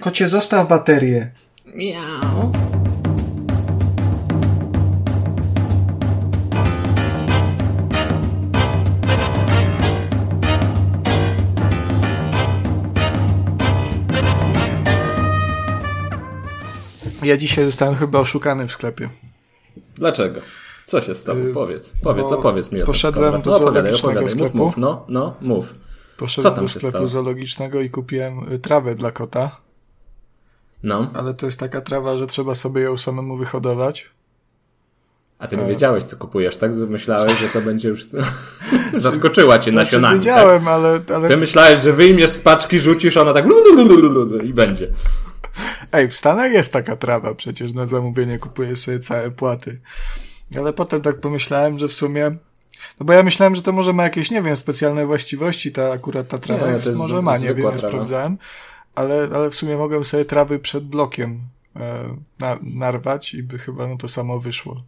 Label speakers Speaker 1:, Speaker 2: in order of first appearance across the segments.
Speaker 1: Kocie, zostaw baterię.
Speaker 2: Miau.
Speaker 1: Ja dzisiaj zostałem chyba oszukany w sklepie.
Speaker 2: Dlaczego? Co się stało?
Speaker 1: Yy,
Speaker 2: Powiedz, powiedz,
Speaker 1: bo
Speaker 2: opowiedz mi o
Speaker 1: poszedłem
Speaker 2: tym.
Speaker 1: do
Speaker 2: no, opowiadaj,
Speaker 1: zoologicznego
Speaker 2: opowiadaj, mów,
Speaker 1: sklepu.
Speaker 2: mów, no, no, mów.
Speaker 1: Poszedłem
Speaker 2: Co tam
Speaker 1: do sklepu
Speaker 2: stało?
Speaker 1: zoologicznego i kupiłem y, trawę dla kota,
Speaker 2: No,
Speaker 1: ale to jest taka trawa, że trzeba sobie ją samemu wyhodować.
Speaker 2: a ty nie wiedziałeś, co kupujesz, tak? Myślałeś, że to będzie już... Zaskoczyła cię
Speaker 1: Znaczy,
Speaker 2: nasionami, tak?
Speaker 1: wiedziałem, ale, ale
Speaker 2: Ty myślałeś, że wyjmiesz z paczki, rzucisz, ona tak i będzie.
Speaker 1: Ej, w Stanach jest taka trawa, przecież na zamówienie kupuję sobie całe płaty. Ale potem tak pomyślałem, że w sumie. No bo ja myślałem, że to może ma jakieś, nie wiem, specjalne właściwości, ta akurat ta trawa
Speaker 2: Nie,
Speaker 1: jest, może ma, nie wiem, nie sprawdzałem. Ale, ale w sumie mogłem sobie trawy przed blokiem e, na, narwać i by chyba no to samo wyszło.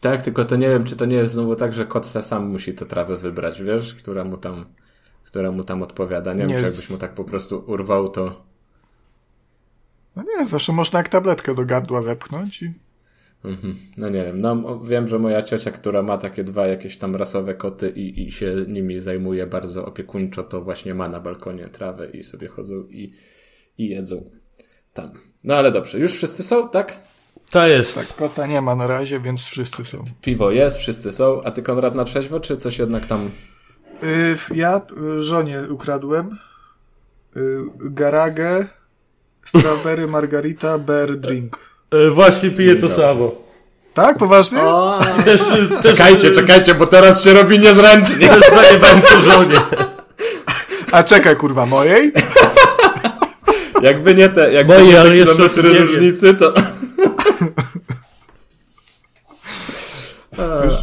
Speaker 2: Tak, tylko to nie wiem, czy to nie jest znowu tak, że kot sam musi tę trawę wybrać, wiesz, która mu tam, która mu tam odpowiada. Nie,
Speaker 1: Nie
Speaker 2: wiem, czy jakbyś mu tak po prostu urwał, to...
Speaker 1: No nie, zawsze można jak tabletkę do gardła wepchnąć i
Speaker 2: Mhm. No nie wiem, no wiem, że moja ciocia, która ma takie dwa jakieś tam rasowe koty i, i się nimi zajmuje bardzo opiekuńczo, to właśnie ma na balkonie trawę i sobie chodzą i, i jedzą tam. No ale dobrze, już wszyscy są, tak?
Speaker 3: To jest.
Speaker 1: tak, kota nie ma na razie, więc wszyscy są.
Speaker 2: Piwo jest, wszyscy są, a ty Konrad na trzeźwo, czy coś jednak tam...
Speaker 1: Y, ja y, żonie ukradłem y, garagę, strawberry, margarita, bear drink.
Speaker 3: E, właśnie piję to samo.
Speaker 1: Tak, poważnie?
Speaker 2: O,
Speaker 3: też, e, też
Speaker 2: czekajcie,
Speaker 3: e,
Speaker 2: czekajcie, bo teraz się robi niezręcznie.
Speaker 3: Też zajebałem to żonie.
Speaker 1: A czekaj, kurwa, mojej?
Speaker 2: Jakby nie te, jakby
Speaker 3: Moje,
Speaker 2: nie te
Speaker 3: ale
Speaker 2: kilometry różnicy, to...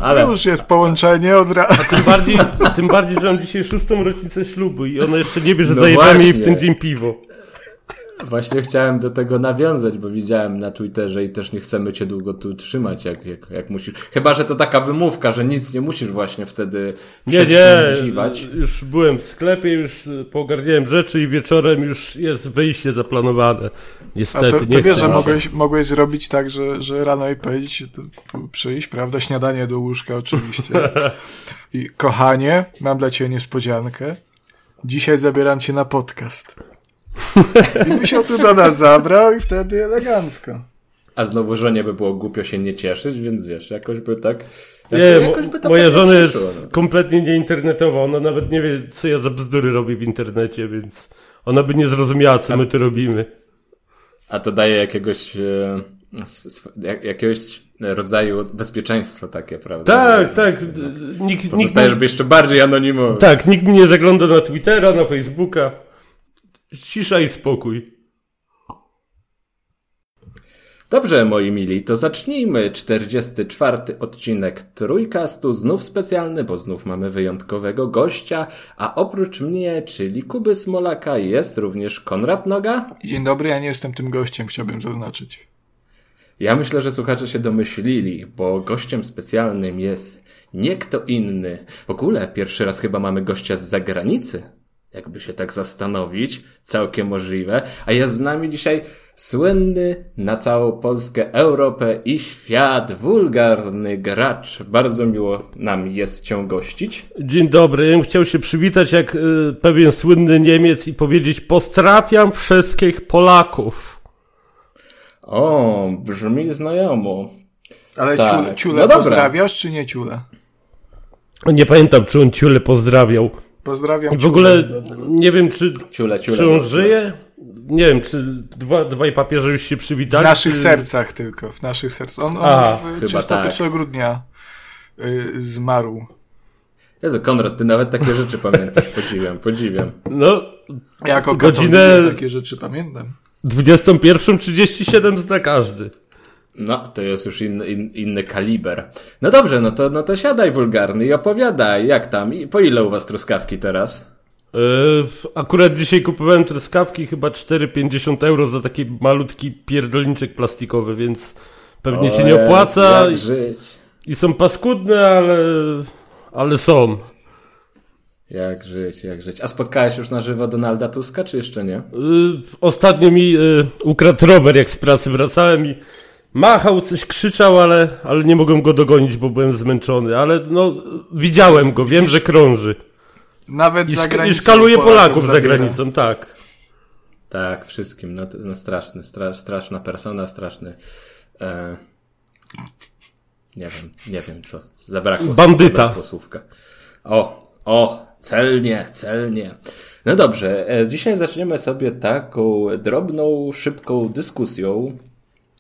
Speaker 2: Ale
Speaker 1: Już jest połączenie od razu.
Speaker 3: Tym bardziej, tym bardziej, że mam dzisiaj szóstą rocznicę ślubu i ona jeszcze nie wie, że
Speaker 2: No
Speaker 3: zajebałem jej w ten dzień piwo.
Speaker 2: Właśnie chciałem do tego nawiązać, bo widziałem na Twitterze i też nie chcemy cię długo tu trzymać, jak, jak, jak musisz. Chyba, że to taka wymówka, że nic nie musisz właśnie wtedy
Speaker 3: Nie, nie, już byłem w sklepie, już poogarniałem rzeczy i wieczorem już jest wyjście zaplanowane.
Speaker 1: A
Speaker 3: Niestety,
Speaker 1: to,
Speaker 3: nie
Speaker 1: to wiesz, że mogłeś, mogłeś zrobić tak, że, że rano i powiedzieć, to przyjść, prawda? Śniadanie do łóżka oczywiście. I kochanie, mam dla ciebie niespodziankę. Dzisiaj zabieram cię na podcast. I by się tu do nas zabrał i wtedy elegancko.
Speaker 2: A znowu żonie by było głupio się nie cieszyć, więc wiesz, jakoś by tak...
Speaker 3: Nie,
Speaker 2: jakoś by
Speaker 3: mo- moja
Speaker 2: pewnie
Speaker 3: żona jest
Speaker 2: no.
Speaker 3: kompletnie nieinternetowa. Ona nawet nie wie, co ja za bzdury robię w internecie, więc ona by nie zrozumiała, co my tu robimy.
Speaker 2: A to daje jakiegoś, e, jakiegoś rodzaju bezpieczeństwo takie, prawda?
Speaker 3: Tak,
Speaker 2: Że-
Speaker 3: tak. Nikt, nikt,
Speaker 2: Pozostajesz
Speaker 3: nie,
Speaker 2: jeszcze bardziej anonimowy.
Speaker 3: tak, nikt mi nie zagląda na Twittera, na Facebooka. Cisza i spokój.
Speaker 2: Dobrze, moi mili, to zacznijmy 44 odcinek Trójkastu, znów specjalny, bo znów mamy wyjątkowego gościa, a oprócz mnie, czyli Kuby Smolaka, jest również Konrad Noga.
Speaker 1: Dzień dobry, ja nie jestem tym gościem, chciałbym zaznaczyć.
Speaker 2: Ja myślę, że słuchacze się domyślili, bo gościem specjalnym jest nie kto inny. W ogóle pierwszy raz chyba mamy gościa z zagranicy. Jakby się tak zastanowić, całkiem możliwe. A jest z nami dzisiaj słynny na całą Polskę, Europę i świat wulgarny gracz. Bardzo miło nam jest cię gościć.
Speaker 3: Dzień dobry, ja bym chciał się przywitać jak y, pewien słynny Niemiec i powiedzieć pozdrawiam wszystkich Polaków.
Speaker 2: O, brzmi znajomo.
Speaker 1: Ale
Speaker 2: Tak.
Speaker 1: ciule, ciule
Speaker 2: No dobra.
Speaker 1: pozdrawiasz, czy nie ciule?
Speaker 3: Nie pamiętam, czy on ciule pozdrawiał.
Speaker 1: Pozdrawiam
Speaker 3: W
Speaker 1: ciule.
Speaker 3: ogóle nie wiem, czy,
Speaker 2: Ciule, ciule.
Speaker 3: czy on
Speaker 2: ciule.
Speaker 3: żyje. Nie wiem, czy dwa, dwaj papieże już się
Speaker 1: W
Speaker 3: przywitali.
Speaker 1: naszych
Speaker 3: czy...
Speaker 1: sercach tylko, w naszych sercach. On, on
Speaker 3: Aha,
Speaker 1: w
Speaker 2: chyba
Speaker 1: 31 grudnia y, zmarł.
Speaker 2: Jezu, Konrad, ty nawet takie rzeczy pamiętasz. Podziwiam, podziwiam.
Speaker 3: No,
Speaker 1: Jako
Speaker 3: Godzinę-
Speaker 1: takie rzeczy pamiętam.
Speaker 3: 21.37 zna każdy.
Speaker 2: No, to jest już inny, in, inny kaliber. No dobrze, no to, no to siadaj wulgarny i opowiadaj, jak tam, i po ile u was truskawki teraz?
Speaker 3: Yy, akurat dzisiaj kupowałem truskawki chyba 4,50 euro za taki malutki pierdolniczek plastikowy, więc pewnie się
Speaker 2: O
Speaker 3: nie
Speaker 2: Jezu,
Speaker 3: opłaca
Speaker 2: Jak
Speaker 3: i,
Speaker 2: żyć?
Speaker 3: i są paskudne, ale, ale są.
Speaker 2: Jak żyć, jak żyć. A spotkałeś już na żywo Donalda Tuska, czy jeszcze nie?
Speaker 3: Y, ostatnio mi y, ukradł rower, jak z pracy wracałem i machał, coś krzyczał, ale, ale nie mogłem go dogonić, bo byłem zmęczony. Ale no, widziałem go, wiem, że krąży.
Speaker 1: Nawet
Speaker 3: I,
Speaker 1: za
Speaker 3: szk- i szkaluje Polaków za granicą, tak.
Speaker 2: Tak, wszystkim. No, no straszny, stra, straszna persona, straszny. E, nie wiem, nie wiem co. Zabrakło,
Speaker 3: Bandyta.
Speaker 2: zabrakło słówka. O, o, celnie, celnie. No dobrze, e, dzisiaj zaczniemy sobie taką drobną, szybką dyskusją,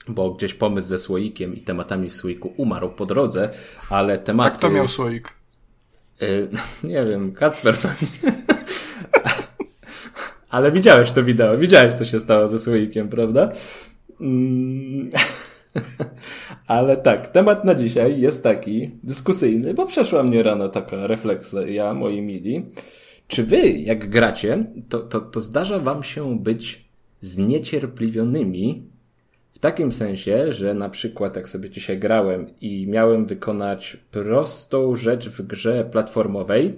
Speaker 2: bo gdzieś pomysł ze słoikiem i tematami w słoiku umarł po drodze, ale tematy...
Speaker 1: A kto miał słoik?
Speaker 2: Y, nie wiem, Kacper pewnie. Ale widziałeś to wideo, widziałeś co się stało ze słoikiem, prawda? Mm. Ale tak, temat na dzisiaj jest taki dyskusyjny, bo przeszła mnie rano taka refleksja, moi mili. Czy wy, jak gracie, to, to, to zdarza wam się być zniecierpliwionymi takim sensie, że na przykład jak sobie dzisiaj grałem i miałem wykonać prostą rzecz w grze platformowej,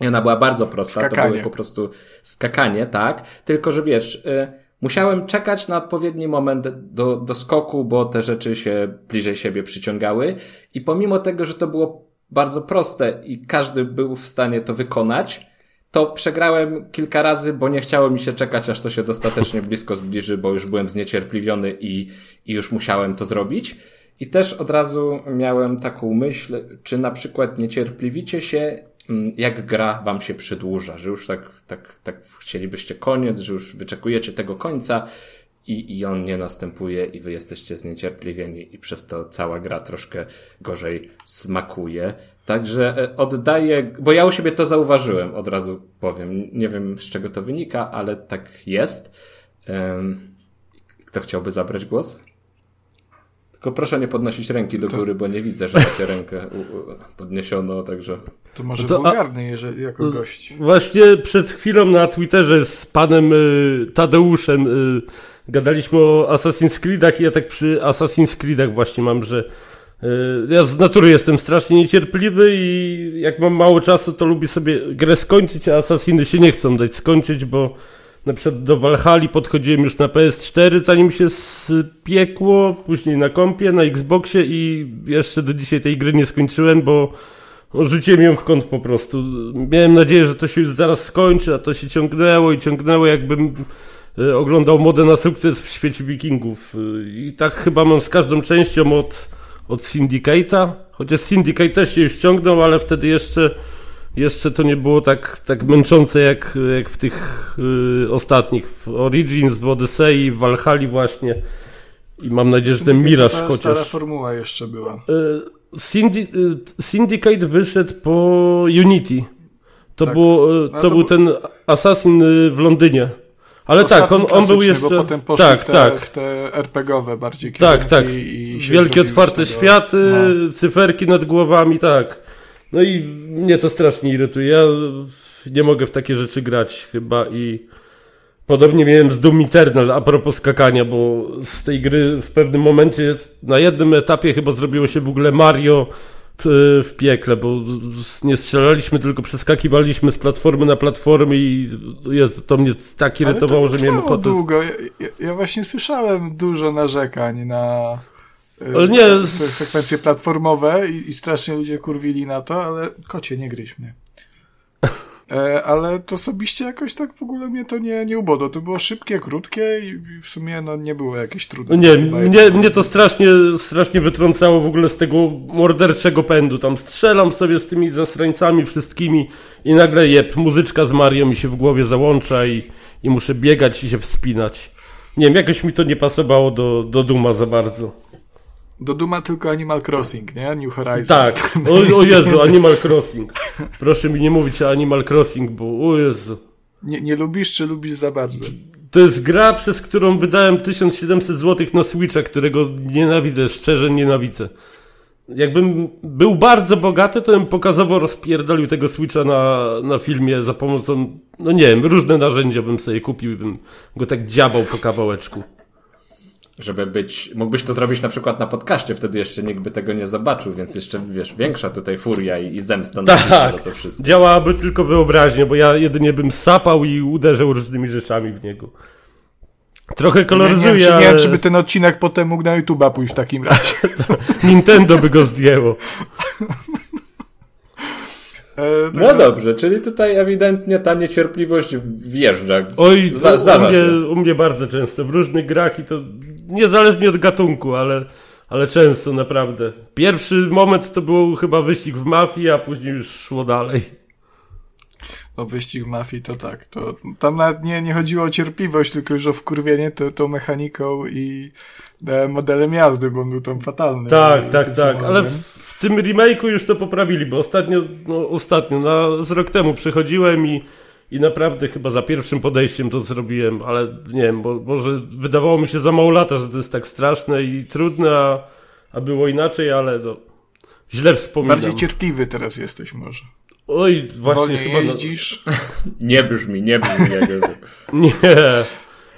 Speaker 2: i ona była bardzo prosta, to
Speaker 1: Skakanie.
Speaker 2: były po prostu skakanie, tak, tylko że wiesz, y, musiałem czekać na odpowiedni moment do, do skoku, bo te rzeczy się bliżej siebie przyciągały i pomimo tego, że to było bardzo proste i każdy był w stanie to wykonać, to przegrałem kilka razy, bo nie chciało mi się czekać, aż to się dostatecznie blisko zbliży, bo już byłem zniecierpliwiony i, i już musiałem to zrobić. I też od razu miałem taką myśl, czy na przykład niecierpliwicie się, mm, jak gra wam się przedłuża, że już tak, tak, tak chcielibyście koniec, że już wyczekujecie tego końca i, i on nie następuje i wy jesteście zniecierpliwieni i przez to cała gra troszkę gorzej smakuje. Także e, oddaję, bo ja u siebie to zauważyłem, od razu powiem. Nie wiem z czego to wynika, ale tak jest. Kto chciałby zabrać głos? Tylko proszę nie podnosić ręki do góry, bo nie widzę, że macie rękę podniesiono, także...
Speaker 1: To może
Speaker 3: No to-
Speaker 1: wulgarny, jeżeli jako gość.
Speaker 3: Właśnie przed chwilą na Twitterze z panem y, Tadeuszem y, gadaliśmy o Assassin's Creedach i ja tak przy Assassin's Creedach właśnie mam, że y, ja z natury jestem strasznie niecierpliwy i jak mam mało czasu, to lubię sobie grę skończyć, a Assassiny się nie chcą dać skończyć, bo na przykład do Valhalla podchodziłem już na PS4, zanim się spiekło, później na kompie, na Xboxie i jeszcze do dzisiaj tej gry nie skończyłem, bo Rzuciłem ją w kąt po prostu. Miałem nadzieję, że to się już zaraz skończy, a to się ciągnęło i ciągnęło, jakbym oglądał modę na sukces w świecie wikingów. E, I tak chyba mam z każdą częścią od, od Syndicate'a. Chociaż Syndicate też się już ciągnął, ale wtedy jeszcze, jeszcze to nie było tak, tak męczące jak, jak w tych y, ostatnich. W Origins, w Odyssey, w Valhalla właśnie. I mam nadzieję, że ten Miraż chociaż...
Speaker 1: stara formuła jeszcze była.
Speaker 3: E, Syndi e, Syndicate wyszedł po Unity. To,
Speaker 1: Tak.
Speaker 3: było, e,
Speaker 1: No
Speaker 3: to,
Speaker 1: to
Speaker 3: był ten Assassin e, w Londynie. Ale tak, on, on był jeszcze.
Speaker 1: Bo potem poszli
Speaker 3: tak,
Speaker 1: w, te,
Speaker 3: tak.
Speaker 1: w te RPGowe bardziej
Speaker 3: Tak, tak. Wielkie otwarte światy,
Speaker 1: No.
Speaker 3: cyferki nad głowami, tak. No i mnie to strasznie irytuje. Ja nie mogę w takie rzeczy grać chyba i podobnie miałem z Doom Eternal a propos skakania, bo z tej gry w pewnym momencie na jednym etapie chyba zrobiło się w ogóle Mario w, piekle, bo nie strzelaliśmy, tylko przeskakiwaliśmy z platformy na platformę i jest, to mnie tak
Speaker 1: Ale
Speaker 3: irytowało,
Speaker 1: to
Speaker 3: że miałem ochotę...
Speaker 1: długo. Ja, ja, właśnie słyszałem dużo narzekań na y,
Speaker 3: Ale nie,
Speaker 1: sekwencje platformowe i, i strasznie ludzie kurwili na to, ale kocie, nie gryź mnie. E, ale to osobiście jakoś tak w ogóle mnie to nie, nie ubodło. To było szybkie, krótkie i w sumie no, nie było jakieś trudne.
Speaker 3: No nie, mnie, mnie to strasznie, strasznie wytrącało w ogóle z tego morderczego pędu. Tam strzelam sobie z tymi zasrańcami wszystkimi i nagle jeb, muzyczka z Mario mi się w głowie załącza i, i muszę biegać i się wspinać. Nie wiem, jakoś mi to nie pasowało do, do Duma za bardzo.
Speaker 1: Do Duma tylko Animal Crossing, nie? New Horizons.
Speaker 3: Tak, o, o Jezu, Animal Crossing. Proszę mi nie mówić o Animal Crossing, bo o Jezu.
Speaker 1: Nie, nie lubisz, czy lubisz za bardzo?
Speaker 3: To jest gra, przez którą wydałem 1700 zł na Switcha, którego nienawidzę, szczerze nienawidzę. Jakbym był bardzo bogaty, to bym pokazowo rozpierdolił tego Switcha na, na filmie za pomocą, no nie wiem, różne narzędzia bym sobie kupił i bym go tak dziabał po kawałeczku.
Speaker 2: Żeby być, mógłbyś to zrobić na przykład na podcaście, wtedy jeszcze nikt by tego nie zobaczył, więc jeszcze, wiesz, większa tutaj furia i, i zemsta na
Speaker 3: Tak.
Speaker 2: tak. za to wszystko.
Speaker 3: Działałaby tylko wyobraźnia, bo ja jedynie bym sapał i uderzał różnymi rzeczami w niego. Trochę
Speaker 1: Nie, nie,
Speaker 3: koloryzuje,
Speaker 1: wiem, czy, nie
Speaker 3: ale
Speaker 1: wiem, czy by ten odcinek potem mógł na YouTube'a pójść w takim razie.
Speaker 3: Nintendo by go zdjęło.
Speaker 1: E,
Speaker 2: No dobrze, czyli tutaj ewidentnie ta niecierpliwość wjeżdża.
Speaker 3: Oj,
Speaker 2: Zda,
Speaker 3: u, mnie,
Speaker 2: się.
Speaker 3: u mnie bardzo często. W różnych grach i to niezależnie od gatunku, ale, ale często naprawdę. Pierwszy moment to był chyba wyścig w mafii, a później już szło dalej.
Speaker 1: O wyścig w mafii to tak. To, tam nawet nie, nie chodziło o cierpliwość, tylko już o wkurwienie to, tą mechaniką i e, modelem jazdy, bo on był tam fatalny.
Speaker 3: Tak, tak, tak, ale w, w tym remake'u już to poprawili, bo ostatnio, no ostatnio, na, z rok temu przychodziłem i, i naprawdę chyba za pierwszym podejściem to zrobiłem, ale nie wiem, bo może wydawało mi się za mało lata, że to jest tak straszne i trudne, a, a było inaczej, ale to źle wspominam.
Speaker 1: Bardziej cierpliwy teraz jesteś może.
Speaker 3: Oj, właśnie
Speaker 1: Wolniej
Speaker 3: chyba... no-
Speaker 1: jeździsz.
Speaker 2: Nie brzmi, nie brzmi jak...
Speaker 3: Nie.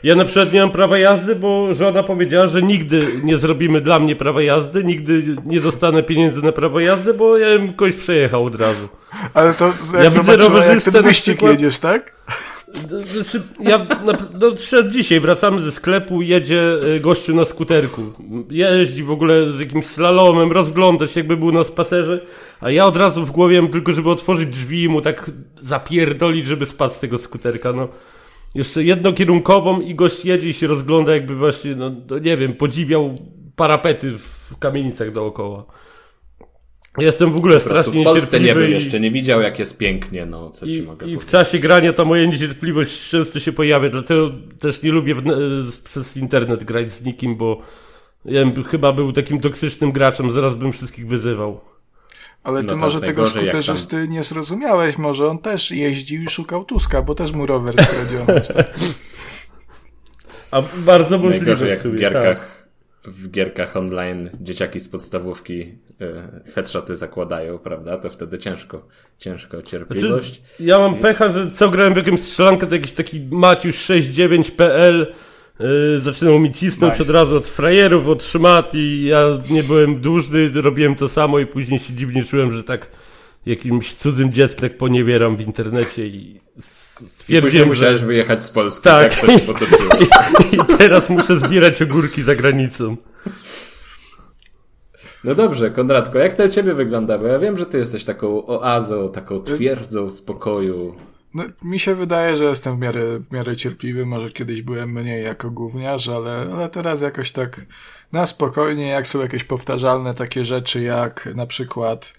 Speaker 3: Ja na przykład nie mam prawa jazdy, bo żona powiedziała, że nigdy nie zrobimy dla mnie prawa jazdy, nigdy nie dostanę pieniędzy na prawo jazdy, bo ja bym kogoś przejechał od razu.
Speaker 1: Ale to jak
Speaker 3: Ja widzę
Speaker 1: zobaczyła, jak
Speaker 3: rowerzystę
Speaker 1: ten wyścig
Speaker 3: przykład-
Speaker 1: jedziesz, tak?
Speaker 3: Znaczy, ja na, no, dzisiaj wracamy ze sklepu, jedzie y, gościu na skuterku. Jeździ w ogóle z jakimś slalomem, rozgląda się jakby był na spacerze, a ja od razu w głowie mam tylko, żeby otworzyć drzwi i mu tak zapierdolić, żeby spadł z tego skuterka. No. Jeszcze jednokierunkową i gość jedzie i się rozgląda jakby właśnie, no, nie wiem, podziwiał parapety w kamienicach dookoła. Jestem w ogóle strasznie
Speaker 2: w Polsce nie był
Speaker 3: i-
Speaker 2: jeszcze, nie widział jak jest pięknie, no co ci
Speaker 3: i,
Speaker 2: mogę
Speaker 3: I w
Speaker 2: powiedzieć.
Speaker 3: czasie grania ta moja niecierpliwość często się pojawia, dlatego też nie lubię w, przez internet grać z nikim, bo ja bym chyba był takim toksycznym graczem, zaraz bym wszystkich wyzywał.
Speaker 1: Ale ty
Speaker 2: No
Speaker 1: może tego
Speaker 2: jak tam-
Speaker 1: skuterzysty nie zrozumiałeś. Może on też jeździł i szukał Tuska, bo też mu rower skradziony.
Speaker 3: A bardzo możliwe
Speaker 2: Najgorzej jak w gierkach,
Speaker 3: tak.
Speaker 2: w gierkach online dzieciaki z podstawówki y, headshoty zakładają, prawda? To wtedy ciężko, ciężko cierpliwość.
Speaker 3: Znaczy, ja mam pecha, że co grałem w jakąś strzelankę, to jakiś taki Maciuś69.pl yy, zaczynał mi cisnąć
Speaker 1: Nice.
Speaker 3: od razu od frajerów, od szmat i ja nie byłem dłużny, robiłem to samo i później się dziwnie czułem, że tak jakimś cudzym dzieckiem tak poniewieram w internecie i s-
Speaker 2: I
Speaker 3: stwierdziłem,
Speaker 2: musiałeś
Speaker 3: że
Speaker 2: wyjechać z Polski,
Speaker 3: Tak.
Speaker 2: tak, to się potoczyło.
Speaker 3: i teraz muszę zbierać ogórki za granicą.
Speaker 2: No dobrze, Konradko, jak to u ciebie wygląda? Bo ja wiem, że ty jesteś taką oazą, taką twierdzą spokoju.
Speaker 1: No, mi się wydaje, że jestem w miarę, w miarę cierpliwy. Może kiedyś byłem mniej jako gówniarz, ale, ale teraz jakoś tak na spokojnie, jak są jakieś powtarzalne takie rzeczy, jak na przykład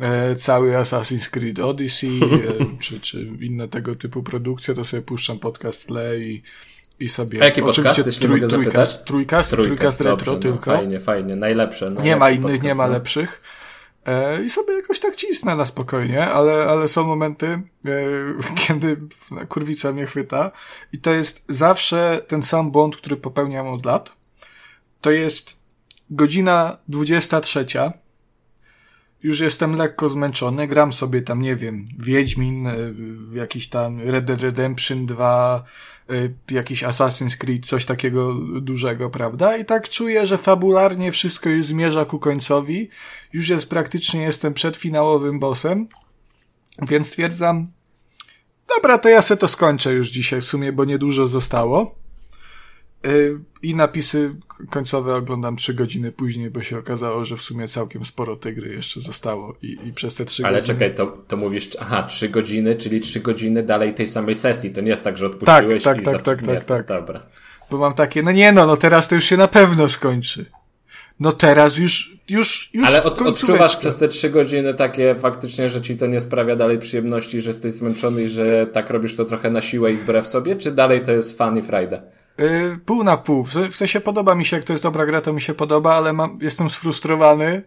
Speaker 1: e, cały Assassin's Creed Odyssey, e, czy, czy inne tego typu produkcje, to sobie puszczam podcast w tle i, i sobie...
Speaker 2: A jaki podcast, jeśli mogę
Speaker 1: trójkast,
Speaker 2: zapytać?
Speaker 1: trójkast, trójkast retro
Speaker 2: dobrze,
Speaker 1: tylko.
Speaker 2: No, fajnie, fajnie, najlepsze. No,
Speaker 1: Nie ma innych, nie
Speaker 2: podcast,
Speaker 1: ma
Speaker 2: no.
Speaker 1: lepszych. E, I sobie jakoś tak cisnę na spokojnie, ale, ale są momenty, e, kiedy kurwica mnie chwyta i to jest zawsze ten sam błąd, który popełniam od lat. To jest godzina 23. Już jestem lekko zmęczony, gram sobie tam, nie wiem, Wiedźmin, e, jakiś tam Red Dead Redemption 2, e, jakiś Assassin's Creed, coś takiego dużego, prawda? I tak czuję, że fabularnie wszystko już zmierza ku końcowi. Już jest praktycznie, jestem przed finałowym bossem, więc stwierdzam, dobra, to ja se to skończę już dzisiaj w sumie, bo niedużo zostało. Y, I napisy końcowe oglądam trzy godziny później, bo się okazało, że w sumie całkiem sporo tej gry jeszcze zostało i, i przez te trzy
Speaker 2: Ale
Speaker 1: godziny...
Speaker 2: czekaj, to, to mówisz, aha, trzy godziny, czyli trzy godziny dalej tej samej sesji. To nie jest tak, że odpuściłeś
Speaker 1: tak,
Speaker 2: i
Speaker 1: tak,
Speaker 2: zaczy-
Speaker 1: tak, tak,
Speaker 2: to-
Speaker 1: tak.
Speaker 2: Dobra.
Speaker 1: Bo mam takie, no nie no, no teraz to już się na pewno skończy. No teraz już, już, już
Speaker 2: Ale od, odczuwasz przez te trzy godziny takie faktycznie, że ci to nie sprawia dalej przyjemności, że jesteś zmęczony i że tak robisz to trochę na siłę i wbrew sobie, czy dalej to jest fan i frajda?
Speaker 1: Y, pół na pół. W se- w sensie podoba mi się, jak to jest dobra gra, to mi się podoba, ale mam, jestem sfrustrowany,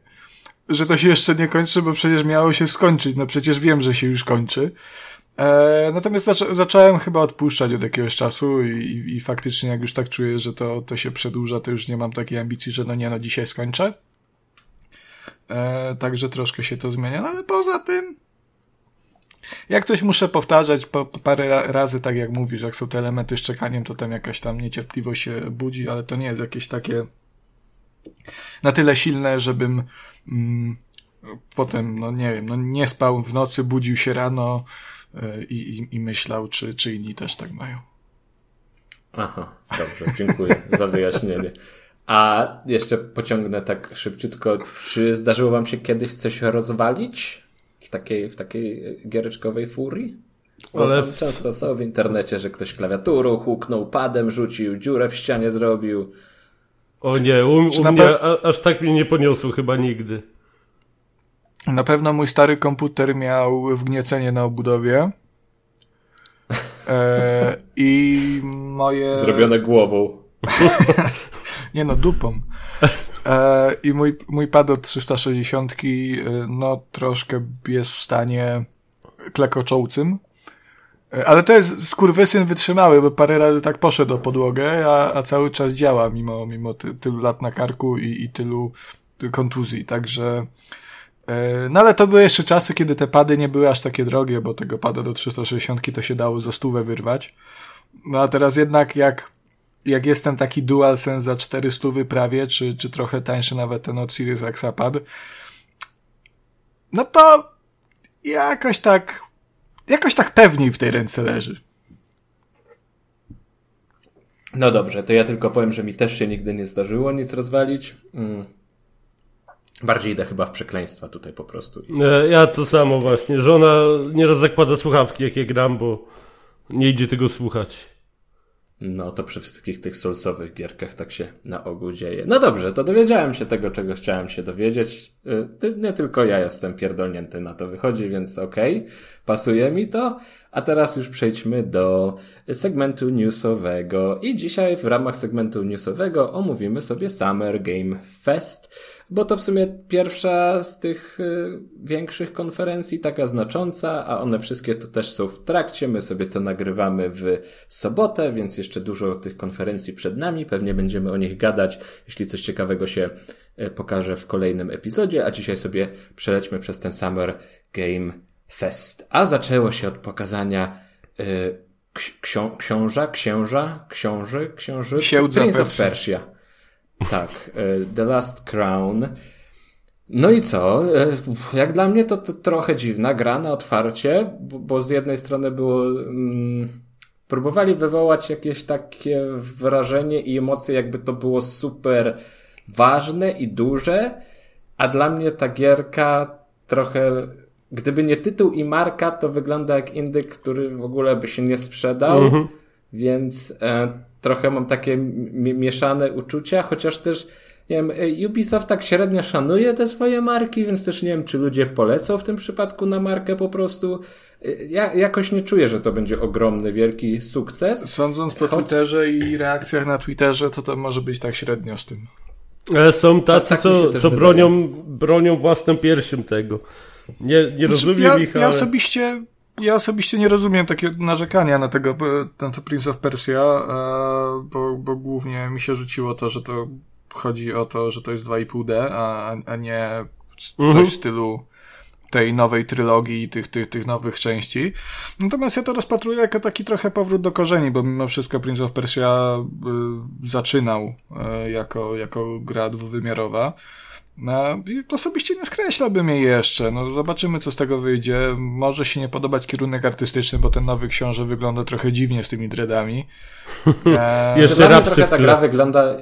Speaker 1: że to się jeszcze nie kończy, bo przecież miało się skończyć. No przecież wiem, że się już kończy. E, natomiast zaczą, zacząłem chyba odpuszczać od jakiegoś czasu i, i, i faktycznie jak już tak czuję, że to, to się przedłuża, to już nie mam takiej ambicji, że no nie, no dzisiaj skończę. E, także troszkę się to zmienia, no ale poza tym jak coś muszę powtarzać po, po parę razy, tak jak mówisz, jak są te elementy z czekaniem, to tam jakaś tam niecierpliwość się budzi, ale to nie jest jakieś takie na tyle silne, żebym mm, potem, no nie wiem, no nie spał w nocy, budził się rano yy, i, i myślał, czy, czy inni też tak mają.
Speaker 2: Aha, dobrze, dziękuję za wyjaśnienie. A jeszcze pociągnę tak szybciutko. Czy zdarzyło wam się kiedyś coś rozwalić w takiej, w takiej giereczkowej furii? Bo Ale tam często są w internecie, że ktoś klawiaturą huknął, padem rzucił, dziurę w ścianie zrobił.
Speaker 3: O nie, u, u mnie a, aż tak mnie nie poniosło chyba nigdy.
Speaker 1: Na pewno mój stary komputer miał wgniecenie na obudowie. E, I moje.
Speaker 2: Zrobione głową.
Speaker 1: Nie no, dupą. E, I mój, mój pad od 360 e, no troszkę jest w stanie klekoczołcym. E, ale to jest skurwysyn wytrzymały, bo parę razy tak poszedł o podłogę, a, a cały czas działa mimo, mimo ty, tylu lat na karku i, i tylu kontuzji. Także no ale to były jeszcze czasy, kiedy te pady nie były aż takie drogie, bo tego pada do 360 to się dało za stówę wyrwać. No a teraz jednak jak jak jest ten taki DualSense za 400 prawie, czy, czy trochę tańszy nawet ten od Series Xapad, no to jakoś tak, jakoś tak pewniej w tej ręce leży.
Speaker 2: No dobrze, to ja tylko powiem, że mi też się nigdy nie zdarzyło nic rozwalić. Mm. Bardziej idę chyba w przekleństwa tutaj po prostu.
Speaker 3: Ja to samo właśnie. Żona nieraz zakłada słuchawki, jak je gram, bo nie idzie tego słuchać.
Speaker 2: No to przy wszystkich tych solsowych gierkach tak się na ogół dzieje. No dobrze, to dowiedziałem się tego, czego chciałem się dowiedzieć. Y, nie tylko ja jestem pierdolnięty na to wychodzi, więc okej, okay, pasuje mi to. A teraz już przejdźmy do segmentu newsowego. I dzisiaj w ramach segmentu newsowego omówimy sobie Summer Game Fest bo to w sumie pierwsza z tych y, większych konferencji, taka znacząca, a one wszystkie to też są w trakcie. My sobie to nagrywamy w sobotę, więc jeszcze dużo tych konferencji przed nami. Pewnie będziemy o nich gadać, jeśli coś ciekawego się y, pokaże w kolejnym epizodzie, a dzisiaj sobie przelećmy przez ten Summer Game Fest. A zaczęło się od pokazania y, ksią książa, księża, książy, książy, Prince of Persia. Tak, e, The Last Crown. No i co? E, jak dla mnie to, to trochę dziwna gra na otwarcie, bo, bo z jednej strony było. Mm, próbowali wywołać jakieś takie wrażenie i emocje, jakby to było super ważne i duże, a dla mnie ta gierka trochę. Gdyby nie tytuł i marka, to wygląda jak indyk, który w ogóle by się nie sprzedał. Mm -hmm. Więc e, trochę mam takie mieszane uczucia, chociaż też nie wiem, e, Ubisoft tak średnio szanuje te swoje marki, więc też nie wiem, czy ludzie polecą w tym przypadku na markę po prostu. E, ja jakoś nie czuję, że to będzie ogromny, wielki sukces.
Speaker 1: Sądząc po Choć... Twitterze i reakcjach na Twitterze, to to może być tak średnio z tym.
Speaker 3: Ale są tacy, tak, tak co, co bronią, bronią własną piersią tego. Nie, nie znaczy, rozumiem
Speaker 1: ja,
Speaker 3: ich,
Speaker 1: ale... Ja osobiście ja osobiście nie rozumiem takiego narzekania na tego, na to Prince of Persia, e, bo, bo głównie mi się rzuciło to, że to chodzi o to, że to jest 2,5D, a, a nie coś mhm. w stylu tej nowej trylogii i tych, tych, tych nowych części. Natomiast ja to rozpatruję jako taki trochę powrót do korzeni, bo mimo wszystko Prince of Persia y, zaczynał y, jako, jako gra dwuwymiarowa. No, osobiście nie skreślałbym jej jeszcze. No, zobaczymy, co z tego wyjdzie. Może się nie podobać kierunek artystyczny, bo ten nowy książę wygląda trochę dziwnie z tymi dreadami.
Speaker 2: E... jeszcze raz trochę ta gra wygląda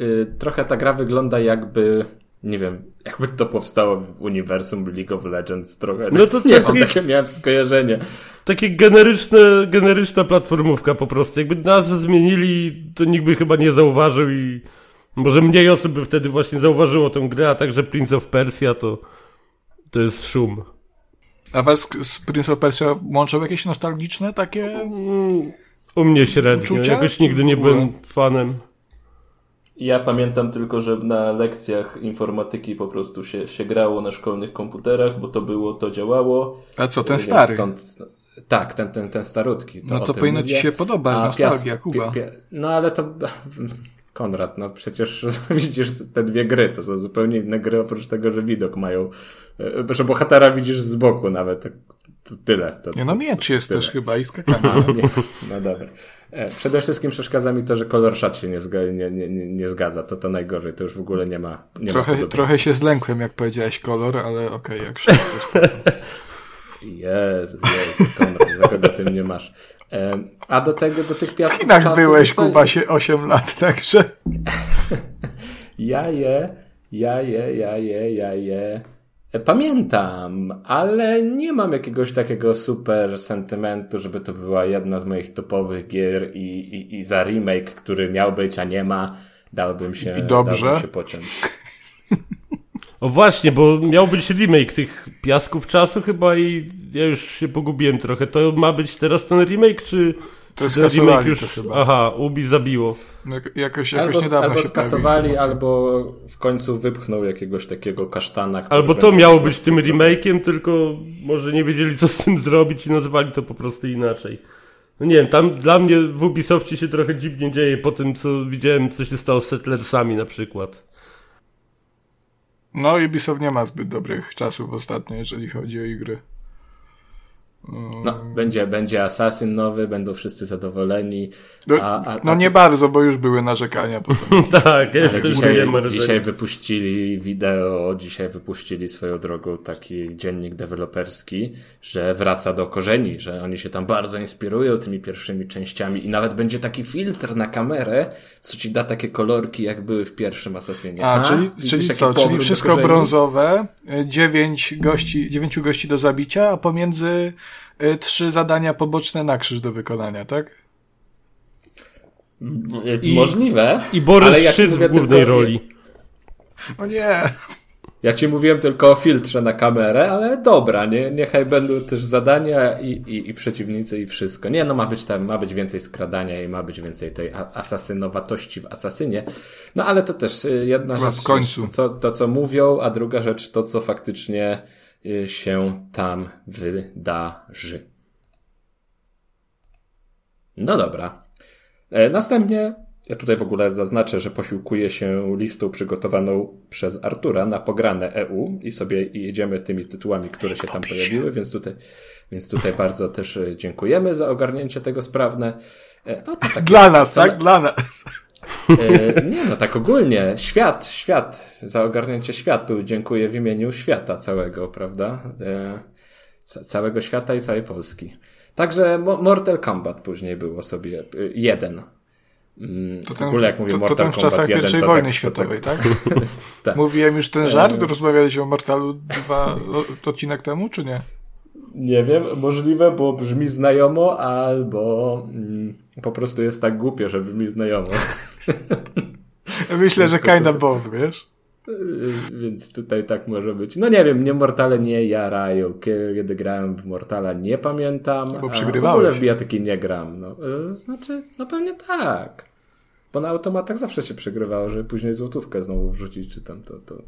Speaker 2: y, trochę ta gra wygląda jakby nie wiem, jakby to powstało w uniwersum League of Legends trochę. No to nie mam takie miałem skojarzenie.
Speaker 3: Takie generyczne, generyczna platformówka po prostu. Jakby nazwę zmienili, to nikt by chyba nie zauważył i może mniej osób by wtedy właśnie zauważyło tę grę, a także Prince of Persia to, to jest szum.
Speaker 1: A was z Prince of Persia łączą jakieś nostalgiczne takie?
Speaker 3: U mnie średnio. Uczucia? Jakoś nigdy nie byłem fanem.
Speaker 2: Ja pamiętam tylko, że na lekcjach informatyki po prostu się, się grało na szkolnych komputerach, bo to było, to działało.
Speaker 1: A co, ten stary? Stąd,
Speaker 2: tak, ten, ten, ten starutki.
Speaker 1: To no to powinno mówię. ci się podobać, nostalgia, Kuba.
Speaker 2: no ale to Konrad, no przecież widzisz te dwie gry, to są zupełnie inne gry, oprócz tego, że widok mają, e, że bohatera widzisz z boku nawet. to tyle. To,
Speaker 1: Nie no, miecz jest
Speaker 2: tyle.
Speaker 1: też chyba i skakanie.
Speaker 2: A, nie. No dobra. E, Przede wszystkim przeszkadza mi to, że kolor szat się nie, zga, nie, nie, nie zgadza. To to najgorzej. To już w ogóle nie ma. Nie ma
Speaker 1: Trochę,
Speaker 2: podobieństwa.
Speaker 1: trochę się zlękłem, jak powiedziałeś kolor, ale okej, jak szybko.
Speaker 2: Jezu, Jezu, Konrad, za kogo ty mnie masz. A do tego, do tych
Speaker 1: W
Speaker 2: piasków
Speaker 1: Chinach
Speaker 2: czasu,
Speaker 1: byłeś,
Speaker 2: co-
Speaker 1: Kuba, się 8 lat, także...
Speaker 2: Ja je, ja je, ja je, ja je. E, Pamiętam, ale nie mam jakiegoś takiego super sentymentu, żeby to była jedna z moich topowych gier i, i, i za remake, który miał być, a nie ma, dałbym się,
Speaker 1: I dobrze.
Speaker 2: dałbym się pociąć.
Speaker 3: O właśnie, bo miał być remake tych Piasków Czasu chyba i ja już się pogubiłem trochę. To ma być teraz ten remake, czy,
Speaker 1: To skasowali
Speaker 3: remake już...
Speaker 1: to chyba.
Speaker 3: Aha, Ubi zabiło.
Speaker 1: Jak- Jakoś, jakoś
Speaker 2: Albo,
Speaker 1: niedawno
Speaker 2: albo
Speaker 1: się
Speaker 2: skasowali, albo w końcu wypchnął jakiegoś takiego kasztana. który
Speaker 3: Albo to miało być tym remake'iem, tylko może nie wiedzieli co z tym zrobić i nazwali to po prostu inaczej. No nie wiem, tam dla mnie w Ubisoftie się trochę dziwnie dzieje po tym, co widziałem, co się stało z Settlersami na przykład.
Speaker 1: No, Ubisoft nie ma zbyt dobrych czasów ostatnio, jeżeli chodzi o igry.
Speaker 2: No, będzie, będzie Assassin nowy, będą wszyscy zadowoleni.
Speaker 1: No,
Speaker 2: A, a,
Speaker 1: no
Speaker 2: a
Speaker 1: nie bardzo, bo już były narzekania potem.
Speaker 3: tak,
Speaker 2: Ale
Speaker 3: też
Speaker 2: dzisiaj,
Speaker 3: nie
Speaker 2: dzisiaj wypuścili wideo, dzisiaj wypuścili swoją drogą taki dziennik deweloperski, że wraca do korzeni, że oni się tam bardzo inspirują tymi pierwszymi częściami i nawet będzie taki filtr na kamerę, co ci da takie kolorki, jak były w pierwszym Asasynie.
Speaker 1: A, czyli, czyli co? Czyli wszystko brązowe, y, dziewięć gości, dziewięciu gości do zabicia, a pomiędzy trzy zadania poboczne na krzyż do wykonania, tak?
Speaker 2: I... Możliwe.
Speaker 3: I Borys
Speaker 2: ja
Speaker 3: Szyc w głównej
Speaker 2: tylko-
Speaker 3: roli.
Speaker 1: O nie!
Speaker 2: Ja ci mówiłem tylko o filtrze na kamerę, ale dobra, nie, niechaj będą też zadania i, i, i przeciwnicy i wszystko. Nie, no ma być tam, ma być więcej skradania i ma być więcej tej asasynowatości w asasynie. No ale to też y, jedna rzecz,
Speaker 1: w końcu.
Speaker 2: To, co, to co mówią, a druga rzecz to co faktycznie y, się tam wydarzy. No dobra. E, Następnie, ja tutaj w ogóle zaznaczę, że posiłkuję się listą przygotowaną przez Artura na pograne EU i sobie jedziemy tymi tytułami, które się tam pojawiły, więc tutaj, więc tutaj bardzo też e, dziękujemy za ogarnięcie tego sprawne. E, takie,
Speaker 1: Dla nas, tak? Dla nas.
Speaker 2: E, Nie, no tak ogólnie. Świat, świat. Za ogarnięcie światu. Dziękuję w imieniu świata całego, prawda? E, ca- Całego świata i całej Polski. Także Mo- Mortal Kombat później było sobie e, jeden. Mm,
Speaker 1: To
Speaker 2: w
Speaker 1: ten,
Speaker 2: ogóle jak mówię
Speaker 1: to, to
Speaker 2: Mortal
Speaker 1: ten w
Speaker 2: Kombat
Speaker 1: czasach
Speaker 2: 1,
Speaker 1: pierwszej
Speaker 2: to
Speaker 1: wojny
Speaker 2: tak, to
Speaker 1: światowej, tak?
Speaker 2: tak.
Speaker 1: Mówiłem już ten żart, rozmawialiśmy o Mortalu dwa odcinek temu, czy nie?
Speaker 2: Nie wiem, możliwe, bo brzmi znajomo, albo mm, po prostu jest tak głupie, że brzmi znajomo.
Speaker 1: Myślę, że kinda both, wiesz?
Speaker 2: Yy, Więc tutaj tak może być. No nie wiem, mnie Mortale nie jarają. Kiedy grałem w Mortala nie pamiętam.
Speaker 1: Bo
Speaker 2: a
Speaker 1: przegrywałeś.
Speaker 2: W ogóle w bijatyki nie gram. No, yy, znaczy, no pewnie tak. Bo na automatach zawsze się przegrywało, żeby później złotówkę znowu wrzucić, czy tam to, to,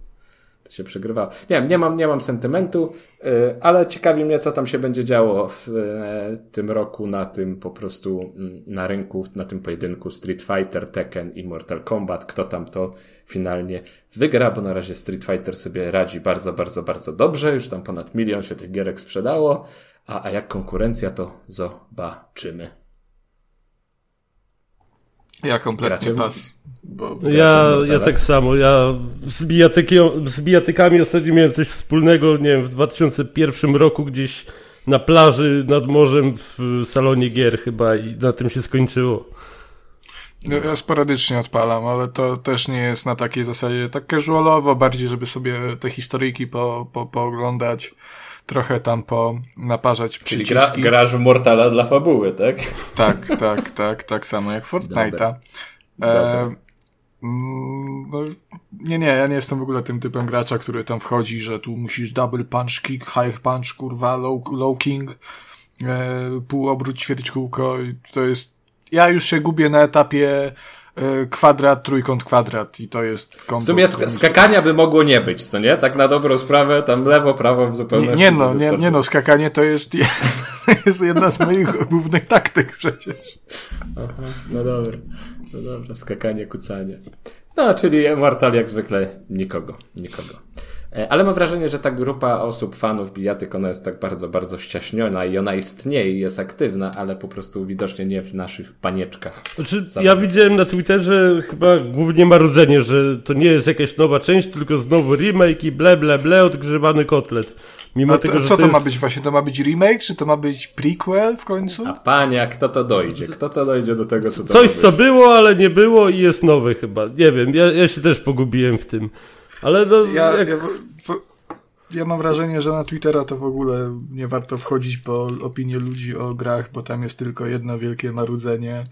Speaker 2: to się przegrywało. Nie wiem, nie mam, nie mam sentymentu, yy, ale ciekawi mnie, co tam się będzie działo w yy, tym roku na tym po prostu mm, na rynku, na tym pojedynku Street Fighter, Tekken i Mortal Kombat. Kto tam to finalnie wygra, bo na razie Street Fighter sobie radzi bardzo, bardzo, bardzo dobrze. Już tam ponad milion się tych gierek sprzedało. A, a jak konkurencja, to zobaczymy.
Speaker 1: Ja kompletnie
Speaker 2: Gracie
Speaker 1: pas.
Speaker 3: Ja, ja
Speaker 2: Mortale?
Speaker 3: tak samo. Ja z, bijatyki- z bijatykami ostatnio miałem coś wspólnego, nie wiem, w 2001 roku gdzieś na plaży nad morzem w salonie gier chyba i na tym się skończyło.
Speaker 1: No, Ja sporadycznie odpalam, ale to też nie jest na takiej zasadzie, tak casualowo, bardziej, żeby sobie te historyjki po, po, pooglądać, trochę tam po naparzać
Speaker 2: Czyli gra, grasz w Mortala dla fabuły, tak?
Speaker 1: Tak, tak, tak, tak samo jak Fortnite'a. E, mm, no, nie, nie, ja nie jestem w ogóle tym typem gracza, który tam wchodzi, że tu musisz double punch kick, high punch, kurwa, low, low king, e, pół obrót, ćwierć kółko i to jest, ja już się gubię na etapie kwadrat, trójkąt, kwadrat i to jest kombo.
Speaker 2: W sumie sk- skakania by mogło nie być, co nie? Tak na dobrą sprawę, tam lewo, prawo w
Speaker 1: nie,
Speaker 2: zupełności.
Speaker 1: nie no,
Speaker 2: by
Speaker 1: nie, nie no, skakanie to jest, jest jedna z moich głównych taktyk przecież.
Speaker 2: Aha, no dobra, no dobra, skakanie, kucanie. No, czyli Mortal jak zwykle nikogo, nikogo. E, ale mam wrażenie, że ta grupa osób, fanów bijatyk, ona jest tak bardzo, bardzo ściaśniona i ona istnieje i jest aktywna, ale po prostu widocznie nie w naszych panieczkach.
Speaker 3: Znaczy, ja widziałem na Twitterze chyba głównie marudzenie, że to nie jest jakaś nowa część, tylko znowu remake i ble, ble, ble, odgrzewany kotlet.
Speaker 1: Mimo A to, tego, że co to, to jest... ma być właśnie? To ma być remake, czy to ma być prequel w końcu?
Speaker 2: A panie, kto to dojdzie? Kto to dojdzie do tego, co to
Speaker 3: Coś, co było, ale nie było i jest nowe chyba. Nie wiem, ja, ja się też pogubiłem w tym. Ale no,
Speaker 1: ja, jak... ja, ja mam wrażenie, że na Twittera to w ogóle nie warto wchodzić po opinie ludzi o grach, bo tam jest tylko jedno wielkie marudzenie.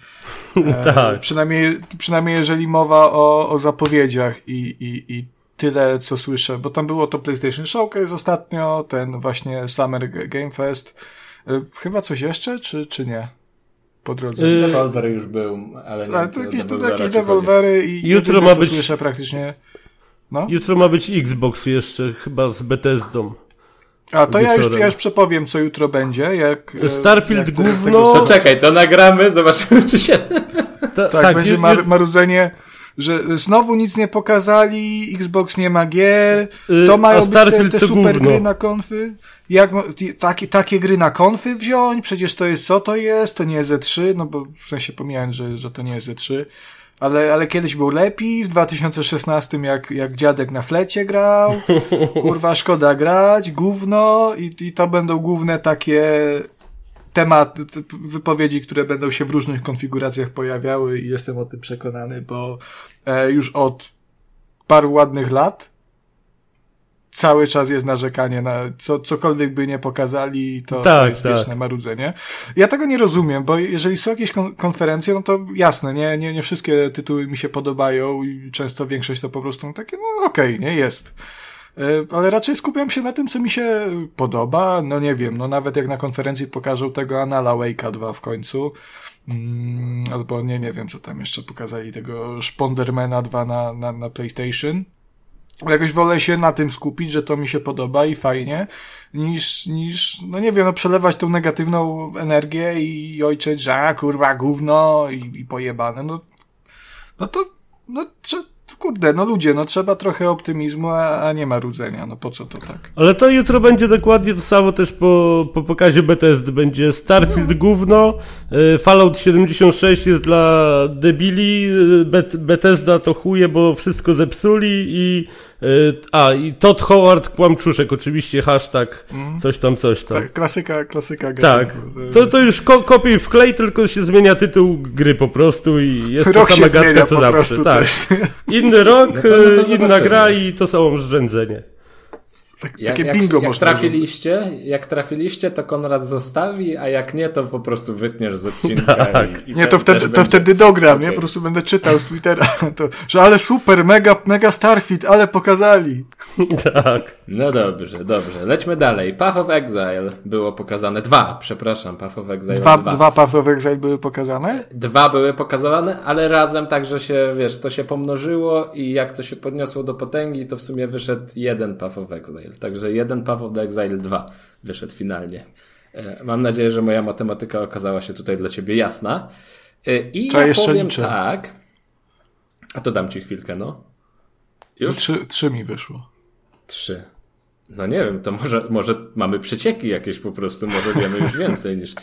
Speaker 3: E, tak.
Speaker 1: Przynajmniej, przynajmniej jeżeli mowa o, o zapowiedziach i, i, i tyle, co słyszę, bo tam było to PlayStation Showcase ostatnio, ten właśnie Summer Game Fest. E, chyba coś jeszcze, czy, czy nie? Po drodze.
Speaker 2: Yy, Devolver już był, ale nie. A,
Speaker 1: to jakieś, to jakieś Devolvery i
Speaker 3: jutro ma być.
Speaker 1: Słyszę praktycznie.
Speaker 3: No? Jutro ma być Xbox jeszcze, chyba z Bethesdą.
Speaker 1: A to ja już, ja już przepowiem, co jutro będzie. Jak,
Speaker 3: e, Starfield jak gówno. Tego...
Speaker 2: To czekaj, to nagramy, zobaczymy, czy się.
Speaker 1: Ta, tak, tak, będzie mar marudzenie że znowu nic nie pokazali, Xbox nie ma gier, y, to mają być te, te super gry na konfy. Jak takie, takie gry na konfy wziąć? Przecież to jest co to jest? To nie jest Z3, no bo w sensie pomijając, że, że to nie jest Z3. Ale, ale kiedyś był lepiej, w 2016 jak, jak dziadek na flecie grał, kurwa szkoda grać, gówno. I, i to będą główne takie temat, wypowiedzi, które będą się w różnych konfiguracjach pojawiały i jestem o tym przekonany, bo e, już od paru ładnych lat cały czas jest narzekanie na co, cokolwiek by nie pokazali, to, tak, to jest tak. wieczne marudzenie. Ja tego nie rozumiem, bo jeżeli są jakieś kon konferencje, no to jasne, nie, nie, nie wszystkie tytuły mi się podobają i często większość to po prostu takie, no okej, okay, nie, jest. E, ale raczej skupiam się na tym, co mi się podoba. No nie wiem, no nawet jak na konferencji pokażą tego Anala Wake'a 2 w końcu, mm, albo nie, nie wiem, co tam jeszcze pokazali, tego Spondermana 2 na, na, na PlayStation. Jakoś wolę się na tym skupić, że to mi się podoba i fajnie, niż, niż, no nie wiem, no przelewać tą negatywną energię i ojczeć, że a, kurwa, gówno i, i pojebane. No, no to, no, kurde, no ludzie, no trzeba trochę optymizmu, a, a nie marudzenia, no po co to tak?
Speaker 3: Ale to jutro będzie dokładnie to samo też po, po pokazie Bethesdy, będzie Starfield no. gówno, e, Fallout 76 jest dla debili, e, Bet Bethesda to chuje, bo wszystko zepsuli i a, i Todd Howard kłamczuszek, oczywiście hashtag mm. coś tam, coś tam.
Speaker 1: Tak, klasyka, klasyka
Speaker 3: gry. Tak, to, to już ko kopiuj wklej, tylko się zmienia tytuł gry po prostu i jest Rok ta sama gadka co zawsze. Tak. Inny rok, no to, no to inna gra i to samo rzędzenie.
Speaker 1: Tak, jak, takie bingo
Speaker 2: jak, jak trafiliście, jak trafiliście, to Konrad zostawi, a jak nie, to po prostu wytniesz z odcinka. Tak.
Speaker 1: I, i nie, to wtedy, to wtedy dogram, okay. nie? Po prostu będę czytał z Twittera, to, że ale super, mega, mega Starfit, ale pokazali.
Speaker 3: Tak.
Speaker 2: No dobrze, dobrze. Lećmy dalej. Path of Exile było pokazane. Dwa, przepraszam, Path of Exile
Speaker 1: dwa. Dwa, dwa Path of Exile były pokazane?
Speaker 2: Dwa były pokazywane, ale razem także się, wiesz, to się pomnożyło i jak to się podniosło do potęgi, to w sumie wyszedł jeden Path of Exile. Także jeden Path of the Exile 2 wyszedł finalnie. E, mam nadzieję, że moja matematyka okazała się tutaj dla ciebie jasna. E, I ja jeszcze powiem liczę. tak. A to dam ci chwilkę, no.
Speaker 1: Już? Trzy, trzy mi wyszło.
Speaker 2: Trzy. No nie wiem, to może, może mamy przecieki jakieś po prostu, może wiemy już więcej niż,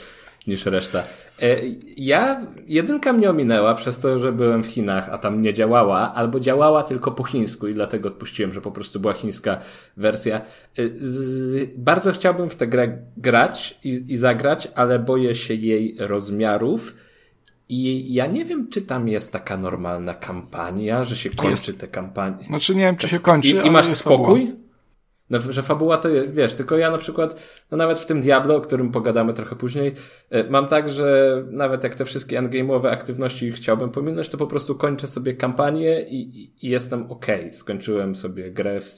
Speaker 2: niż reszta. E, ja, jedynka mnie ominęła przez to, że byłem w Chinach, a tam nie działała, albo działała tylko po chińsku i dlatego odpuściłem, że po prostu była chińska wersja. E, bardzo chciałbym w tę grę grać i, i zagrać, ale boję się jej rozmiarów. I ja nie wiem, czy tam jest taka normalna kampania, że się kończy tę kampanię.
Speaker 1: Znaczy nie wiem, czy się kończy.
Speaker 2: I, i masz spokój? No, że fabuła to, wiesz, tylko ja na przykład, no nawet w tym Diablo, o którym pogadamy trochę później, e, mam tak, że nawet jak te wszystkie endgame'owe aktywności chciałbym pominąć, to po prostu kończę sobie kampanię i, i jestem ok. Skończyłem sobie grę w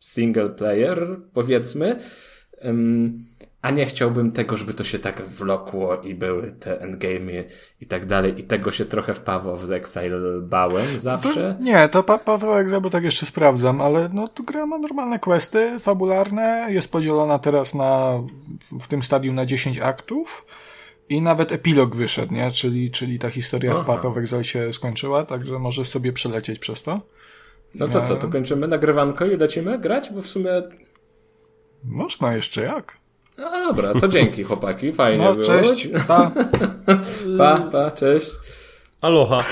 Speaker 2: single player, powiedzmy. Um, a nie chciałbym tego, żeby to się tak wlokło i były te endgamy i tak dalej. I tego się trochę w Path of Exile bałem zawsze.
Speaker 1: To, nie, to Path of Exile, tak jeszcze sprawdzam, ale no tu gra ma normalne questy fabularne, jest podzielona teraz na, w tym stadium na 10 aktów i nawet epilog wyszedł, nie? Czyli, czyli ta historia Aha. w Path of Exile się skończyła, także możesz sobie przelecieć przez to.
Speaker 2: No to co, to kończymy nagrywanko i lecimy grać, bo w sumie...
Speaker 1: Można jeszcze jak.
Speaker 2: No dobra, to dzięki chłopaki, fajnie
Speaker 1: No,
Speaker 2: było.
Speaker 1: cześć. Pa.
Speaker 2: Pa, pa, cześć.
Speaker 3: Aloha.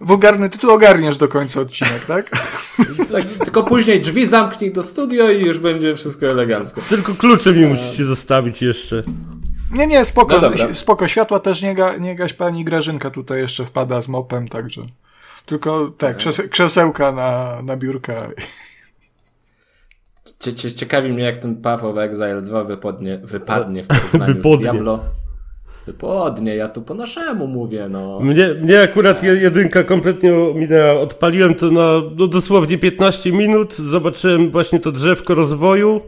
Speaker 1: Wulgarny tytuł ogarniesz do końca odcinek, tak?
Speaker 2: Tak, tylko później drzwi zamknij do studio i już będzie wszystko elegancko.
Speaker 3: Tylko klucze mi musicie zostawić jeszcze.
Speaker 1: Nie, nie, spoko,
Speaker 2: No
Speaker 1: spoko. Światła też nie, ga, nie gaś pani Grażynka tutaj jeszcze wpada z mopem, także. Tylko te krzese, krzesełka na, na biurka.
Speaker 2: Cie, cie, ciekawi mnie, jak ten Path of Exile 2 wypadnie, wypadnie w porównaniu
Speaker 3: Wypadnie.
Speaker 2: z Diablo. Wypadnie, ja tu po naszemu mówię, no.
Speaker 3: Mnie, mnie akurat je- jedynka kompletnie minęła. Odpaliłem to na no, dosłownie 15 minut. Zobaczyłem właśnie to drzewko rozwoju.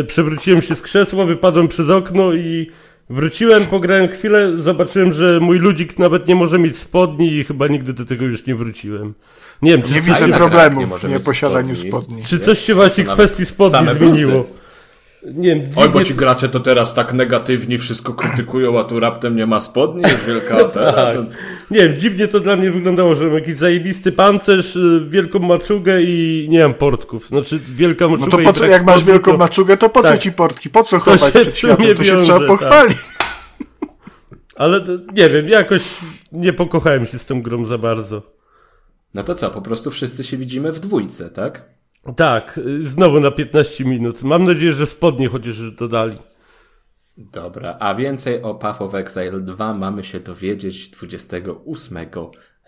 Speaker 3: E, przewróciłem się z krzesła, wypadłem przez okno i wróciłem, pograłem chwilę. Zobaczyłem, że mój ludzik nawet nie może mieć spodni i chyba nigdy do tego już nie wróciłem. Nie wiem, czy,
Speaker 1: Nie
Speaker 3: coś,
Speaker 1: widzę problemu
Speaker 2: nie
Speaker 1: w nieposiadaniu
Speaker 2: spodni.
Speaker 1: spodni.
Speaker 3: czy coś się właśnie w kwestii spodni zmieniło. Nie wiem,
Speaker 2: Oj, bo
Speaker 3: dziwnie-
Speaker 2: ci gracze to teraz tak negatywni wszystko krytykują, a tu raptem nie ma spodni, jest wielka afera.
Speaker 3: Tak.
Speaker 2: To...
Speaker 3: Nie wiem, dziwnie to dla mnie wyglądało, że mam jakiś zajebisty pancerz, y, wielką maczugę i nie mam portków. Znaczy, wielka
Speaker 1: No
Speaker 3: maczuga
Speaker 1: to
Speaker 3: i
Speaker 1: po co,
Speaker 3: brak
Speaker 1: jak masz wielką
Speaker 3: to-
Speaker 1: maczugę, to po co
Speaker 3: Tak.
Speaker 1: ci portki? Po co chować przed światłem? To się
Speaker 3: wiąże,
Speaker 1: trzeba
Speaker 3: tak.
Speaker 1: pochwalić.
Speaker 3: Ale to- nie wiem, jakoś nie pokochałem się z tą grą za bardzo.
Speaker 2: No to co, po prostu wszyscy się widzimy w dwójce, tak?
Speaker 3: Tak, y, znowu na 15 minut. Mam nadzieję, że spodnie chociaż już dodali.
Speaker 2: Dobra, a więcej o Path of Exile 2 mamy się dowiedzieć 28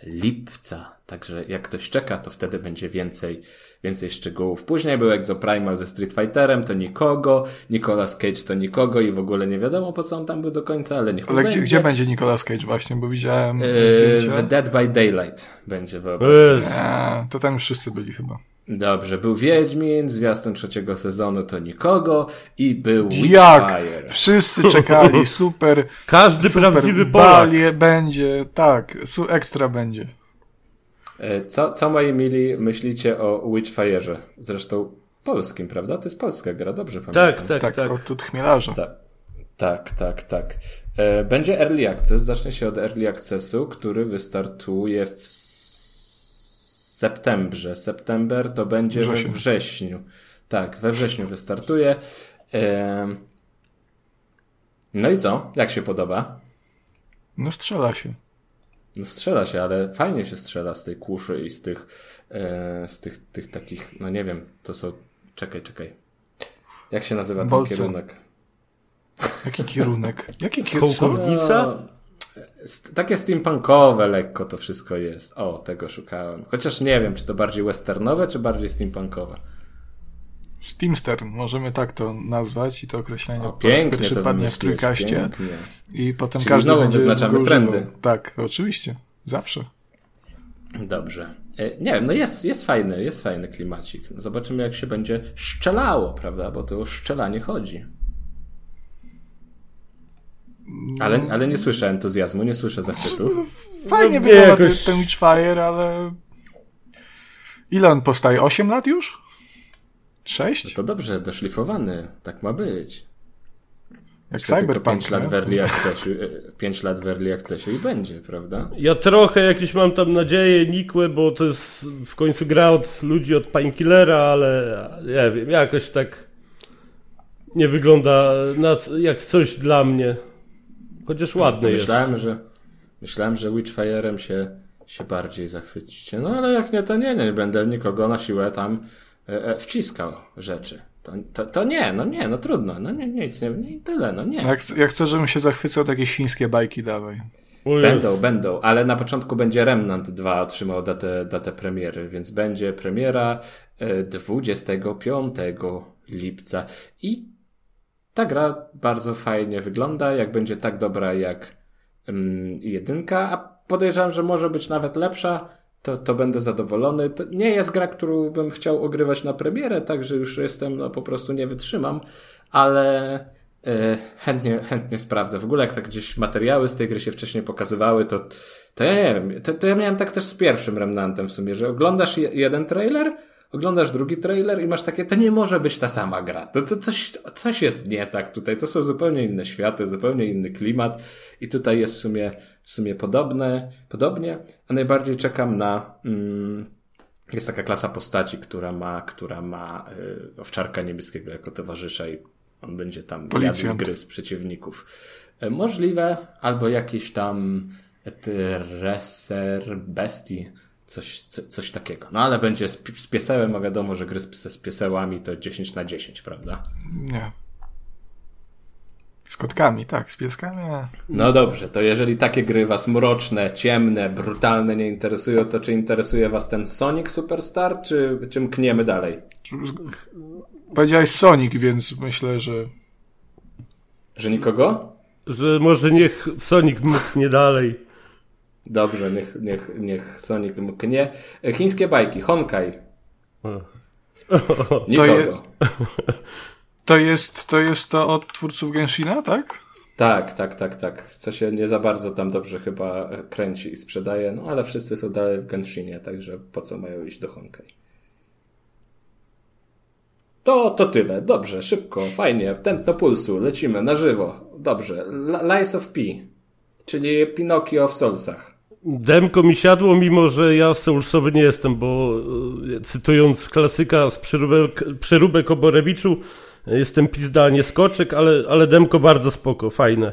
Speaker 2: lipca. Także jak ktoś czeka, to wtedy będzie więcej, więcej szczegółów. Później był Exoprimal ze Street Fighterem, to nikogo. Nicolas Cage to nikogo i w ogóle nie wiadomo po co on tam był do końca, ale niech
Speaker 1: Ale
Speaker 2: będzie.
Speaker 1: gdzie, gdzie będzie Nicolas Cage właśnie, bo widziałem
Speaker 2: Yy, Dead by Daylight będzie wyobraź.
Speaker 1: A, to tam już wszyscy byli chyba.
Speaker 2: Dobrze, był Wiedźmin, zwiastun trzeciego sezonu to nikogo i był
Speaker 1: Jak?
Speaker 2: Witchfire.
Speaker 1: Wszyscy czekali, super.
Speaker 3: Każdy
Speaker 1: super
Speaker 3: prawdziwy Polak.
Speaker 1: będzie, tak, su, ekstra będzie.
Speaker 2: E, Co, co moi mili myślicie o Witchfire'ze? Zresztą polskim, prawda? To jest polska gra, dobrze pamiętam.
Speaker 3: Tak, tak,
Speaker 1: Tak,
Speaker 3: tak.
Speaker 1: od, od chmielarza.
Speaker 2: Tak, tak, tak. tak. E, Będzie Early Access, zacznie się od Early Accessu, który wystartuje w septembrze. September to będzie we wrześniu. Tak, we wrześniu wystartuje. No i co? Jak się podoba?
Speaker 1: No strzela się.
Speaker 2: No strzela się, ale fajnie się strzela z tej kuszy i z tych, e, z tych, tych takich, no nie wiem, to są, czekaj, czekaj. Jak się nazywa ten
Speaker 1: Bolce.
Speaker 2: kierunek?
Speaker 1: Jaki kierunek? Jaki kierunek?
Speaker 3: Kołkownica?
Speaker 2: Takie steampunkowe lekko to wszystko jest. O, tego szukałem. Chociaż nie wiem, czy to bardziej westernowe, czy bardziej steampunkowe.
Speaker 1: Steamster, możemy tak to nazwać i to określenie
Speaker 2: O, pięknie
Speaker 1: pierwszy
Speaker 2: to
Speaker 1: padnie w trójkaście
Speaker 2: pięknie.
Speaker 1: i potem
Speaker 2: Czyli
Speaker 1: każdy będzie
Speaker 2: wyznaczamy trendy.
Speaker 1: Tak, oczywiście. Zawsze.
Speaker 2: Dobrze. E, Nie wiem, no jest, jest fajny, jest fajny klimacik. Zobaczymy, jak się będzie szczelało, prawda? Bo to o szczelanie chodzi. Ale, ale nie słyszę entuzjazmu, nie słyszę zachwytów.
Speaker 1: Fajnie
Speaker 3: No,
Speaker 1: wygląda
Speaker 3: jakoś-
Speaker 1: ten, Witchfire, ale... Ile on powstaje? 8 lat już? 6?
Speaker 2: To dobrze, doszlifowany. Tak ma być.
Speaker 1: Jak
Speaker 2: Jeszcze tylko
Speaker 1: Cyberpunk,
Speaker 2: 5 lat w early accessie, 5 lat w early accessie i będzie, prawda?
Speaker 3: Ja trochę jakieś mam tam nadzieje nikłe, bo to jest w końcu gra od ludzi od Painkillera, ale nie wiem, jakoś tak nie wygląda na, jak coś dla mnie. Chociaż ładny jest.
Speaker 2: Myślałem, że myślałem, że Witchfire'em się, się bardziej zachwycicie. No ale jak nie, to nie, nie będę nikogo na siłę tam e, e, wciskał rzeczy. To, to, to nie, no nie, no trudno, no nie, nic nie, nie tyle, no nie.
Speaker 1: Jak, jak chcę, żebym się zachwycał, to jakieś chińskie bajki dawaj.
Speaker 3: O.
Speaker 2: Będą, będą, ale na początku będzie Remnant 2 otrzymał datę, datę premiery, więc będzie premiera e, 25 lipca. I ta gra bardzo fajnie wygląda, jak będzie tak dobra jak mm, jedynka, a podejrzewam, że może być nawet lepsza, to, to będę zadowolony. To nie jest gra, którą bym chciał ogrywać na premierę, także już jestem, no po prostu nie wytrzymam, ale e, chętnie, chętnie sprawdzę. W ogóle jak tak gdzieś materiały z tej gry się wcześniej pokazywały, to, to ja nie wiem, to, to ja miałem tak też z pierwszym Remnantem w sumie, że oglądasz je, jeden trailer, oglądasz drugi trailer i masz takie, to nie może być ta sama gra. To, to coś, coś jest nie tak tutaj. To są zupełnie inne światy, zupełnie inny klimat i tutaj jest w sumie, w sumie podobne, podobnie, a najbardziej czekam na, mm, Jest taka klasa postaci, która ma, która ma y, owczarka niebieskiego jako towarzysza i on będzie tam jadł gry z przeciwników. Y, możliwe, albo jakiś tam treser bestii, coś, co, coś takiego. No ale będzie z, z piesełem, a wiadomo, że gry z, z piesełami to 10 na 10, prawda?
Speaker 1: Nie. Z kotkami, tak, z pieskami.
Speaker 2: No dobrze, to jeżeli takie gry was mroczne, ciemne, brutalne nie interesują, to czy interesuje was ten Sonic Superstar, czy, czy mkniemy dalej?
Speaker 1: Powiedziałeś Sonic, więc myślę, że
Speaker 2: Że nikogo?
Speaker 3: Że może niech Sonic mknie dalej.
Speaker 2: Dobrze, niech, niech, niech Sonic mknie. E, Chińskie bajki, Honkai. Nikogo.
Speaker 1: jest- to jest to, jest to od twórców Genshina, tak?
Speaker 2: Tak, tak, tak, tak. Co się nie za bardzo tam dobrze chyba kręci i sprzedaje, no ale wszyscy są dalej w Genshinie, także po co mają iść do Honkai? To, to tyle. Dobrze, szybko, fajnie. Tętno pulsu, lecimy na żywo. Dobrze. L- Lies of P, czyli Pinokio w Soulsach.
Speaker 3: Demko mi siadło, mimo że ja soulsowy nie jestem, bo e, cytując klasyka z przeróbek, przeróbek o Borewiczu, jestem pizda, nie skoczek, ale, ale demko bardzo spoko, fajne.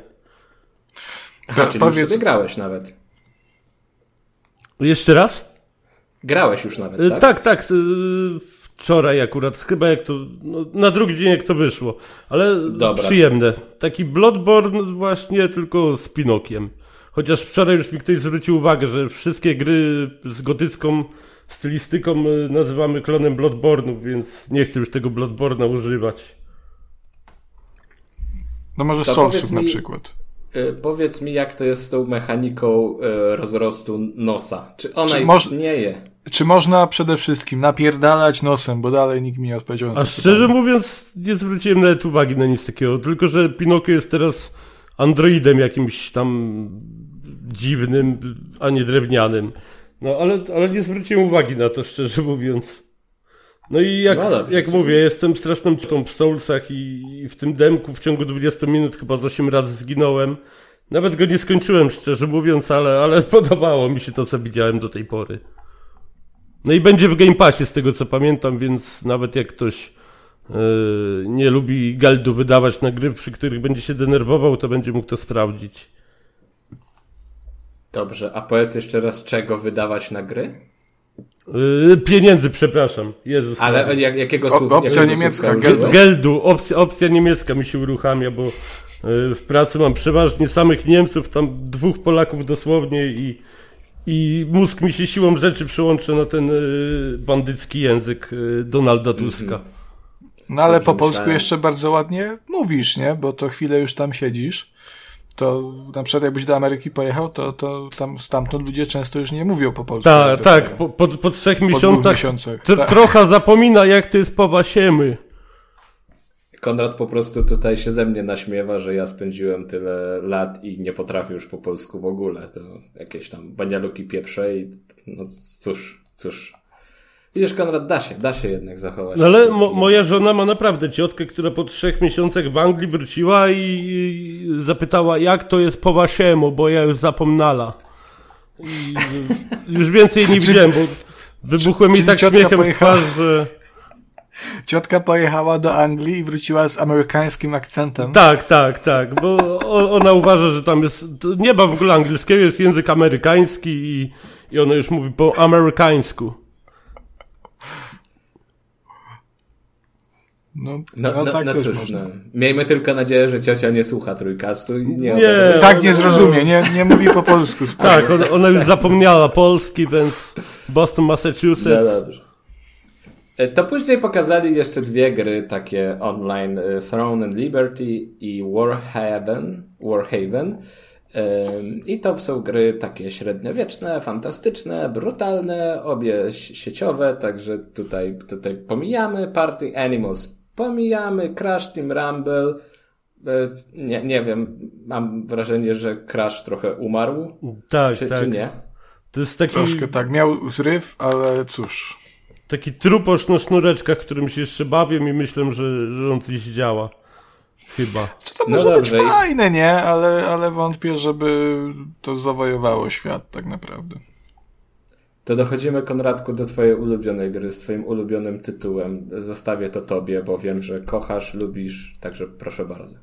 Speaker 2: Aha, czyli
Speaker 1: powiedz-
Speaker 2: już sobie grałeś nawet.
Speaker 3: Jeszcze raz?
Speaker 2: Grałeś już nawet,
Speaker 3: E,
Speaker 2: tak?
Speaker 3: Tak, tak. e, Wczoraj akurat, chyba jak to, no, na drugi dzień jak to wyszło, ale
Speaker 2: Dobra.
Speaker 3: przyjemne. Taki Bloodborne właśnie, tylko z Pinokiem. Chociaż wczoraj już mi ktoś zwrócił uwagę, że wszystkie gry z gotycką stylistyką e, nazywamy klonem Bloodborne'u, więc nie chcę już tego Bloodborne'a używać.
Speaker 1: No może Soulsów na przykład.
Speaker 2: Y, Powiedz mi, jak to jest z tą mechaniką y, rozrostu nosa? Czy ona
Speaker 1: Czy moż-
Speaker 2: istnieje?
Speaker 1: Czy można przede wszystkim napierdalać nosem, bo dalej nikt mi nie odpowiedział na
Speaker 3: A
Speaker 1: to
Speaker 3: szczerze
Speaker 1: pytanie.
Speaker 3: mówiąc, nie zwróciłem nawet uwagi na nic takiego, tylko że Pinokio jest teraz androidem jakimś tam dziwnym, a nie drewnianym. No ale, ale nie zwróciłem uwagi na to, szczerze mówiąc. No i jak,
Speaker 2: No
Speaker 3: jak mówię, jestem straszną ciotą w Soulsach i, i w tym demku w ciągu 20 minut chyba z 8 razy zginąłem. Nawet go nie skończyłem, szczerze mówiąc, ale, ale podobało mi się to, co widziałem do tej pory. No i będzie w Game Passie z tego co pamiętam, więc nawet jak ktoś nie lubi galdu wydawać na gry, przy których będzie się denerwował, to będzie mógł to sprawdzić.
Speaker 2: Dobrze, a powiedz jeszcze raz, czego wydawać na gry?
Speaker 3: Yy, pieniędzy, przepraszam. Jezus.
Speaker 2: Ale jak, jakiego słowa?
Speaker 1: opcja
Speaker 2: jakiego
Speaker 1: niemiecka,
Speaker 2: słówka
Speaker 1: gel-
Speaker 2: użyłeś?
Speaker 3: Geldu, opcja, opcja niemiecka mi się uruchamia, bo yy, w pracy mam przeważnie samych Niemców, tam dwóch Polaków dosłownie i, i mózg mi się siłą rzeczy przełącza na ten yy, bandycki język yy, Donalda Tuska.
Speaker 1: No ale po polsku
Speaker 2: myślałem.
Speaker 1: jeszcze bardzo ładnie mówisz, nie? Bo to chwilę już tam siedzisz. To na przykład jakbyś do Ameryki pojechał, to, to tam stamtąd ludzie często już nie mówią po polsku.
Speaker 3: Tak,
Speaker 1: jak
Speaker 3: tak,
Speaker 1: dostają.
Speaker 3: po, po, po trzech
Speaker 1: Po
Speaker 3: miesiącach
Speaker 1: miesiącach.
Speaker 3: tr-
Speaker 1: tak.
Speaker 3: trochę zapomina jak to jest po wasiemy.
Speaker 2: Konrad po prostu tutaj się ze mnie naśmiewa, że ja spędziłem tyle lat i nie potrafię już po polsku w ogóle. To jakieś tam banialuki pieprze i no cóż, cóż. Widzisz, Konrad, da się, da się jednak zachować.
Speaker 3: No ale mo, moja żona ma naprawdę ciotkę, która po trzech miesiącach w Anglii wróciła i, i zapytała, jak to jest po wasiemu, bo ja już zapomnala. I już więcej nie widziałem, bo wybuchłem mi tak śmiechem w
Speaker 1: pojechała-
Speaker 3: twarz, że...
Speaker 1: Ciotka pojechała do Anglii i wróciła z amerykańskim akcentem.
Speaker 3: Tak, tak, tak, bo ona uważa, że tam jest... Nie ma w ogóle angielskiego, jest język amerykański i, i ona już mówi po amerykańsku.
Speaker 1: No,
Speaker 2: No, no,
Speaker 1: tak
Speaker 2: no
Speaker 1: też
Speaker 2: cóż,
Speaker 1: można.
Speaker 2: no. Miejmy tylko nadzieję, że ciocia nie słucha trójkastu i nie...
Speaker 3: Nie.
Speaker 1: Tak nie zrozumie, nie, nie mówi po polsku.
Speaker 3: Tak, ona, ona już zapomniała Polski, więc Boston,
Speaker 2: No
Speaker 3: Massachusetts.
Speaker 2: dobrze. E, To później pokazali jeszcze dwie gry takie online, e, Throne and Liberty i Warhaven. Warhaven. Ym, I to są gry takie średniowieczne, fantastyczne, brutalne, obie si- sieciowe, także tutaj, tutaj pomijamy Party Animals, pomijamy Crash Team Rumble. E, Nie, nie wiem, mam wrażenie, że Crash trochę umarł,
Speaker 3: Tak,
Speaker 2: czy,
Speaker 3: tak.
Speaker 2: czy nie?
Speaker 3: To jest taki,
Speaker 1: Troszkę tak, miał zryw, ale cóż.
Speaker 3: taki truposz na sznureczkach, którym się jeszcze bawię i myślę, że, że on coś działa. Chyba.
Speaker 1: Co to
Speaker 2: No
Speaker 1: może
Speaker 2: dobrze.
Speaker 1: być fajne, nie? Ale, ale wątpię, żeby to zawojowało świat tak naprawdę.
Speaker 2: To dochodzimy, Konradku, do twojej ulubionej gry z twoim ulubionym tytułem. Zostawię to tobie, bo wiem, że kochasz, lubisz, także proszę bardzo.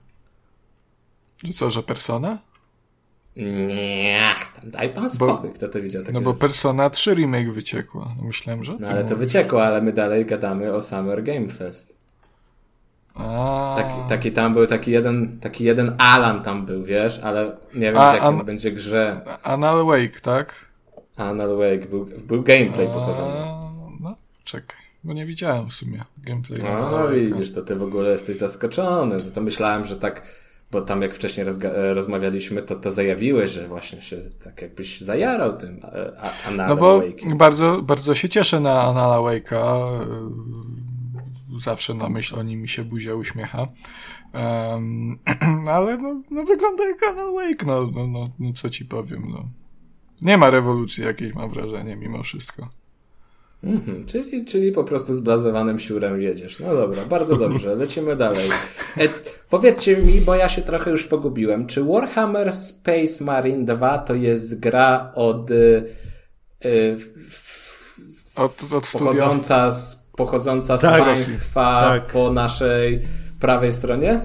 Speaker 1: Co, że Persona?
Speaker 2: Nie, tam daj pan spokój, kto to widział. Takie
Speaker 1: No bo Persona 3 remake wyciekła. No Myślałem, że...
Speaker 2: No ale to wyciekło, ale my dalej gadamy o Summer Game Fest.
Speaker 1: A,
Speaker 2: Taki, taki tam był, taki jeden, taki jeden Alan tam był, wiesz, ale nie wiem
Speaker 1: A,
Speaker 2: w jakim
Speaker 1: a-
Speaker 2: będzie grze.
Speaker 1: Anal Wake, tak?
Speaker 2: Anal Wake, był, był gameplay pokazany.
Speaker 1: A, No, czekaj. Bo nie widziałem w sumie gameplayu.
Speaker 2: No, no widzisz, to ty w ogóle jesteś zaskoczony. To, to myślałem, że tak, bo tam jak wcześniej e, rozmawialiśmy, to to zajawiłeś, że właśnie się tak jakbyś zajarał tym e, Anal
Speaker 1: No bo bardzo, bardzo się cieszę na Anala Wake'a. Yy, Zawsze na myśl o nim mi się buzia uśmiecha. Em, ale no, no wygląda jak Anal Wake, no, no, no, no co ci powiem, no. Nie ma rewolucji jakiejś, mam wrażenie, mimo wszystko.
Speaker 2: Mhm, czyli, czyli po prostu zblazowanym siurem jedziesz. No dobra, bardzo dobrze, lecimy dalej. E, powiedzcie mi, bo ja się trochę już pogubiłem, czy Warhammer Space Marine 2 to jest gra od y, y,
Speaker 1: Od, od
Speaker 2: pochodząca z, pochodząca z
Speaker 3: Tak,
Speaker 2: państwa
Speaker 3: tak.
Speaker 2: po naszej prawej stronie?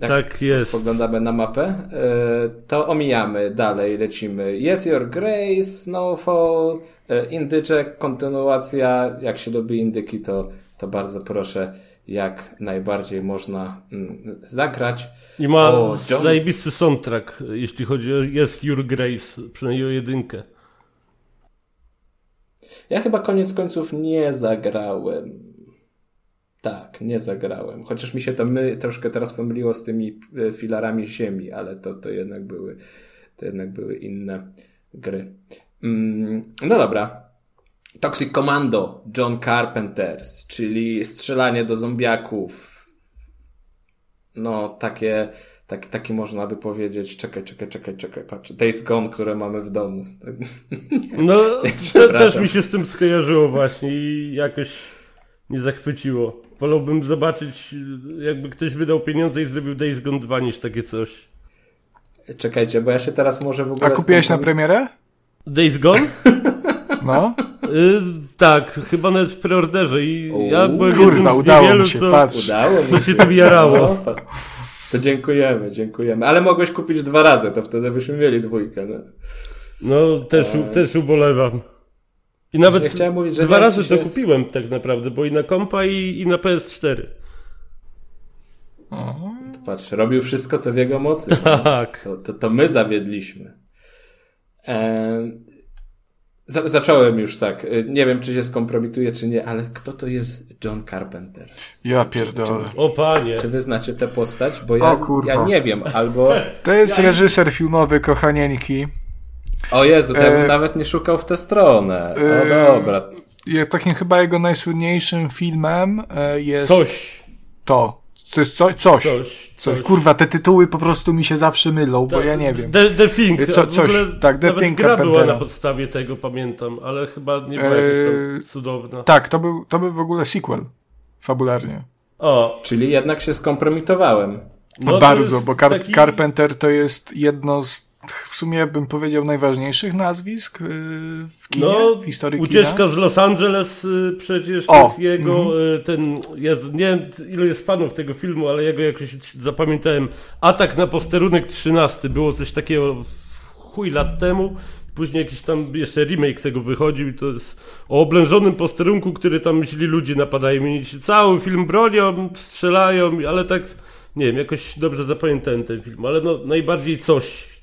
Speaker 2: Jak
Speaker 3: Tak jest.
Speaker 2: Spoglądamy na mapę. E, To omijamy, dalej lecimy. Yes, Your Grace, Snowfall, e, Indyczek, kontynuacja. Jak się lubi indyki, to, to bardzo proszę, jak najbardziej można mm, zagrać.
Speaker 3: I ma
Speaker 2: O, John-
Speaker 3: zajebisty soundtrack, jeśli chodzi o Yes Your Grace, przynajmniej o jedynkę.
Speaker 2: Ja chyba koniec końców nie zagrałem. Tak, nie zagrałem. Chociaż mi się to my troszkę teraz pomyliło z tymi e, filarami ziemi, ale to, to jednak były to jednak były inne gry. Mm, no dobra. Toxic Commando, John Carpenters, czyli strzelanie do zombiaków. No, takie, tak, taki można by powiedzieć, czekaj, czekaj, czekaj, czekaj, patrz, Days Gone, które mamy w domu.
Speaker 3: No, te, też mi się z tym skojarzyło właśnie i jakoś nie zachwyciło. Wolałbym zobaczyć, jakby ktoś wydał pieniądze i zrobił Days Gone 2 niż takie coś.
Speaker 2: Czekajcie, bo ja się teraz może w ogóle...
Speaker 1: A kupiłeś na
Speaker 2: skompromituję.
Speaker 1: premierę?
Speaker 3: Days Gone?
Speaker 1: No.
Speaker 3: Y, tak, chyba nawet w preorderze i
Speaker 2: Uuu.
Speaker 3: ja byłem
Speaker 1: Kurwa,
Speaker 3: z
Speaker 1: udało
Speaker 3: niewielu,
Speaker 1: mi się,
Speaker 3: co...
Speaker 1: patrz.
Speaker 2: Udało
Speaker 3: Co się tym jarało?
Speaker 2: No, to dziękujemy, dziękujemy. Ale mogłeś kupić dwa razy, to wtedy byśmy mieli dwójkę. No.
Speaker 3: No, też, też ubolewam. I nawet
Speaker 2: chciałem mówić, że
Speaker 3: dwa razy
Speaker 2: się-
Speaker 3: to kupiłem tak naprawdę, bo i na kompa i, i na PS4.
Speaker 2: To patrz, robił wszystko, co w jego mocy.
Speaker 3: Tak.
Speaker 2: To, to, to my zawiedliśmy. Za, zacząłem już tak. E, Nie wiem, czy się skompromituje, czy nie, ale kto to jest John Carpenter?
Speaker 1: Ja pierdolę.
Speaker 3: O panie.
Speaker 2: Czy wy znacie tę postać? Bo ja,
Speaker 1: O
Speaker 2: ja nie wiem, albo...
Speaker 1: To jest reżyser filmowy Kochanieńki.
Speaker 2: O Jezu, to ja bym
Speaker 1: E,
Speaker 2: nawet nie szukał w tę stronę. O
Speaker 1: e,
Speaker 2: dobra.
Speaker 1: Je- Takim chyba jego najsłynniejszym filmem e, jest
Speaker 3: Coś.
Speaker 1: to. To jest co, coś.
Speaker 3: Coś.
Speaker 1: Coś. Kurwa, te tytuły po prostu mi się zawsze mylą, bo ja nie wiem.
Speaker 3: The, the Thing.
Speaker 1: Co-
Speaker 3: a w
Speaker 1: coś, tak, The
Speaker 3: Nawet
Speaker 1: Thing
Speaker 3: gra była na podstawie tego, pamiętam, ale chyba nie była jakaś
Speaker 1: Eee,
Speaker 3: tam cudowna.
Speaker 1: Tak, to był, to był w ogóle sequel. Fabularnie.
Speaker 3: O,
Speaker 2: Czyli jednak się skompromitowałem.
Speaker 3: no to
Speaker 1: Bardzo, bo Car-
Speaker 3: taki-
Speaker 1: Carpenter to jest jedno z, w sumie bym powiedział, najważniejszych nazwisk yy, w kinie,
Speaker 3: No,
Speaker 1: w historii
Speaker 3: ucieczka
Speaker 1: kina.
Speaker 3: z Los Angeles y, przecież
Speaker 1: O,
Speaker 3: to jest jego,
Speaker 1: mhm.
Speaker 3: y, ten, jest, nie wiem ilu jest fanów tego filmu, ale jego jakoś zapamiętałem. Atak na posterunek 13, było coś takiego chuj lat temu. Później jakiś tam jeszcze remake tego wychodził i to jest o oblężonym posterunku, który tam źli ludzie napadają i się cały film bronią, strzelają, ale tak, nie wiem, jakoś dobrze zapamiętałem ten film, ale no najbardziej coś,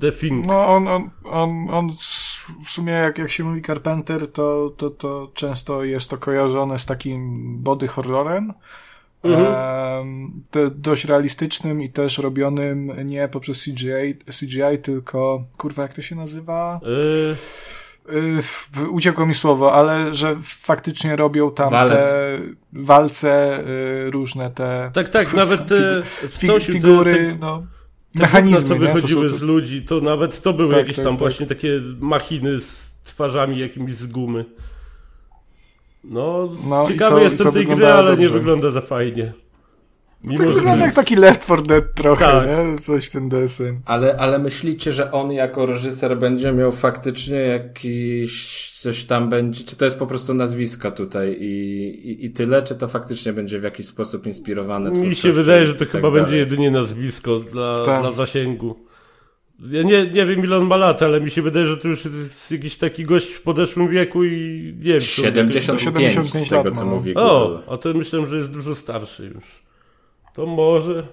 Speaker 3: The Thing.
Speaker 1: No, on, on, on, on w sumie, jak, jak się mówi Carpenter, to, to, to często jest to kojarzone z takim body horrorem.
Speaker 3: Mhm.
Speaker 1: Dość realistycznym i też robionym nie poprzez CGI, CGI, tylko kurwa, jak to się nazywa?
Speaker 3: Y,
Speaker 1: Y, uciekło mi słowo, ale że faktycznie robią tam
Speaker 2: Walec.
Speaker 1: te walce y, różne te
Speaker 3: tak, tak, nawet te, w
Speaker 1: fi-
Speaker 3: coś, te-
Speaker 1: figury,
Speaker 3: te-
Speaker 1: no, mechanizmy,
Speaker 3: gówna, co
Speaker 1: nie? To
Speaker 3: wychodziły
Speaker 1: są
Speaker 3: z ludzi, to nawet to były
Speaker 1: Tak,
Speaker 3: jakieś
Speaker 1: tak,
Speaker 3: tam
Speaker 1: tak.
Speaker 3: właśnie takie machiny z twarzami jakimiś z gumy. No,
Speaker 1: No
Speaker 3: ciekawy
Speaker 1: to-
Speaker 3: jestem
Speaker 1: to
Speaker 3: tej gry, ale nie
Speaker 1: dobrze.
Speaker 3: wygląda za fajnie. Mimo,
Speaker 1: Tak
Speaker 3: że
Speaker 1: wygląda jak taki Left 4 Dead trochę,
Speaker 3: Tak.
Speaker 1: nie? Coś w ten deseń.
Speaker 2: Ale, ale myślicie, że on jako reżyser będzie miał faktycznie jakiś coś tam będzie, czy to jest po prostu nazwisko tutaj i, i, i tyle, czy to faktycznie będzie w jakiś sposób inspirowane
Speaker 3: Mi się wydaje, że to
Speaker 2: tak
Speaker 3: chyba
Speaker 2: dalej?
Speaker 3: będzie jedynie nazwisko dla,
Speaker 1: Tak.
Speaker 3: dla zasięgu. Ja nie, nie wiem ile on ma lat, ale mi się wydaje, że to już jest jakiś taki gość w podeszłym wieku i nie wiem. czy on-
Speaker 2: 75,
Speaker 1: 75
Speaker 2: z tego,
Speaker 1: lat
Speaker 2: co
Speaker 1: ma.
Speaker 2: mówi
Speaker 3: O, a to myślałem, że jest dużo starszy już. To może.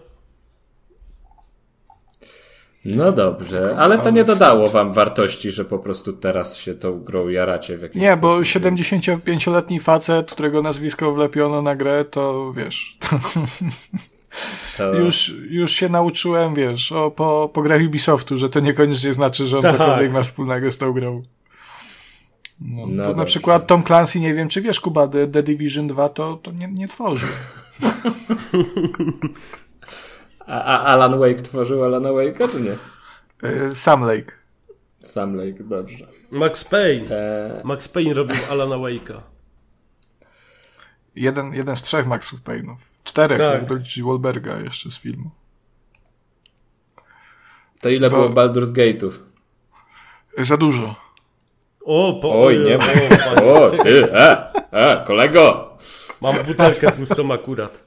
Speaker 2: No dobrze, ale to nie dodało wam wartości, że po prostu teraz się tą grą jaracie w jakiś
Speaker 1: Nie, bo
Speaker 2: sposób.
Speaker 1: 75-letni facet, którego nazwisko wlepiono na grę, to wiesz, to
Speaker 2: To...
Speaker 1: już, już się nauczyłem, wiesz, o, po, po grach Ubisoftu, że to niekoniecznie znaczy, że on
Speaker 3: Tak.
Speaker 1: cokolwiek ma wspólnego z tą grą. No,
Speaker 2: No
Speaker 1: to na przykład Tom Clancy, nie wiem czy wiesz, Kuba, The, The Division 2 to, to nie, nie tworzył.
Speaker 2: A, a Alan Wake tworzył Alana Wake'a, czy nie?
Speaker 1: E, Sam Lake.
Speaker 2: Sam Lake, dobrze.
Speaker 3: Max Payne.
Speaker 2: Eee,
Speaker 3: Max Payne robił Alana Wake'a.
Speaker 1: Jeden, jeden z trzech Maxów Payne'ów. Czterech,
Speaker 3: Tak.
Speaker 1: jak doliczyć Wahlberga jeszcze z filmu.
Speaker 2: to ile
Speaker 1: To-
Speaker 2: było Baldur's Gate'ów?
Speaker 1: E, Za dużo.
Speaker 3: O, po,
Speaker 2: Oj, nie
Speaker 3: o.
Speaker 2: O, ty, e, e, kolego!
Speaker 3: Mam butelkę pustą akurat.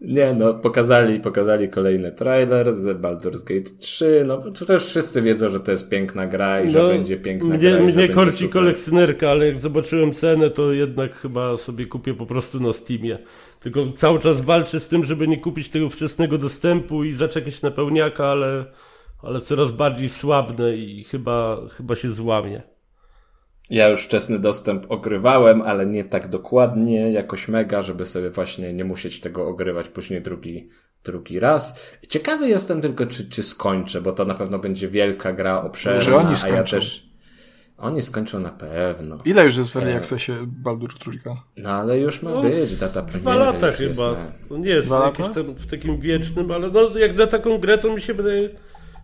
Speaker 2: Nie no, pokazali, pokazali kolejny trailer z Baldur's Gate 3, no to też wszyscy wiedzą, że to jest piękna gra i że będzie piękna
Speaker 3: mnie,
Speaker 2: gra
Speaker 3: Mnie korci kolekcjonerka, ale jak zobaczyłem cenę, to jednak chyba sobie kupię po prostu na Steamie. Tylko cały czas walczę z tym, żeby nie kupić tego wczesnego dostępu i zaczekać na pełniaka, ale, ale coraz bardziej słabnę i chyba, chyba się złamie.
Speaker 2: Ja już wczesny dostęp ogrywałem, ale nie tak dokładnie, jakoś mega, żeby sobie właśnie nie musieć tego ogrywać później drugi, drugi raz. Ciekawy jestem tylko, czy, czy skończę, bo to na pewno będzie wielka gra obszerna,
Speaker 1: Że oni
Speaker 2: a ja
Speaker 1: skończą.
Speaker 2: też... Oni skończą na pewno.
Speaker 1: Ile już jest w Early
Speaker 2: E.
Speaker 1: Accessie Baldur Trójka?
Speaker 2: No ale już ma
Speaker 3: No,
Speaker 2: być data premiery.
Speaker 3: Dwa lata
Speaker 2: jest
Speaker 3: chyba.
Speaker 2: na-
Speaker 3: To nie jest tam, w takim wiecznym, ale no, jak na taką grę to mi się wydaje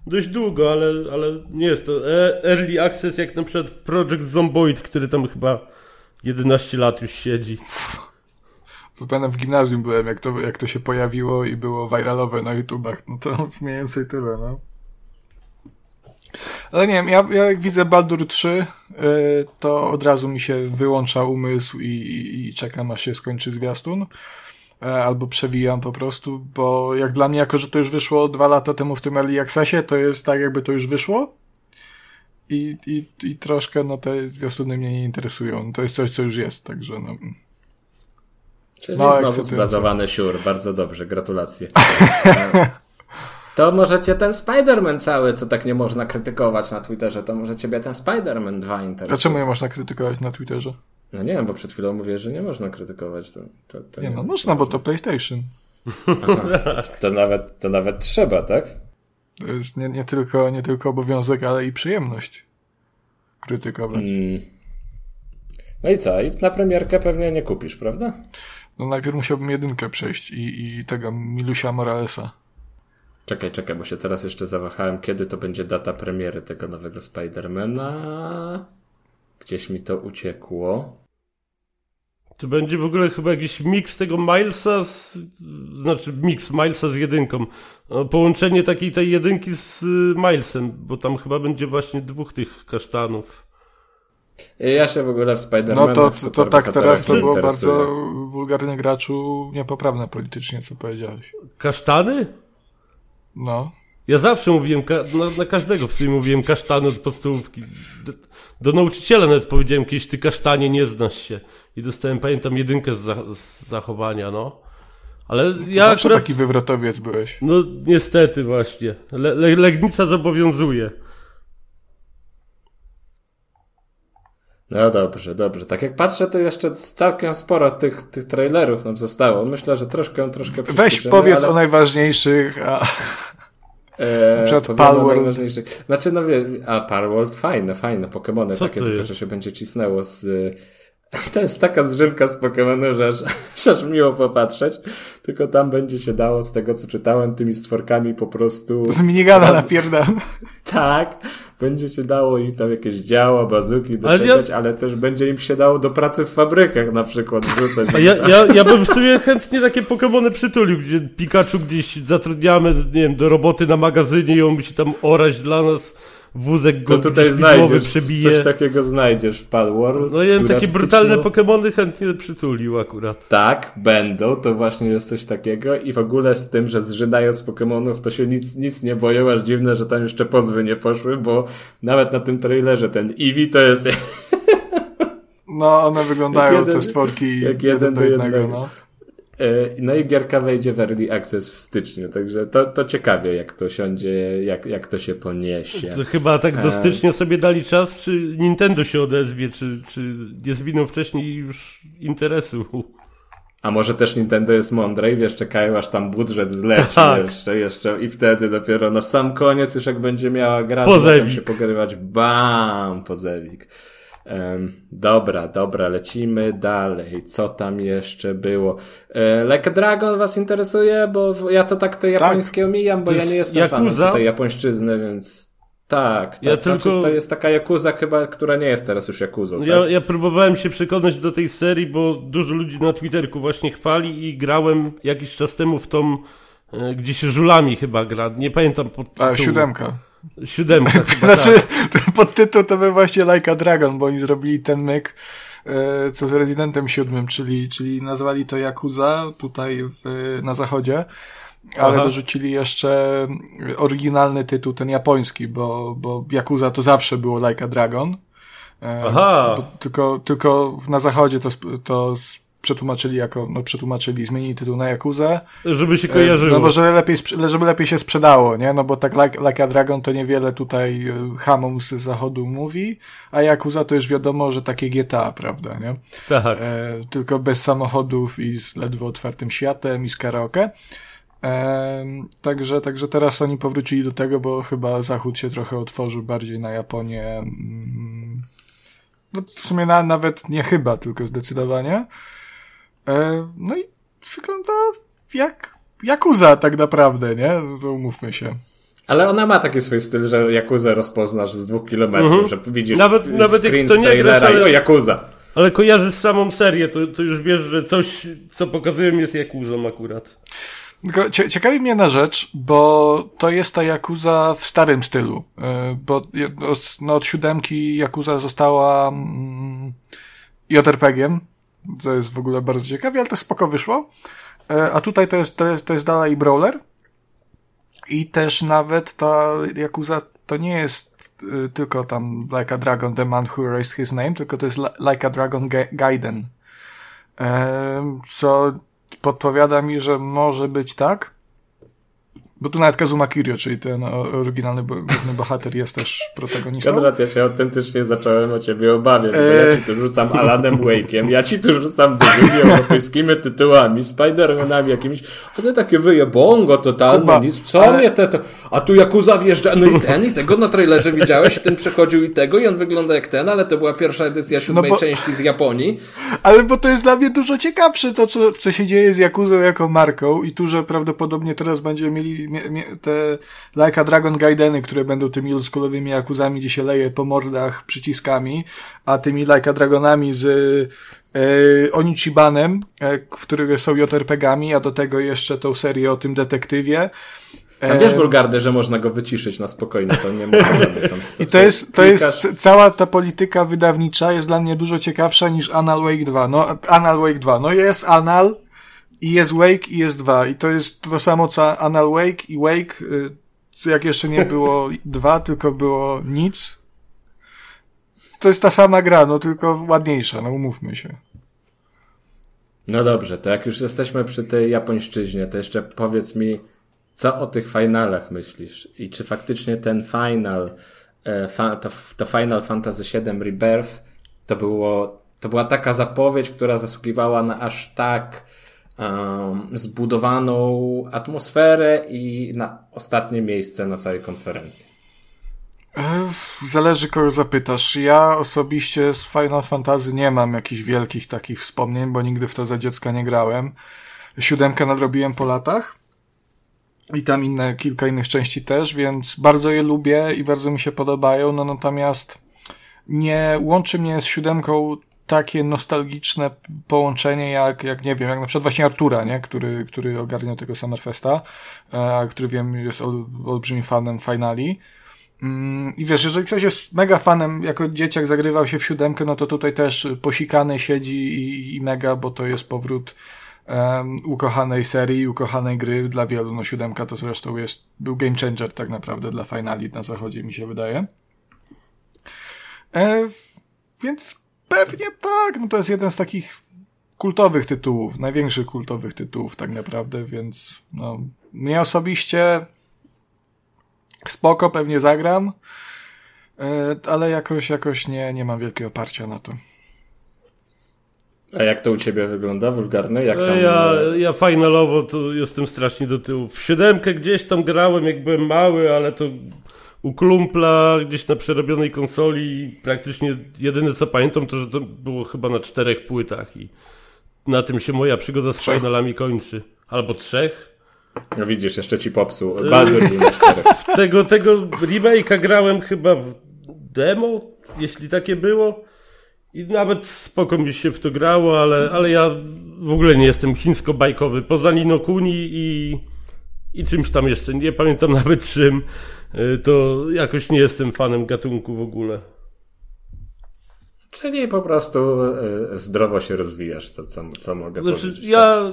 Speaker 3: dość długo, ale, ale nie jest to e- early access jak na przykład Project Zomboid, który tam chyba 11 lat już siedzi.
Speaker 1: Pamiętam w gimnazjum byłem, jak to, jak to się pojawiło i było viralowe na YouTubach. No to mniej więcej tyle, no. Ale nie wiem, ja, ja jak widzę Baldur 3, y, to od razu mi się wyłącza umysł i, i, i czekam aż się skończy zwiastun. E, Albo przewijam po prostu, bo jak dla mnie, jako że to już wyszło dwa lata temu w tym Early Accessie, to jest tak jakby to już wyszło. I, i, i troszkę, no te zwiastuny mnie nie interesują. To jest coś, co już jest, także no.
Speaker 2: Czyli
Speaker 1: Mała
Speaker 2: znowu zbazowany siur. Bardzo dobrze, gratulacje. To może cię ten Spider-Man cały, co tak nie można krytykować na Twitterze, to może ciebie ten Spider-Man 2 interesuje.
Speaker 1: Dlaczego je można krytykować na Twitterze?
Speaker 2: No nie wiem, bo przed chwilą mówię, że nie można krytykować. To, to, to
Speaker 1: Nie no,
Speaker 2: wiem,
Speaker 1: można, bo to PlayStation.
Speaker 2: Aha, to, nawet, to nawet trzeba, tak?
Speaker 1: To jest nie, nie, tylko, nie tylko obowiązek, ale i przyjemność krytykować.
Speaker 2: Mm. No i co? I na premierkę pewnie nie kupisz, prawda?
Speaker 1: No najpierw musiałbym jedynkę przejść i, i tego Milusia Moralesa.
Speaker 2: Czekaj, czekaj, bo się teraz jeszcze zawahałem, kiedy to będzie data premiery tego nowego Spidermana. Gdzieś mi to uciekło.
Speaker 3: To będzie w ogóle chyba jakiś miks tego Milesa z, znaczy miks Milesa z jedynką. No, Połączenie takiej tej jedynki z y, Milesem, bo tam chyba będzie właśnie dwóch tych kasztanów.
Speaker 2: Ja się w ogóle w Spidermana
Speaker 1: No to, to, to tak teraz to było bardzo wulgarnie graczu, niepoprawne politycznie, co powiedziałeś.
Speaker 3: Kasztany?
Speaker 1: No.
Speaker 3: Ja zawsze mówiłem, ka- na, na każdego w sumie mówiłem kasztany od podstawówki. Do, do nauczyciela nawet powiedziałem kiedyś, ty kasztanie nie znasz się. I dostałem, pamiętam, jedynkę z, za- z zachowania, no. Ale ja
Speaker 1: Zawsze
Speaker 3: akurat...
Speaker 1: taki wywrotowiec byłeś.
Speaker 3: No niestety właśnie. Le, le, Legnica zobowiązuje.
Speaker 2: No dobrze, dobrze. Tak jak patrzę, to jeszcze całkiem sporo tych, tych trailerów nam zostało. Myślę, że troszkę, troszkę
Speaker 1: Weź powiedz
Speaker 2: ale...
Speaker 1: o najważniejszych, a
Speaker 2: E, o
Speaker 1: Palworld.
Speaker 2: Znaczy, no wie, a Palworld fajne, fajne Pokémony takie, tylko
Speaker 3: jest?
Speaker 2: że się będzie cisnęło z To jest taka zrzynka z Pokemonu, że aż, aż miło popatrzeć. Tylko tam będzie się dało, z tego co czytałem, tymi stworkami po prostu...
Speaker 1: Z minigana napierdam.
Speaker 2: Tak, będzie się dało im tam jakieś działa, bazuki doczepiać, ale, ja... ale też będzie im się dało do pracy w fabrykach na przykład wrzucać.
Speaker 3: Ja, ja, ja bym sobie chętnie takie Pokemony przytulił, gdzie Pikachu gdzieś zatrudniamy, nie wiem, do roboty na magazynie i on musi tam orać dla nas wózek go
Speaker 2: to tutaj znajdziesz, przebije. Coś takiego znajdziesz w Palworld.
Speaker 3: No ja bym takie brutalne Pokémony chętnie przytulił akurat.
Speaker 2: Tak, będą, to właśnie jest coś takiego i w ogóle z tym, że zżydają z Pokémonów, to się nic, nic nie boją, aż dziwne, że tam jeszcze pozwy nie poszły, bo nawet na tym trailerze ten Eevee to jest...
Speaker 1: No, one wyglądają, jeden, te stworki jak jeden do jednego, jednego. no.
Speaker 2: E, no i gierka wejdzie w Early Access w styczniu, także to, to ciekawie, jak to siądzie, jak, jak to się poniesie.
Speaker 3: To chyba tak do e, stycznia sobie dali czas, czy Nintendo się odezwie, czy, czy nie zwinął wcześniej już interesu.
Speaker 2: A może też Nintendo jest mądre i wiesz, czekają aż tam budżet zleci tak. jeszcze, jeszcze i wtedy dopiero na sam koniec już jak będzie miała gra, to się pogrywać, bam, pozewik. Um, dobra, dobra, lecimy dalej. Co tam jeszcze było? E, like Dragon was interesuje? Bo ja to tak to japońskie tak. omijam, bo ja nie jestem Yakuza? fanem tej japońszczyzny, więc tak, tak. Ja znaczy, tylko... To jest taka Jakuza chyba, która nie jest teraz już Jakuzą.
Speaker 3: Ja, tak? ja próbowałem się przekonać do tej serii, bo dużo ludzi na Twitterku właśnie chwali i grałem jakiś czas temu w tą, e, gdzie się żulami chyba gra. Nie pamiętam pod
Speaker 1: A, siódemka.
Speaker 3: Siódemka
Speaker 1: chyba, Znaczy, tak. podtytuł to był właśnie Like a Dragon, bo oni zrobili ten myk, e, co z Residentem siódmym, czyli, czyli nazwali to Yakuza tutaj w, na zachodzie, ale Aha. dorzucili jeszcze oryginalny tytuł, ten japoński, bo, bo Yakuza to zawsze było Like a Dragon. E, Aha. Tylko, tylko na zachodzie to, to przetłumaczyli jako, no przetłumaczyli, zmienili tytuł na Jakuzę.
Speaker 3: Żeby się kojarzyło.
Speaker 1: No bo żeby lepiej, żeby lepiej się sprzedało, nie? No bo tak like, like a Dragon to niewiele tutaj e, hamom z zachodu mówi, a Jakuza to już wiadomo, że takie GTA, prawda, nie?
Speaker 3: Tak. E,
Speaker 1: tylko bez samochodów i z ledwo otwartym światem i z karaoke. E, także, także teraz oni powrócili do tego, bo chyba Zachód się trochę otworzył bardziej na Japonię. Mm, no, w sumie na, nawet nie chyba, tylko zdecydowanie. E, no i wygląda jak Jakuza tak naprawdę, nie? To umówmy się.
Speaker 2: Ale ona ma taki swój styl, że Jakuzę rozpoznasz z dwóch kilometrów, mhm. że widzisz
Speaker 3: nawet, nawet jak to nie grasz, ale...
Speaker 2: o Jakuza.
Speaker 3: Ale kojarzysz samą serię, to, to już wiesz, że coś, co pokazują jest Jakuzą akurat.
Speaker 1: Ciekawi mnie na rzecz, bo to jest ta Jakuza w starym stylu. E, bo no, od siódemki Jakuza została mm, JRPG-iem, co jest w ogóle bardzo ciekawe, ale to spoko wyszło. E, a tutaj to jest, to jest, to jest dalej brawler. I też nawet ta Yakuza to nie jest y, tylko tam Like a Dragon, The Man Who Erased His Name, tylko to jest Like a Dragon Gaiden. E, co podpowiada mi, że może być tak, bo tu nawet Kazuma Kiryu, czyli ten oryginalny główny bohater jest też protagonistą.
Speaker 2: Konrad, ja się autentycznie zacząłem o ciebie obawiać, bo ja ci tu rzucam Alanem Wake'iem, ja ci tu rzucam dużymi europejskimi tytułami, Spider-Manami jakimiś, ale takie wyjebongo totalne, Kuba, nic, co ale... mnie te, to... A tu Yakuza wjeżdża, no i ten, i tego na trailerze widziałeś, ten przechodził i tego, i on wygląda jak ten, ale to była pierwsza edycja siódmej no bo... części z Japonii.
Speaker 1: Ale bo to jest dla mnie dużo ciekawsze to, co, co się dzieje z Yakuzą jako marką i tu, że prawdopodobnie teraz będziemy mieli te Like a Dragon Gaideny, które będą tymi oldschoolowymi akuzami, gdzie się leje po mordach przyciskami, a tymi Like a Dragonami z e, Onichibanem, e, które są JRPG-ami, a do tego jeszcze tą serię o tym detektywie.
Speaker 2: Tam wiesz, Wulgardy, że można go wyciszyć na spokojnie, to nie ma problemu.
Speaker 1: I to jest, to jest, cała ta polityka wydawnicza jest dla mnie dużo ciekawsza niż Anal Wake 2. No, Anal Wake 2. No jest Anal, i jest Wake i jest dwa. I to jest to samo co Anal Wake i Wake, y, jak jeszcze nie było dwa, tylko było nic. To jest ta sama gra, no tylko ładniejsza, no umówmy się.
Speaker 2: No dobrze, to jak już jesteśmy przy tej japońszczyźnie, to jeszcze powiedz mi, co o tych finalach myślisz? I czy faktycznie ten final, e, to, to Final Fantasy VII Rebirth, to było, to była taka zapowiedź, która zasługiwała na aż tak zbudowaną atmosferę i na ostatnie miejsce na całej konferencji.
Speaker 1: Zależy kogo zapytasz. Ja osobiście z Final Fantasy nie mam jakichś wielkich takich wspomnień, bo nigdy w to za dziecka nie grałem. Siódemkę nadrobiłem po latach. I tam inne, kilka innych części też, więc bardzo je lubię i bardzo mi się podobają, no natomiast nie łączy mnie z siódemką takie nostalgiczne połączenie jak, jak nie wiem, jak na przykład właśnie Artura, nie? Który, który ogarniał tego Summerfesta, a który wiem jest ol, olbrzymim fanem finali. Mm, I wiesz, jeżeli ktoś jest mega fanem, jako dzieciak zagrywał się w siódemkę, no to tutaj też posikany siedzi i, i mega, bo to jest powrót um, ukochanej serii, ukochanej gry dla wielu. No siódemka to zresztą jest, był game changer tak naprawdę dla finali na zachodzie, mi się wydaje. E, więc pewnie tak, no to jest jeden z takich kultowych tytułów, największych kultowych tytułów tak naprawdę, więc no, mnie osobiście spoko, pewnie zagram, e, ale jakoś, jakoś nie, nie mam wielkiego oparcia na to.
Speaker 2: A jak to u ciebie wygląda? Wulgarne? Jak tam...
Speaker 3: Ja, ja finalowo to jestem strasznie do tyłu. W siódemkę gdzieś tam grałem, jak byłem mały, ale to u klumpla gdzieś na przerobionej konsoli praktycznie jedyne co pamiętam to, że to było chyba na czterech płytach i na tym się moja przygoda z trzech. finalami kończy. Albo trzech.
Speaker 2: No widzisz, jeszcze ci popsuł. Baldur był na czterech.
Speaker 3: Tego, tego remake'a grałem chyba w demo, jeśli takie było. I nawet spoko mi się w to grało, ale, ale ja w ogóle nie jestem chińsko-bajkowy. Poza Nino Kuni i, i czymś tam jeszcze, nie pamiętam nawet czym, to jakoś nie jestem fanem gatunku w ogóle.
Speaker 2: Czyli po prostu y, zdrowo się rozwijasz, co, co, co mogę znaczy, powiedzieć.
Speaker 3: Ja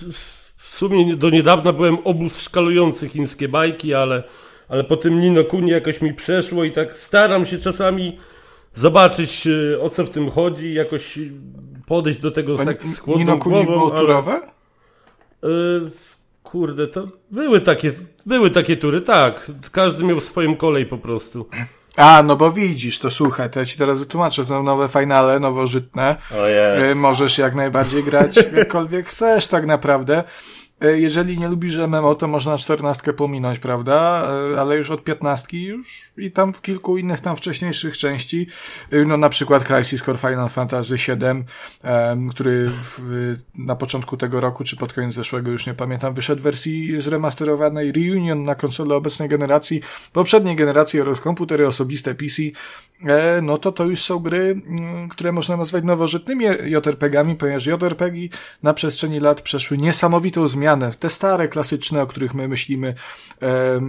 Speaker 3: tak? w sumie do niedawna byłem obóz szkalujący chińskie bajki, ale, ale po tym Nino Kuni jakoś mi przeszło i tak staram się czasami zobaczyć e, o co w tym chodzi, jakoś podejść do tego tak z chłodną Nino Kuni
Speaker 1: było ale... turowe?
Speaker 3: Yy, kurde, to były takie, były takie tury, tak. Każdy miał swoją kolej po prostu.
Speaker 1: A, no bo widzisz, to słuchaj, to ja ci teraz wytłumaczę, to nowe finale, nowożytne.
Speaker 2: Oh yes.
Speaker 1: Możesz jak najbardziej grać jakkolwiek chcesz tak naprawdę. E, jeżeli nie lubisz MMO, to można czternastkę pominąć, prawda? E, ale już od piętnastki już i tam w kilku innych tam wcześniejszych części, e, no na przykład Crisis Core Final Fantasy VII, który w, na początku tego roku, czy pod koniec zeszłego, już nie pamiętam, wyszedł w wersji zremasterowanej Reunion na konsolę obecnej generacji, poprzedniej generacji oraz komputery osobiste PC, no to to już są gry, które można nazwać nowożytnymi JRPG-ami, ponieważ JRPG na przestrzeni lat przeszły niesamowitą zmianę zmianę. Te stare, klasyczne, o których my myślimy,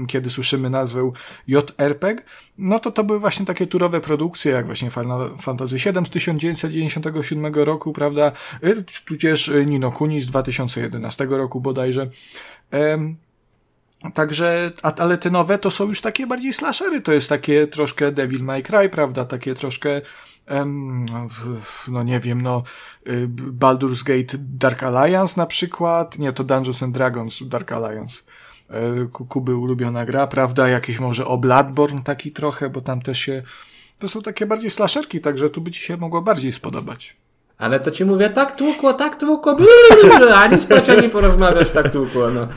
Speaker 1: kiedy słyszymy nazwę JRPG, no to to były właśnie takie turowe produkcje, jak właśnie Final Fantasy VII z 1997 roku, prawda, y, tudzież Nino Kuni z 2011 roku bodajże. Także, ale te nowe to są już takie bardziej slashery, to jest takie troszkę Devil May Cry, prawda, takie troszkę no nie wiem, no y, Baldur's Gate Dark Alliance na przykład, nie, to Dungeons and Dragons Dark Alliance. E, Kuby ulubiona gra, prawda? Jakieś może o Bloodborne taki trochę, bo tam też się, to są takie bardziej slasherki, także tu by ci się mogło bardziej spodobać.
Speaker 2: Ale to ci mówię, tak tłukło, tak tłukło, a nic patrz, ani porozmawiać, tak tłukło, no.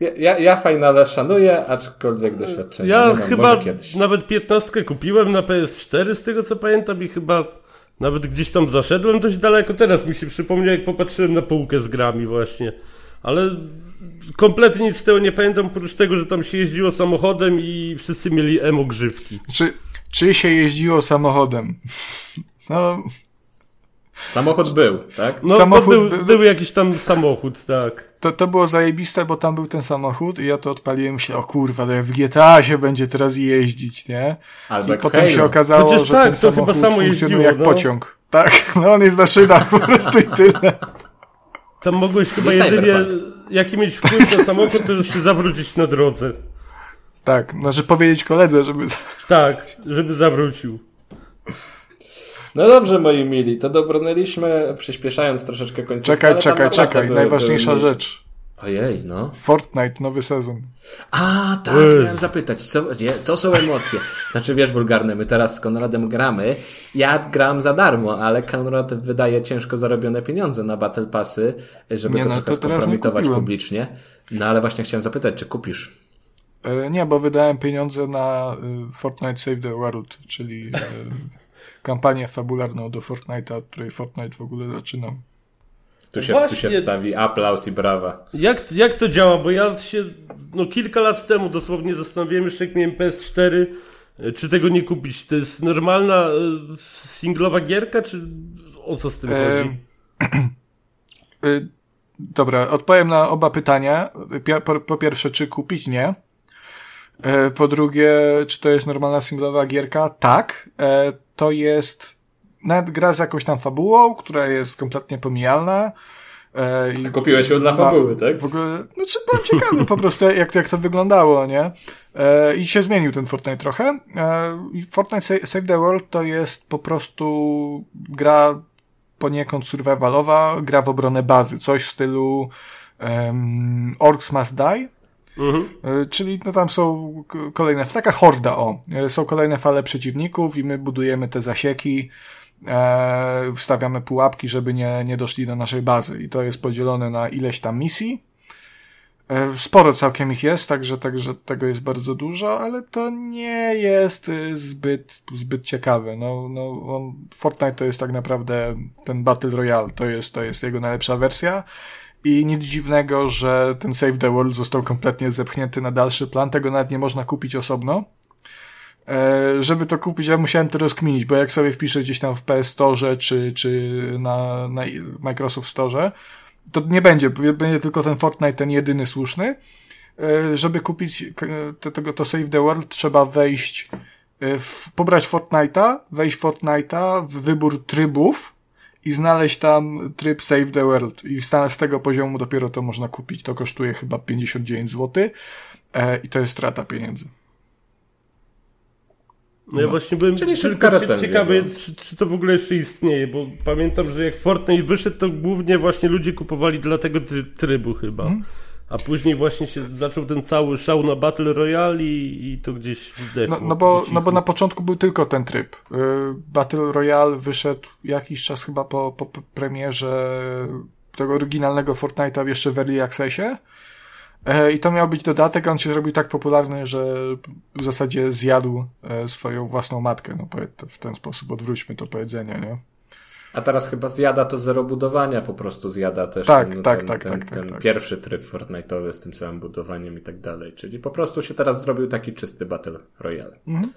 Speaker 2: Ja, ja Finale szanuję, aczkolwiek doświadczenie
Speaker 3: Ja mam, chyba nawet 15 kupiłem na PS4 z tego co pamiętam i chyba nawet gdzieś tam zaszedłem dość daleko. Teraz mi się przypomniał jak popatrzyłem na półkę z grami właśnie. Ale kompletnie nic z tego nie pamiętam, oprócz tego, że tam się jeździło samochodem i wszyscy mieli emo grzywki.
Speaker 1: Czy, czy się jeździło samochodem? No...
Speaker 2: Samochód był, tak?
Speaker 3: No, samochód był, był jakiś tam samochód, tak
Speaker 1: to, to było zajebiste, bo tam był ten samochód i ja to odpaliłem i myślałem, o kurwa, ale w GTA się będzie teraz jeździć, nie? Albo I potem Halo. się okazało, Chociaż że tak, ten samochód chyba samo funkcjonuje jak no. pociąg. Tak, no on jest na szynach po prostu i tyle.
Speaker 3: Tam mogłeś chyba jedynie, jaki mieć wpływ na samochód, to już się zawrócić na drodze.
Speaker 1: Tak, znaczy powiedzieć koledze, żeby...
Speaker 3: Tak, żeby zawrócił.
Speaker 2: No dobrze, moi mili, to dobrnęliśmy, przyspieszając troszeczkę końcówkę.
Speaker 1: Czekaj, czekaj, czekaj, najważniejsza rzecz.
Speaker 2: Ojej, no.
Speaker 1: Fortnite, nowy sezon.
Speaker 2: A, tak, miałem zapytać. Co, nie, to są emocje. Znaczy, wiesz, wulgarne, my teraz z Konradem gramy. Ja gram za darmo, ale Konrad wydaje ciężko zarobione pieniądze na Battle Passy, żeby nie, go no, trochę skompromitować publicznie. No ale właśnie chciałem zapytać, czy kupisz
Speaker 1: E, nie, bo wydałem pieniądze na y, Fortnite Save the World, czyli e, kampanię fabularną do Fortnite'a, od której Fortnite w ogóle zaczynał.
Speaker 2: Tu się,
Speaker 3: Właśnie-
Speaker 2: tu się wstawi aplauz i brawa.
Speaker 3: Jak, jak to działa? Bo ja się no, kilka lat temu dosłownie zastanawiałem jeszcze jak miałem PS4, e, czy tego nie kupić. To jest normalna e, singlowa gierka, czy o co z tym chodzi?
Speaker 1: Y, Dobra, odpowiem na oba pytania. Po, po pierwsze, czy kupić? Nie. E, Po drugie, czy to jest normalna singlowa gierka? Tak. To jest nawet gra z jakąś tam fabułą, która jest kompletnie pomijalna. E, i-
Speaker 2: Kupiłeś ją dla fabuły, tak?
Speaker 1: W ogóle, znaczy byłem ciekawy po prostu, jak, jak to wyglądało, nie? E, I się zmienił ten Fortnite trochę. E, Fortnite Sa- Save the World to jest po prostu gra poniekąd survivalowa, gra w obronę bazy. Coś w stylu um, Orcs Must Die.
Speaker 3: Mhm.
Speaker 1: E, Czyli no tam są kolejne, taka horda, o, E, są kolejne fale przeciwników i my budujemy te zasieki, e, wstawiamy pułapki, żeby nie, nie doszli do naszej bazy i to jest podzielone na ileś tam misji. E, Sporo całkiem ich jest, także, także tego jest bardzo dużo, ale to nie jest zbyt, zbyt ciekawe. No, no, on, Fortnite to jest tak naprawdę ten Battle Royale, to jest, to jest jego najlepsza wersja. I nic dziwnego, że ten Save the World został kompletnie zepchnięty na dalszy plan. Tego nawet nie można kupić osobno. E, żeby to kupić, ja musiałem to rozkminić, bo jak sobie wpiszę gdzieś tam w PS Store czy, czy na, na Microsoft Store, to nie będzie, będzie tylko ten Fortnite, ten jedyny słuszny. E, żeby kupić te- tego, to Save the World, trzeba wejść, e, w, pobrać Fortnite'a, wejść Fortnite'a w wybór trybów i znaleźć tam tryb Save the World. I z, tego poziomu dopiero to można kupić. To kosztuje chyba 59 zł e, i to jest strata pieniędzy.
Speaker 3: No ja właśnie byłem
Speaker 2: Czyli
Speaker 3: tylko
Speaker 2: recenzja
Speaker 3: ciekawy,
Speaker 2: była.
Speaker 3: czy, czy to w ogóle jeszcze istnieje, bo pamiętam, że jak Fortnite wyszedł, to głównie właśnie ludzie kupowali dla tego trybu chyba.
Speaker 1: Mhm.
Speaker 3: A później właśnie się zaczął ten cały szał na Battle Royale i, i to gdzieś zdechło.
Speaker 1: No, no, bo, no bo na początku był tylko ten tryb. Y, Battle Royale wyszedł jakiś czas chyba po, po premierze tego oryginalnego Fortnite'a jeszcze w Early Accessie. E, I to miał być dodatek, a on się zrobił tak popularny, że w zasadzie zjadł e, swoją własną matkę. No w ten sposób odwróćmy to powiedzenie, nie?
Speaker 2: A teraz chyba zjada to zero budowania, po prostu zjada też
Speaker 1: Tak,
Speaker 2: ten,
Speaker 1: tak,
Speaker 2: ten,
Speaker 1: tak,
Speaker 2: ten,
Speaker 1: tak, tak,
Speaker 2: ten
Speaker 1: tak.
Speaker 2: pierwszy tryb Fortnite'owy z tym samym budowaniem i tak dalej. Czyli po prostu się teraz zrobił taki czysty Battle Royale.
Speaker 1: Mhm.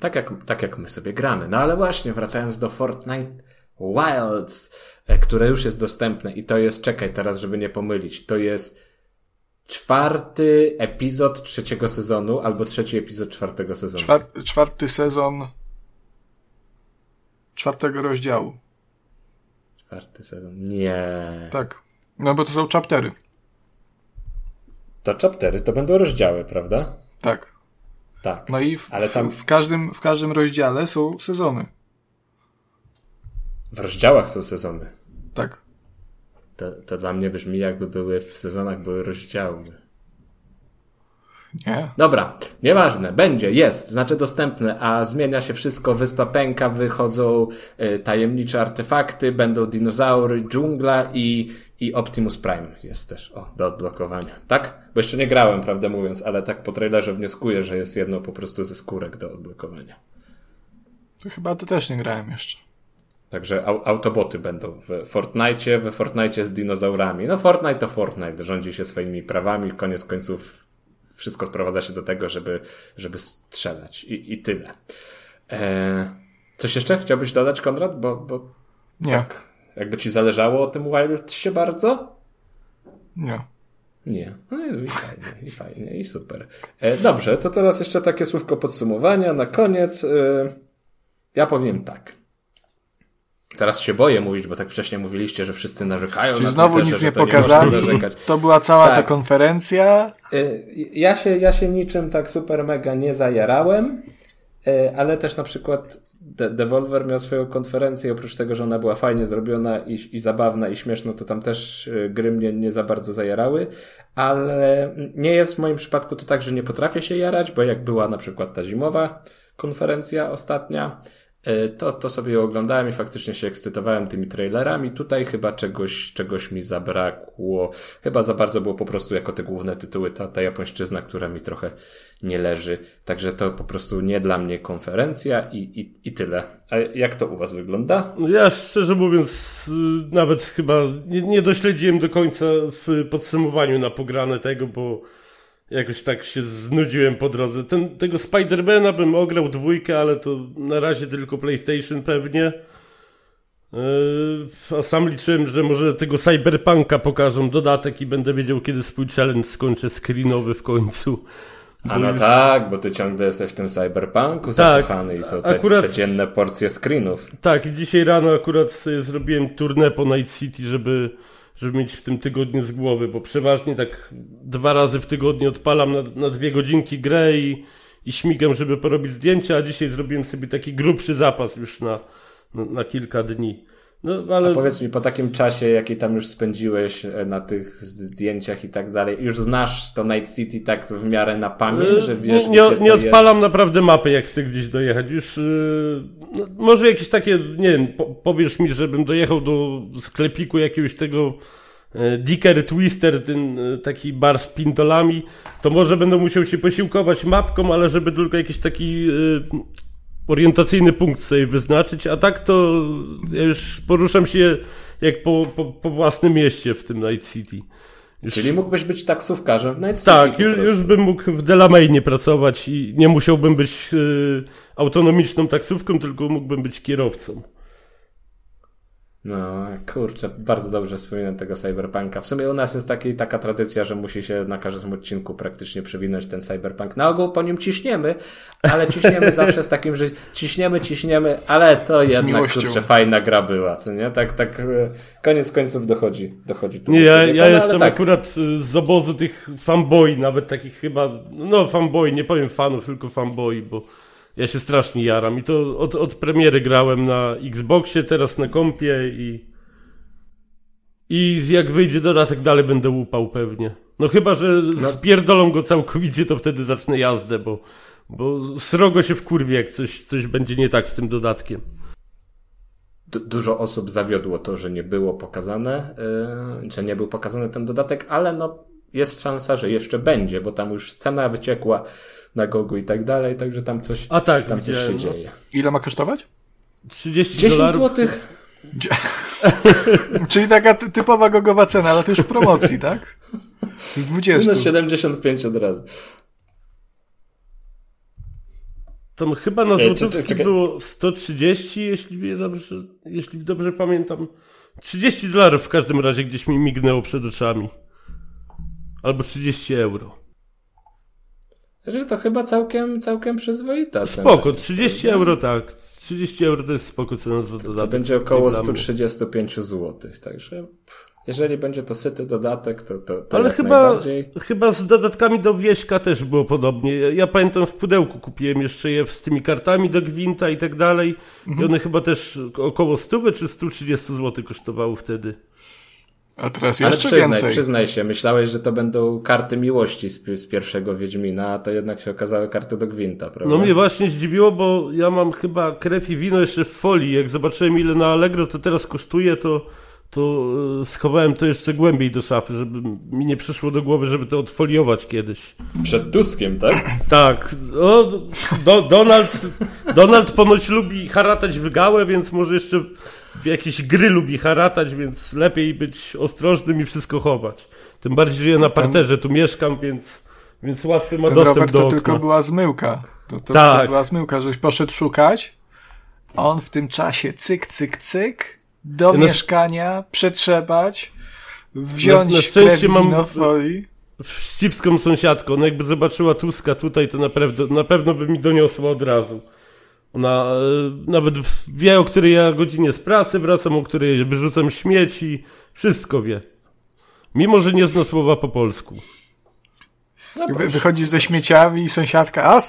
Speaker 2: Tak jak, tak jak my sobie gramy. No ale właśnie, wracając do Fortnite Wilds, e, które już jest dostępne i to jest, czekaj teraz, żeby nie pomylić, to jest czwarty epizod trzeciego sezonu albo trzeci epizod czwartego sezonu.
Speaker 1: Czwar czwarty sezon czwartego rozdziału.
Speaker 2: Czwarty sezon. Nie.
Speaker 1: Tak. No bo to są chaptery.
Speaker 2: To chaptery to będą rozdziały, prawda?
Speaker 1: Tak.
Speaker 2: Tak.
Speaker 1: No i w,
Speaker 2: Ale tam-
Speaker 1: w, każdym, w każdym rozdziale są sezony.
Speaker 2: W rozdziałach są sezony.
Speaker 1: Tak.
Speaker 2: To, to dla mnie brzmi jakby były w sezonach były rozdziały.
Speaker 1: Nie.
Speaker 2: Dobra, nieważne, będzie, jest, znaczy dostępne, a zmienia się wszystko, wyspa pęka, wychodzą y, tajemnicze artefakty, będą dinozaury, dżungla i, i Optimus Prime jest też, o, do odblokowania. Tak? Bo jeszcze nie grałem, prawdę mówiąc, ale tak po trailerze wnioskuję, że jest jedno po prostu ze skórek do odblokowania.
Speaker 1: To chyba to też nie grałem jeszcze.
Speaker 2: Także au, autoboty będą w Fortnite, we Fortnite z dinozaurami. No Fortnite to Fortnite, rządzi się swoimi prawami, koniec końców wszystko sprowadza się do tego, żeby, żeby strzelać i, i tyle. Eee, coś jeszcze chciałbyś dodać, Konrad? Bo, bo
Speaker 1: Nie.
Speaker 2: tak, jakby ci zależało o tym Wild się bardzo?
Speaker 1: Nie.
Speaker 2: Nie. No i fajnie, i fajnie, i super. E, dobrze, to teraz jeszcze takie słówko podsumowania na koniec. E, ja powiem tak. Teraz się boję mówić, bo tak wcześniej mówiliście, że wszyscy narzekają
Speaker 1: Czyli
Speaker 2: na
Speaker 1: znowu
Speaker 2: Twitterze,
Speaker 1: nic nie
Speaker 2: to
Speaker 1: pokazali.
Speaker 2: narzekać.
Speaker 1: To była cała ta
Speaker 2: Tak.
Speaker 1: konferencja.
Speaker 2: E, Ja się, ja się niczym tak super mega nie zajarałem, e, ale też na przykład De Devolver miał swoją konferencję, oprócz tego, że ona była fajnie zrobiona i, i zabawna i śmieszna, to tam też e, gry mnie nie za bardzo zajarały, ale nie jest w moim przypadku to tak, że nie potrafię się jarać, bo jak była na przykład ta zimowa konferencja ostatnia, to, to sobie oglądałem i faktycznie się ekscytowałem tymi trailerami. Tutaj chyba czegoś, czegoś mi zabrakło. Chyba za bardzo było po prostu jako te główne tytuły ta, ta japońszczyzna, która mi trochę nie leży. Także to po prostu nie dla mnie konferencja i, i, i tyle. A jak to u was wygląda?
Speaker 3: Ja szczerze mówiąc y, nawet chyba nie, nie dośledziłem do końca w podsumowaniu na pograne tego, bo Jakoś tak się znudziłem po drodze. Ten, tego Spidermana bym ograł dwójkę, ale to na razie tylko PlayStation pewnie. Yy, a sam liczyłem, że może tego Cyberpunka pokażą dodatek i będę wiedział, kiedy swój challenge skończę screenowy w końcu.
Speaker 2: A no już... tak, bo ty ciągle jesteś w tym cyberpunku tak, zakochany i są te, akurat... te dzienne porcje screenów.
Speaker 3: Tak, i dzisiaj rano akurat sobie zrobiłem turnę po Night City, żeby żeby mieć w tym tygodniu z głowy, bo przeważnie tak dwa razy w tygodniu odpalam na, na dwie godzinki grę i, i śmigam, żeby porobić zdjęcia, a dzisiaj zrobiłem sobie taki grubszy zapas już na, na, na kilka dni.
Speaker 2: No, ale... A powiedz mi, po takim czasie, jaki tam już spędziłeś e, na tych zdjęciach i tak dalej, już znasz to Night City tak w miarę na pamięć, e, że wiesz,
Speaker 3: Nie, nie, nie odpalam jest... naprawdę mapy, jak chcę gdzieś dojechać. Już yy, no, może jakieś takie, nie wiem, po, powiesz mi, żebym dojechał do sklepiku jakiegoś tego yy, Dicker Twister, ten yy, taki bar z pintolami, to może będę musiał się posiłkować mapką, ale żeby tylko jakiś taki orientacyjny punkt sobie wyznaczyć, a tak to ja już poruszam się jak po, po, po własnym mieście w tym Night City.
Speaker 2: Już... Czyli mógłbyś być taksówkarzem w Night City?
Speaker 3: Tak, już, już bym mógł w Delamainie pracować i nie musiałbym być y, autonomiczną taksówką, tylko mógłbym być kierowcą.
Speaker 2: No, kurczę, bardzo dobrze wspominam tego cyberpunka. W sumie u nas jest taki, taka tradycja, że musi się na każdym odcinku praktycznie przewinąć ten cyberpunk. Na ogół po nim ciśniemy, ale ciśniemy zawsze z takim, że ciśniemy, ciśniemy, ale to jednak, kurczę, fajna gra była, co nie? Tak, tak, e, koniec końców dochodzi, dochodzi.
Speaker 3: Nie, ja, ja jestem tak. akurat z obozu tych fanboy, nawet takich chyba, no fanboy, nie powiem fanów, tylko fanboy, bo ja się strasznie jaram i to od, od premiery grałem na Xboxie, teraz na kompie i i jak wyjdzie dodatek dalej będę łupał pewnie. No chyba, że no. spierdolą go całkowicie, to wtedy zacznę jazdę, bo, bo srogo się wkurwie, jak coś, coś będzie nie tak z tym dodatkiem.
Speaker 2: Du dużo osób zawiodło to, że nie było pokazane, yy, że nie był pokazany ten dodatek, ale no jest szansa, że jeszcze będzie, bo tam już cena wyciekła na Gogu i tak dalej, także tam coś, A tak, tam coś się no. dzieje.
Speaker 1: Ile ma kosztować?
Speaker 3: 30 10 dolarów.
Speaker 2: złotych.
Speaker 1: Czyli taka typowa gogowa cena, ale to już w promocji, tak? Z 20.
Speaker 2: Minus 75 od razu.
Speaker 3: Tam chyba na złotówki było 130, jeśli dobrze, jeśli dobrze pamiętam. 30 dolarów w każdym razie gdzieś mi mignęło przed oczami. Albo 30 euro.
Speaker 2: Że to chyba całkiem, całkiem przyzwoita.
Speaker 3: Spoko, 30 euro tak. 30 euro to jest spoko cena za dodatek.
Speaker 2: To, to będzie około 135 zł, także jeżeli będzie to syty dodatek, to, to, to
Speaker 3: Ale chyba, chyba z dodatkami do Wieśka też było podobnie. Ja, ja, pamiętam w pudełku kupiłem jeszcze je z tymi kartami do Gwinta i tak dalej. Mhm. I one chyba też około 100 czy 130 zł kosztowały wtedy.
Speaker 1: A teraz jeszcze Ale
Speaker 2: przyznaj,
Speaker 1: więcej.
Speaker 2: przyznaj się, myślałeś, że to będą karty miłości z, z pierwszego Wiedźmina, a to jednak się okazały karty do Gwinta, prawda?
Speaker 3: No mnie właśnie zdziwiło, bo ja mam chyba krew i wino jeszcze w folii. Jak zobaczyłem ile na Allegro to teraz kosztuje, to, to e, schowałem to jeszcze głębiej do szafy, żeby mi nie przyszło do głowy, żeby to odfoliować kiedyś.
Speaker 2: Przed Tuskiem, tak?
Speaker 3: Tak. O, do, Donald, Donald ponoć lubi haratać w gałę, więc może jeszcze jakieś gry lubi haratać, więc lepiej być ostrożnym i wszystko chować. Tym bardziej, że ja na parterze tu mieszkam, więc, więc łatwy ma
Speaker 1: Ten
Speaker 3: dostęp
Speaker 1: Robert
Speaker 3: do
Speaker 1: to
Speaker 3: okna.
Speaker 1: tylko była zmyłka. To, to,
Speaker 3: tak.
Speaker 1: to była zmyłka, żeś poszedł szukać, on w tym czasie cyk, cyk, cyk, do ja mieszkania, na... przetrzebać, wziąć na, na szczęście mam folii.
Speaker 3: Wścibską sąsiadką, ona jakby zobaczyła Tuska tutaj, to na pewno, na pewno by mi doniosła od razu. Ona e, nawet wie, o której ja godzinie z pracy wracam, o której wyrzucam śmieci. Wszystko wie. Mimo, że nie zna słowa po polsku.
Speaker 1: No Wychodzisz ze śmieciami i sąsiadka, a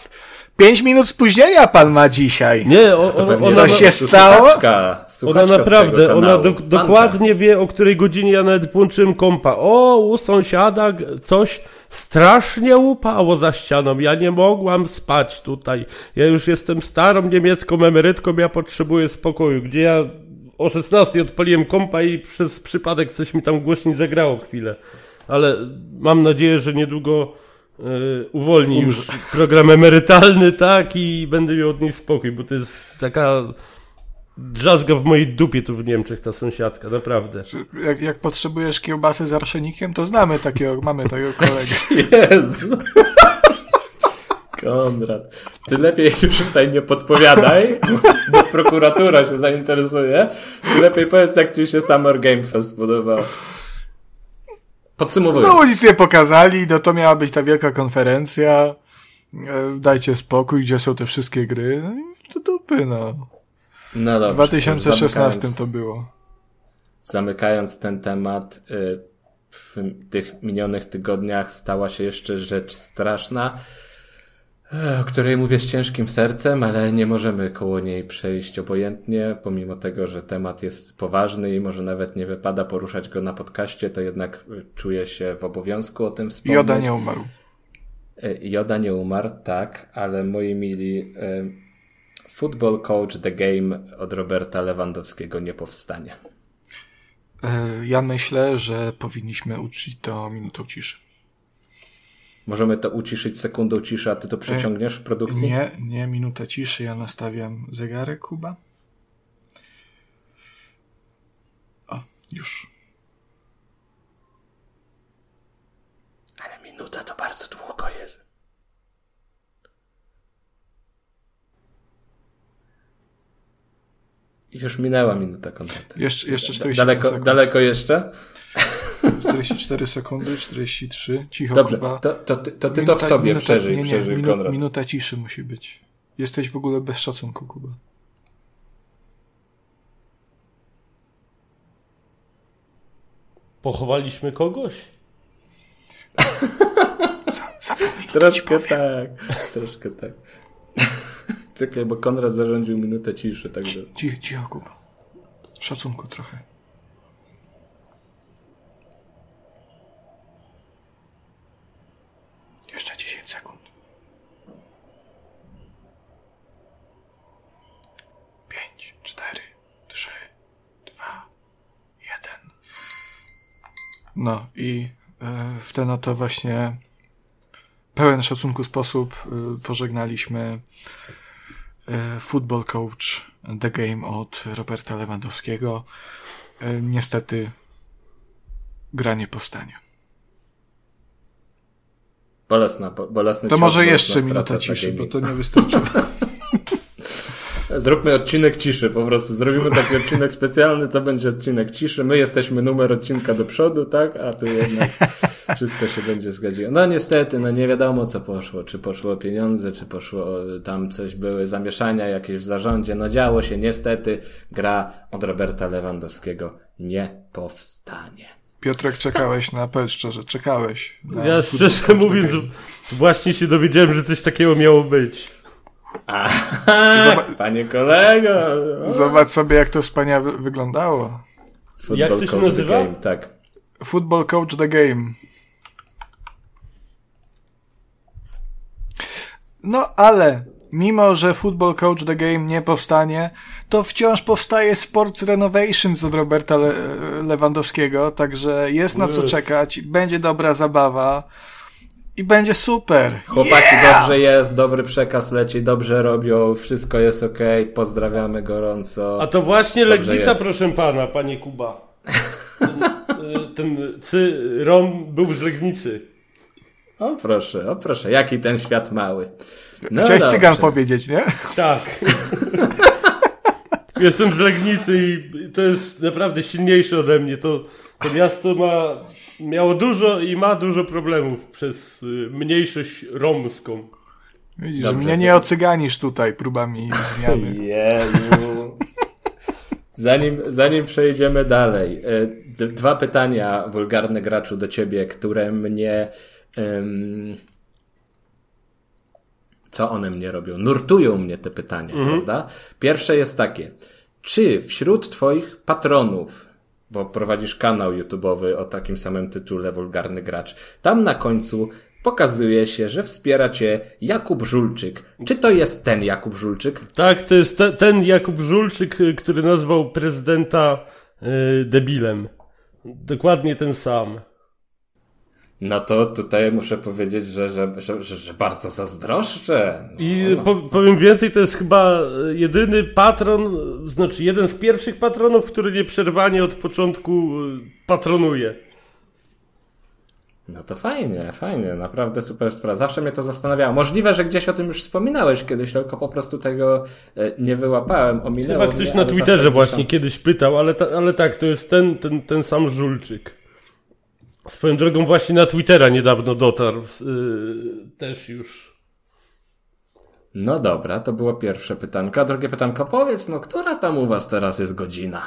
Speaker 1: pięć minut spóźnienia pan ma dzisiaj.
Speaker 3: Nie, o, ona,
Speaker 1: ona, Co się stało?
Speaker 2: Słuchaczka, słuchaczka
Speaker 3: ona naprawdę, ona do, dokładnie wie, o której godzinie ja nawet włączyłem kompa. O, u sąsiada coś strasznie upało za ścianą. Ja nie mogłam spać tutaj. Ja już jestem starą niemiecką emerytką, ja potrzebuję spokoju. Gdzie ja o 16 odpaliłem kompa i przez przypadek coś mi tam głośniej zagrało chwilę. Ale mam nadzieję, że niedługo y, uwolni już program emerytalny, tak, i będę miał od niej spokój, bo to jest taka drzazga w mojej dupie tu w Niemczech, ta sąsiadka, naprawdę.
Speaker 1: Jak, jak potrzebujesz kiełbasy z arszenikiem, to znamy takiego, mamy takiego kolegę.
Speaker 2: Jezu. Konrad, ty lepiej już tutaj nie podpowiadaj, bo prokuratura się zainteresuje. Ty lepiej powiedz, jak ci się Summer Game Fest podobał. Podsumowując.
Speaker 1: No nic nie pokazali, no to miała być ta wielka konferencja. E, Dajcie spokój, gdzie są te wszystkie gry. No i to dupy, no.
Speaker 2: No
Speaker 1: W
Speaker 2: dobrze.
Speaker 1: 2016
Speaker 2: zamykając-
Speaker 1: to było.
Speaker 2: Zamykając ten temat, y, w tych minionych tygodniach stała się jeszcze rzecz straszna, e, o której mówię z ciężkim sercem, ale nie możemy koło niej przejść obojętnie, pomimo tego, że temat jest poważny i może nawet nie wypada poruszać go na podcaście, to jednak y, czuję się w obowiązku o tym wspomnieć.
Speaker 1: Joda nie umarł.
Speaker 2: E, Joda nie umarł, tak, ale moi mili, e, Football Coach The Game od Roberta Lewandowskiego nie powstanie.
Speaker 1: E, Ja myślę, że powinniśmy uczyć to minutą ciszy.
Speaker 2: Możemy to uciszyć sekundą ciszy, a ty to przeciągniesz w produkcji?
Speaker 1: Nie, nie, minuta ciszy. Ja nastawiam zegarek, Kuba. O, już.
Speaker 2: Ale minuta to bardzo długo jest. Już minęła minuta kontaktu.
Speaker 1: Jeszcze, jeszcze 40
Speaker 2: Daleko,
Speaker 1: sekund.
Speaker 2: daleko jeszcze?
Speaker 1: 44 sekundy, 43. Cicho,
Speaker 2: Dobrze, to, to, ty- to ty to w sobie przeżyj,
Speaker 1: nie, nie,
Speaker 2: przeżyj
Speaker 1: minu-
Speaker 2: Konrad.
Speaker 1: Minuta ciszy musi być. Jesteś w ogóle bez szacunku, Kuba.
Speaker 3: Pochowaliśmy kogoś?
Speaker 1: Zapomnij,
Speaker 2: Troszkę tak, troszkę tak. Czekaj, bo Konrad zarządził minutę ciszy, także...
Speaker 1: Cicho, cicho, Kuba. Szacunku trochę. Jeszcze 10 sekund. 5, 4, 3, 2, 1. No i e, w ten oto właśnie pełen szacunku sposób e, pożegnaliśmy Football Coach The Game od Roberta Lewandowskiego. E, Niestety gra nie powstanie.
Speaker 2: Bolesna, bo- bolesny
Speaker 1: To może jeszcze minuta ciszy, bo to nie wystarczy.
Speaker 2: Zróbmy odcinek ciszy, po prostu zrobimy taki odcinek specjalny, to będzie odcinek ciszy. My jesteśmy numer odcinka do przodu, tak? A tu jednak wszystko się będzie zgodziło. No niestety, no nie wiadomo co poszło. Czy poszło pieniądze, czy poszło o- tam coś, były zamieszania jakieś w zarządzie. No działo się, niestety gra od Roberta Lewandowskiego nie powstanie.
Speaker 1: Piotrek, czekałeś na, powiedz szczerze, czekałeś. Na
Speaker 3: Ja szczerze mówiąc, właśnie się dowiedziałem, że coś takiego miało być.
Speaker 1: Zobacz-
Speaker 2: Panie kolego!
Speaker 1: Zobacz sobie, jak to wspaniale wyglądało.
Speaker 2: Football
Speaker 3: Jak to się
Speaker 2: Coach the
Speaker 3: nazywa?
Speaker 2: Game, tak.
Speaker 1: Football Coach The Game. No ale, mimo że Football Coach The Game nie powstanie, to wciąż powstaje Sports Renovations od Roberta Le Lewandowskiego, także jest na co czekać, będzie dobra zabawa i będzie super.
Speaker 2: Chłopaki, dobrze jest, dobry przekaz leci, dobrze robią, wszystko jest okej, pozdrawiamy gorąco.
Speaker 3: A to właśnie
Speaker 2: Dobrze
Speaker 3: Legnica,
Speaker 2: jest.
Speaker 3: proszę pana, panie Kuba. Ten, y, ten cy, Rom był z Legnicy.
Speaker 2: O proszę, o proszę, jaki ten świat mały. No
Speaker 1: Chciałeś
Speaker 2: dobrze.
Speaker 1: cygan powiedzieć, nie?
Speaker 3: Tak. Jestem z Legnicy i to jest naprawdę silniejsze ode mnie. To, to miasto ma, miało dużo i ma dużo problemów przez y, mniejszość romską.
Speaker 1: Widzisz,
Speaker 2: Dobrze,
Speaker 1: mnie nie ocyganisz tutaj próbami zmiany.
Speaker 2: Jezu. Zanim, zanim przejdziemy dalej, d- dwa pytania, wulgarny graczu, do ciebie, które mnie. co one mnie robią? Nurtują mnie te pytania, prawda? Pierwsze jest takie. Czy wśród Twoich patronów bo prowadzisz kanał YouTube'owy o takim samym tytule Wulgarny Gracz. Tam na końcu pokazuje się, że wspiera cię Jakub Żulczyk. Czy to jest ten Jakub Żulczyk?
Speaker 3: Tak, to jest te, ten Jakub Żulczyk, y, który nazwał prezydenta y, debilem. Dokładnie ten sam.
Speaker 2: No to tutaj muszę powiedzieć, że, że, że, że, bardzo zazdroszczę. No.
Speaker 3: I po, powiem więcej, to jest chyba jedyny patron, znaczy jeden z pierwszych patronów, który nieprzerwanie od początku y, patronuje.
Speaker 2: No to fajnie, fajnie, naprawdę super sprawa. Zawsze mnie to zastanawiało. Możliwe, że gdzieś o tym już wspominałeś kiedyś, tylko po prostu tego e, nie wyłapałem, ominęło
Speaker 3: Chyba ktoś
Speaker 2: mnie,
Speaker 3: na Twitterze właśnie
Speaker 2: tam-
Speaker 3: kiedyś pytał, ale, ta, ale tak, to jest ten, ten, ten sam Żulczyk. Swoją drogą właśnie na Twittera niedawno dotarł. Yy, też już.
Speaker 2: No dobra, to było pierwsze pytanko. A drugie pytanko, powiedz, no która tam u was teraz jest godzina?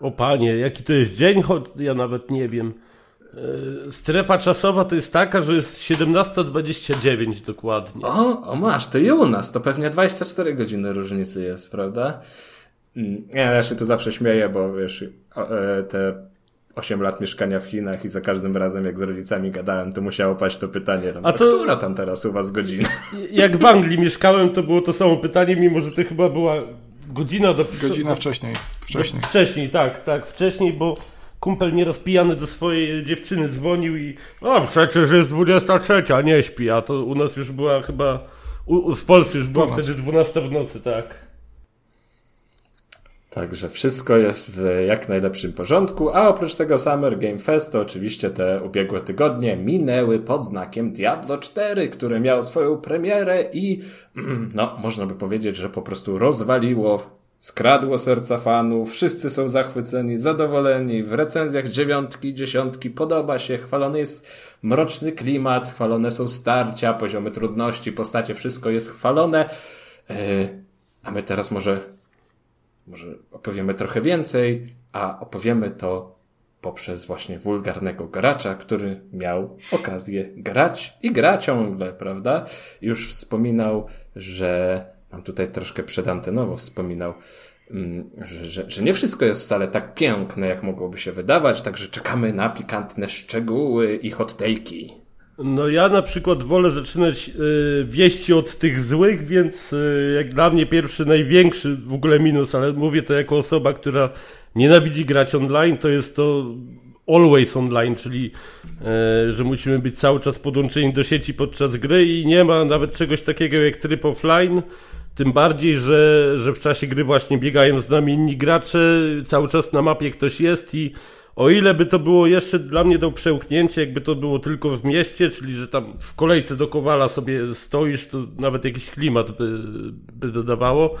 Speaker 3: O panie, jaki to jest dzień? Choć ja nawet nie wiem. Yy, strefa czasowa to jest taka, że jest 17.29 dokładnie.
Speaker 2: O, o masz, to i u nas, to pewnie 24 godziny różnicy jest, prawda? Mm, ja się tu zawsze śmieję, bo wiesz, e, te 8 lat mieszkania w Chinach i za każdym razem jak z rodzicami gadałem, to musiało paść to pytanie, tam,
Speaker 3: A
Speaker 2: A
Speaker 3: to-
Speaker 2: która tam teraz u was godzina?
Speaker 3: Jak w Anglii mieszkałem, to było to samo pytanie, mimo że to chyba była godzina do
Speaker 1: Godzina wcześniej. Wcześniej.
Speaker 3: Wcześniej, tak, tak, wcześniej, bo kumpel nieraz pijany do swojej dziewczyny dzwonił i o, przecież jest 23, a nie śpi, a to u nas już była chyba, u, w Polsce już była
Speaker 1: Północ.
Speaker 3: wtedy 12 w nocy, tak.
Speaker 2: Także wszystko jest w jak najlepszym porządku, a oprócz tego Summer Game Fest to oczywiście te ubiegłe tygodnie minęły pod znakiem Diablo 4, które miało swoją premierę i mm, no, można by powiedzieć, że po prostu rozwaliło, skradło serca fanów, wszyscy są zachwyceni, zadowoleni, w recenzjach dziewiątki, dziesiątki, podoba się, chwalony jest mroczny klimat, chwalone są starcia, poziomy trudności, postacie, wszystko jest chwalone. Yy, a my teraz może może opowiemy trochę więcej, a opowiemy to poprzez właśnie wulgarnego gracza, który miał okazję grać i gra ciągle, prawda? Już wspominał, że nam tutaj troszkę przedantenowo wspominał, mm, że, że, że nie wszystko jest wcale tak piękne, jak mogłoby się wydawać, także czekamy na pikantne szczegóły i hot take'i.
Speaker 3: No ja na przykład wolę zaczynać y, wieści od tych złych, więc y, jak dla mnie pierwszy, największy w ogóle minus, ale mówię to jako osoba, która nienawidzi grać online, to jest to always online, czyli y, że musimy być cały czas podłączeni do sieci podczas gry i nie ma nawet czegoś takiego jak tryb offline. Tym bardziej, że, że w czasie gry właśnie biegają z nami inni gracze, cały czas na mapie ktoś jest i o ile by to było jeszcze dla mnie do przełknięcia, jakby to było tylko w mieście, czyli że tam w kolejce do Kowala sobie stoisz, to nawet jakiś klimat by, by dodawało,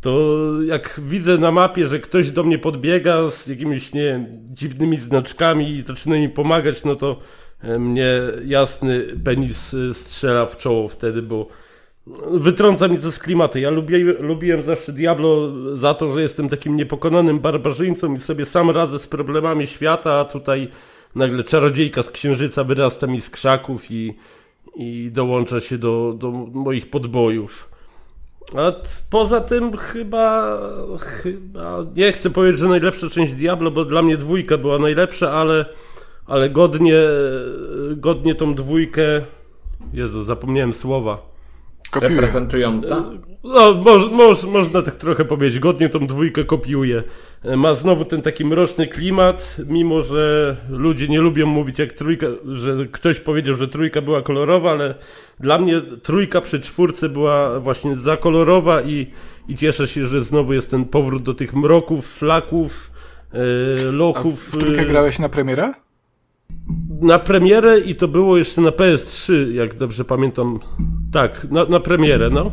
Speaker 3: to jak widzę na mapie, że ktoś do mnie podbiega z jakimiś, nie dziwnymi znaczkami i zaczyna mi pomagać, no to e, mnie jasny penis e, strzela w czoło wtedy, bo Wytrąca mi to z klimatu. Ja lubię, lubiłem zawsze Diablo za to, że jestem takim niepokonanym barbarzyńcą i sobie sam radzę z problemami świata, a tutaj nagle czarodziejka z księżyca wyrasta mi z krzaków i, i dołącza się do, do moich podbojów. A poza tym chyba, chyba, nie chcę powiedzieć, że najlepsza część Diablo, bo dla mnie dwójka była najlepsza, ale, ale godnie, godnie tą dwójkę, Jezu, zapomniałem słowa.
Speaker 1: Kopiuję.
Speaker 2: Reprezentująca?
Speaker 3: No, moż, moż, można tak trochę powiedzieć, godnie tą dwójkę kopiuje. Ma znowu ten taki mroczny klimat, mimo że ludzie nie lubią mówić jak trójka, że ktoś powiedział, że trójka była kolorowa, ale dla mnie trójka przy czwórce była właśnie za kolorowa i, i cieszę się, że znowu jest ten powrót do tych mroków, flaków, e,
Speaker 1: A w, w trójkę
Speaker 3: e,
Speaker 1: grałeś na premierę?
Speaker 3: Na premierę i to było jeszcze na PS3, jak dobrze pamiętam. Tak, na, na premierę, no.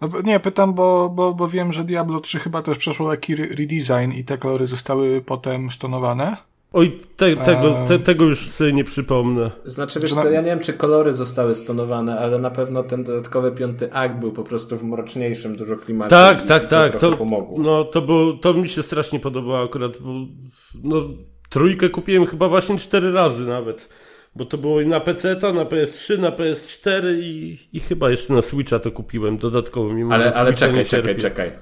Speaker 1: No, nie, pytam, bo, bo, bo wiem, że Diablo 3 chyba też przeszło taki re- redesign i te kolory zostały potem stonowane.
Speaker 3: Oj, te, tego,
Speaker 1: Eee.
Speaker 3: te, tego już sobie nie przypomnę.
Speaker 2: Znaczy, wiesz co, ja nie wiem, czy kolory zostały stonowane, ale na pewno ten dodatkowy piąty akt był po prostu w mroczniejszym dużo klimacie.
Speaker 3: Tak,
Speaker 2: i,
Speaker 3: tak, tak. To,
Speaker 2: pomogło.
Speaker 3: no, to, było, to mi się strasznie podobało akurat. Bo, no, trójkę kupiłem chyba właśnie cztery razy nawet. Bo to było i na PC, na PS3, na PS4 i, i chyba jeszcze na Switcha to kupiłem dodatkowo. Mimo,
Speaker 2: ale ale czekaj, czekaj, czekaj.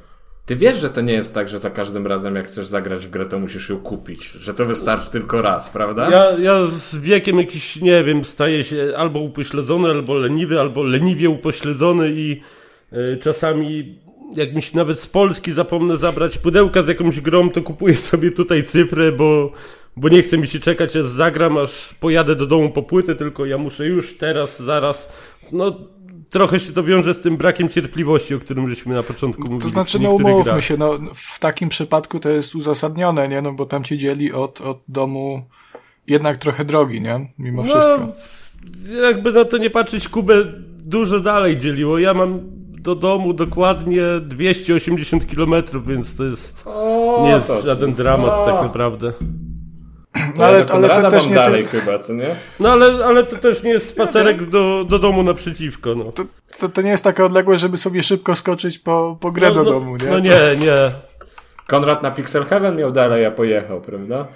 Speaker 2: Ty wiesz, że to nie jest tak, że za każdym razem jak chcesz zagrać w grę, to musisz ją kupić. Że to wystarczy tylko raz, prawda?
Speaker 3: Ja, ja z wiekiem jakiś, nie wiem, staję się albo upośledzony, albo leniwy, albo leniwie upośledzony i y, czasami jak mi się nawet z Polski zapomnę zabrać pudełka z jakąś grą, to kupuję sobie tutaj cyfrę, bo, bo nie chce mi się czekać, aż zagram, aż pojadę do domu po płytę, tylko ja muszę już teraz, zaraz. No, trochę się to wiąże z tym brakiem cierpliwości, o którym żeśmy na początku mówili.
Speaker 1: To znaczy, no umówmy się, no, w takim przypadku to jest uzasadnione, nie? No bo tam cię dzieli od, od domu jednak trochę drogi, nie? Mimo
Speaker 3: no,
Speaker 1: wszystko.
Speaker 3: Jakby na to nie patrzeć, Kubę dużo dalej dzieliło. Ja mam do domu dokładnie 280 km, więc to jest
Speaker 2: O,
Speaker 3: nie jest
Speaker 2: to-
Speaker 3: żaden dramat
Speaker 2: o.
Speaker 3: tak naprawdę.
Speaker 2: No,
Speaker 1: ale-
Speaker 2: ale,
Speaker 1: to też
Speaker 2: mam
Speaker 1: nie
Speaker 2: dalej
Speaker 1: ty-
Speaker 2: chyba, co nie?
Speaker 3: No ale, ale to też nie jest spacerek do, do domu naprzeciwko, no.
Speaker 1: To, to, to nie jest taka odległość, żeby sobie szybko skoczyć po, po grę
Speaker 3: no,
Speaker 1: do
Speaker 3: no,
Speaker 1: domu, nie?
Speaker 3: No nie, nie.
Speaker 2: Konrad na Pixel Heaven miał dalej, a pojechał, prawda?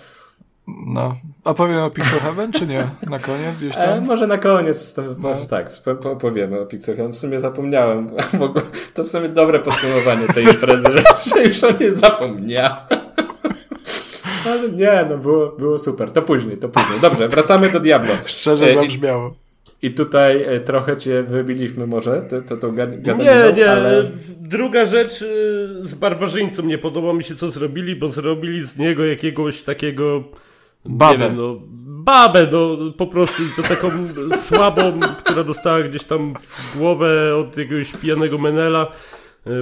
Speaker 1: No. A powiem o Pixel Heaven, czy nie? Na koniec gdzieś
Speaker 2: E,
Speaker 1: tam?
Speaker 2: może na koniec, to, może tak, spo- po- opowiemy o Pixel Heaven. W sumie zapomniałem, w ogóle, to w sumie dobre podsumowanie tej imprezy, że, że już o niej zapomniałem. Ale nie, no było, było super. To później, to później. Dobrze, wracamy do Diablo.
Speaker 1: Szczerze
Speaker 2: E, i-
Speaker 1: zabrzmiało.
Speaker 2: I tutaj e, trochę cię wybiliśmy może, to, to, to
Speaker 3: Nie, nie.
Speaker 2: ale...
Speaker 3: Druga rzecz y, z barbarzyńcą nie podoba mi się, co zrobili, bo zrobili z niego jakiegoś takiego.
Speaker 1: Babę.
Speaker 3: Nie wiem, no. Babę, no po prostu i to taką słabą, która dostała gdzieś tam w głowę od jakiegoś pijanego menela.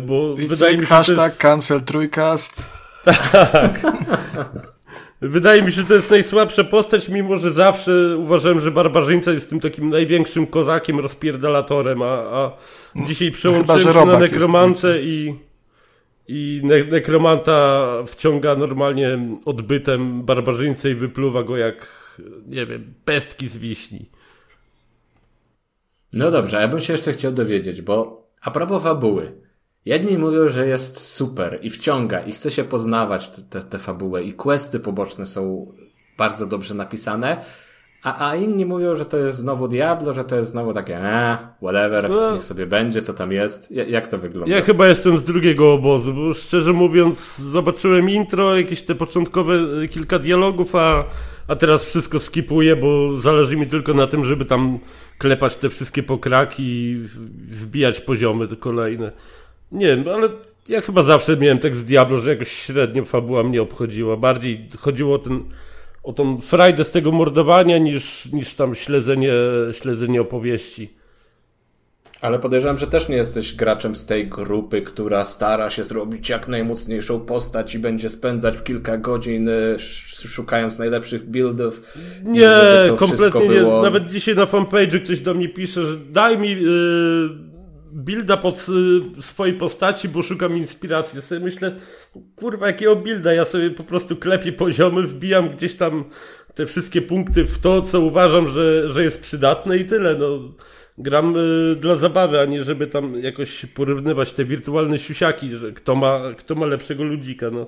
Speaker 3: Bo
Speaker 1: I
Speaker 3: wydaje mi się,
Speaker 1: hashtag
Speaker 3: jest,
Speaker 1: cancel trójkast.
Speaker 3: wydaje mi się, że to jest najsłabsza postać, mimo że zawsze uważałem, że barbarzyńca jest tym takim największym kozakiem, rozpierdalatorem, a, a dzisiaj przełączyłem
Speaker 1: chyba,
Speaker 3: się na nekromantę i, i ne nekromanta wciąga normalnie odbytem barbarzyńcę i wypluwa go jak, nie wiem, pestki z wiśni.
Speaker 2: No dobrze, ja bym się jeszcze chciał dowiedzieć, bo a propos fabuły. Jedni mówią, że jest super i wciąga i chce się poznawać tę te, te fabułę i questy poboczne są bardzo dobrze napisane, a, a inni mówią, że to jest znowu Diablo, że to jest znowu takie eh, whatever,
Speaker 3: No.
Speaker 2: niech sobie będzie, co tam jest. Ja- Jak to wygląda?
Speaker 3: Ja chyba jestem z drugiego obozu, bo szczerze mówiąc zobaczyłem intro, jakieś te początkowe y, kilka dialogów, a, a teraz wszystko skipuję, bo zależy mi tylko na tym, żeby tam klepać te wszystkie pokraki i wbijać poziomy te kolejne. Nie wiem, ale ja chyba zawsze miałem tak z Diablo, że jakoś średnio fabuła mnie obchodziła. Bardziej chodziło o ten o tą frajdę z tego mordowania niż, niż tam śledzenie, śledzenie opowieści.
Speaker 2: Ale podejrzewam, że też nie jesteś graczem z tej grupy, która stara się zrobić jak najmocniejszą postać i będzie spędzać kilka godzin sz- szukając najlepszych buildów.
Speaker 3: Nie, kompletnie nie.
Speaker 2: było-
Speaker 3: Nawet dzisiaj na fanpage'u ktoś do mnie pisze, że daj mi yy, builda pod y, swojej postaci, bo szukam inspiracji. Sobie myślę, kurwa, jakiego builda? Ja sobie po prostu klepię poziomy, wbijam gdzieś tam te wszystkie punkty w to, co uważam, że, że jest przydatne i tyle. No, gram y, dla zabawy, a nie żeby tam jakoś porównywać te wirtualne siusiaki, że kto ma, kto ma lepszego ludzika. No.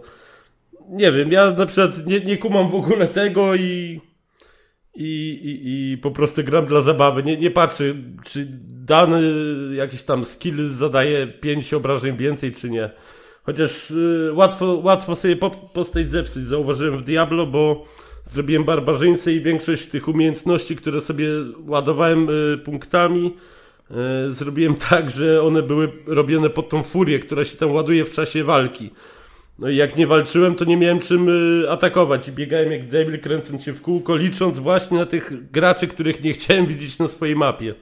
Speaker 3: Nie wiem, ja na przykład nie, nie kumam w ogóle tego i, i, i, i po prostu gram dla zabawy. Nie, nie patrzę, czy dany jakiś tam skill zadaje 5 obrażeń więcej, czy nie. Chociaż y, łatwo, łatwo sobie po, postać zepsuć, zauważyłem w Diablo, bo zrobiłem barbarzyńcę i większość tych umiejętności, które sobie ładowałem y, punktami, y, zrobiłem tak, że one były robione pod tą furię, która się tam ładuje w czasie walki. No i jak nie walczyłem, to nie miałem czym y, atakować i biegałem jak debil, kręcąc się w kółko, licząc właśnie na tych graczy, których nie chciałem widzieć na swojej mapie.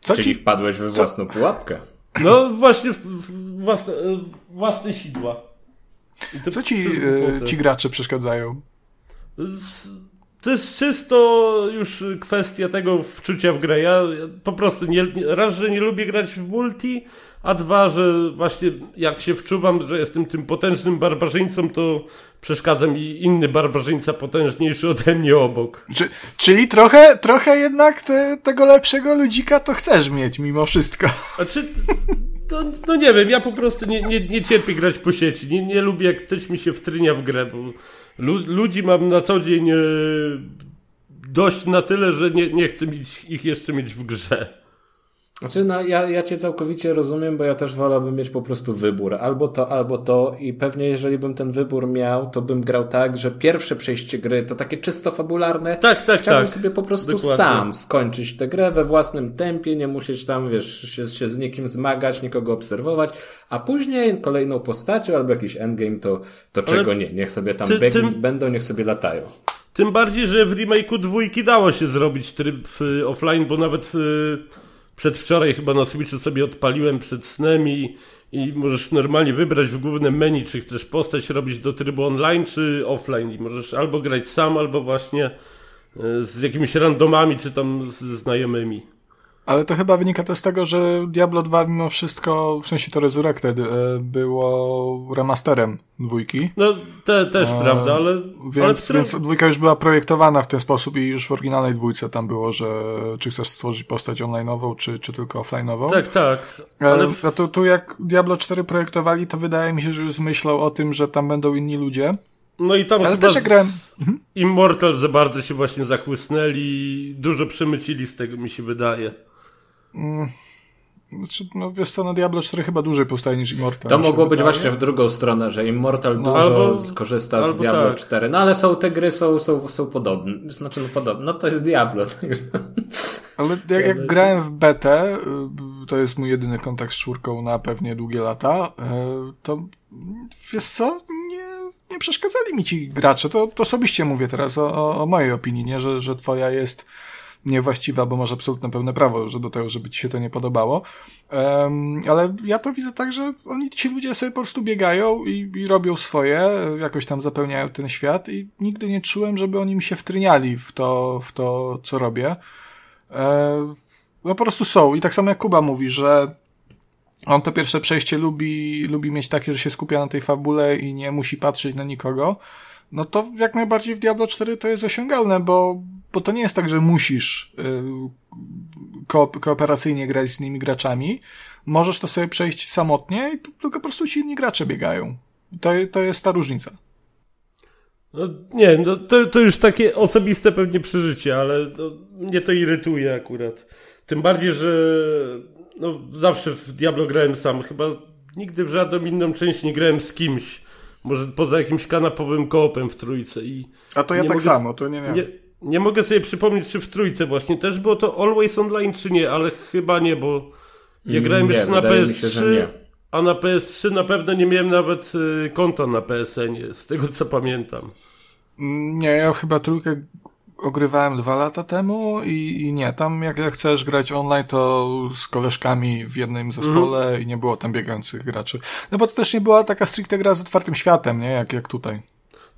Speaker 1: Co
Speaker 2: Czyli
Speaker 1: ci,
Speaker 2: wpadłeś we własną pułapkę.
Speaker 3: No właśnie w, w własne, y, własne sidła. To-
Speaker 1: co ci,
Speaker 3: głupota.
Speaker 1: ci gracze przeszkadzają?
Speaker 3: To jest czysto już kwestia tego wczucia w grę. Ja po prostu nie, nie- raz, że nie lubię grać w multi, a dwa, że właśnie jak się wczuwam, że jestem tym potężnym barbarzyńcą, to przeszkadza mi inny barbarzyńca potężniejszy ode mnie obok.
Speaker 1: Czy, czyli trochę, trochę jednak te, tego lepszego ludzika to chcesz mieć mimo wszystko.
Speaker 3: A czy... No, no nie wiem, ja po prostu nie, nie, nie cierpię grać po sieci. Nie, nie lubię, jak ktoś mi się wtrynia w grę, bo lu, ludzi mam na co dzień e, dość na tyle, że nie, nie chcę mieć, ich jeszcze mieć w grze.
Speaker 2: Znaczy, no, ja, ja cię całkowicie rozumiem, bo ja też wolałbym mieć po prostu wybór. Albo to, albo to i pewnie jeżeli bym ten wybór miał, to bym grał tak, że pierwsze przejście gry to takie czysto fabularne.
Speaker 3: Tak, tak,
Speaker 2: Chciałbym
Speaker 3: tak.
Speaker 2: sobie po prostu
Speaker 3: Dokładnie.
Speaker 2: sam skończyć tę grę we własnym tempie, nie musieć tam, wiesz, się, się z nikim zmagać, nikogo obserwować, a później kolejną postacią albo jakiś endgame to, to czego nie. Niech sobie tam
Speaker 3: ty- tym-
Speaker 2: będą, niech sobie latają.
Speaker 3: Tym bardziej, że w remake'u dwójki dało się zrobić tryb y, offline, bo nawet y, przedwczoraj chyba na Switchu sobie odpaliłem przed snem i, i możesz normalnie wybrać w głównym menu, czy chcesz postać robić do trybu online, czy offline. I możesz albo grać sam, albo właśnie y, z jakimiś randomami, czy tam z znajomymi.
Speaker 1: Ale to chyba wynika też z tego, że Diablo 2 mimo wszystko, w sensie to Resurrected, e, było remasterem dwójki.
Speaker 3: No, te, też
Speaker 1: A,
Speaker 3: prawda, ale, ale
Speaker 1: Więc,
Speaker 3: w którym...
Speaker 1: więc dwójka już była projektowana w ten sposób i już w oryginalnej dwójce tam było, że czy chcesz stworzyć postać online'ową, czy, czy tylko offline'ową.
Speaker 3: Tak, tak.
Speaker 1: Ale
Speaker 3: Ale
Speaker 1: a tu, tu jak Diablo 4 projektowali, to wydaje mi się, że już myślał o tym, że tam będą inni ludzie.
Speaker 3: no i tam
Speaker 1: Ale
Speaker 3: chyba
Speaker 1: też grałem-
Speaker 3: z Immortal za bardzo się właśnie zachłysnęli, dużo przemycili z tego, mi się wydaje.
Speaker 1: Znaczy, no wiesz co, no Diablo 4 chyba dłużej powstaje niż Immortal.
Speaker 2: To mogło być właśnie w drugą stronę, że Immortal dużo
Speaker 3: albo-
Speaker 2: skorzysta z
Speaker 3: albo
Speaker 2: Diablo
Speaker 3: tak.
Speaker 2: 4. No ale są te gry, są, są, są podobne. Znaczy, no podobne. No to jest Diablo.
Speaker 1: Ale jak, jak grałem w betę, y, to jest mój jedyny kontakt z czwórką na pewnie długie lata, y, to wiesz co, nie, nie przeszkadzali mi ci gracze. To, to osobiście mówię teraz o, o, o mojej opinii, nie? Że, że twoja jest niewłaściwa, bo masz absolutne pełne prawo że do tego, żeby ci się to nie podobało. Em, ale ja to widzę tak, że oni, ci ludzie sobie po prostu biegają i, i robią swoje, jakoś tam zapełniają ten świat i nigdy nie czułem, żeby oni mi się wtryniali w to, w to co robię. E, no po prostu są. I tak samo jak Kuba mówi, że on to pierwsze przejście lubi, lubi mieć takie, że się skupia na tej fabule i nie musi patrzeć na nikogo. No to jak najbardziej w Diablo 4 to jest osiągalne, bo, bo to nie jest tak, że musisz y, ko kooperacyjnie grać z innymi graczami. Możesz to sobie przejść samotnie i tylko po prostu ci inni gracze biegają. To, to jest ta różnica.
Speaker 3: No, nie, no, to, to już takie osobiste pewnie przeżycie, ale no, mnie to irytuje akurat. Tym bardziej, że no, zawsze w Diablo grałem sam. Chyba nigdy w żadną inną część nie grałem z kimś. Może poza jakimś kanapowym koopem w trójce. I
Speaker 1: A to ja tak
Speaker 3: mogę-
Speaker 1: samo, to nie, nie.
Speaker 3: nie, nie mogę sobie przypomnieć, czy w trójce właśnie też było to Always Online, czy nie, ale chyba nie, bo ja grałem
Speaker 2: Nie,
Speaker 3: jeszcze na
Speaker 2: wydaje mi
Speaker 3: PS3,
Speaker 2: się,
Speaker 3: a na PS3 na pewno nie miałem nawet y, konta na PSN, z tego co pamiętam.
Speaker 1: Mm, Nie, ja chyba trójkę ogrywałem dwa lata temu i, i nie, tam jak, jak chcesz grać online, to z koleżkami w jednym zespole i nie było tam biegających graczy. No bo to też nie była taka stricte gra z otwartym światem, nie? Jak, jak tutaj.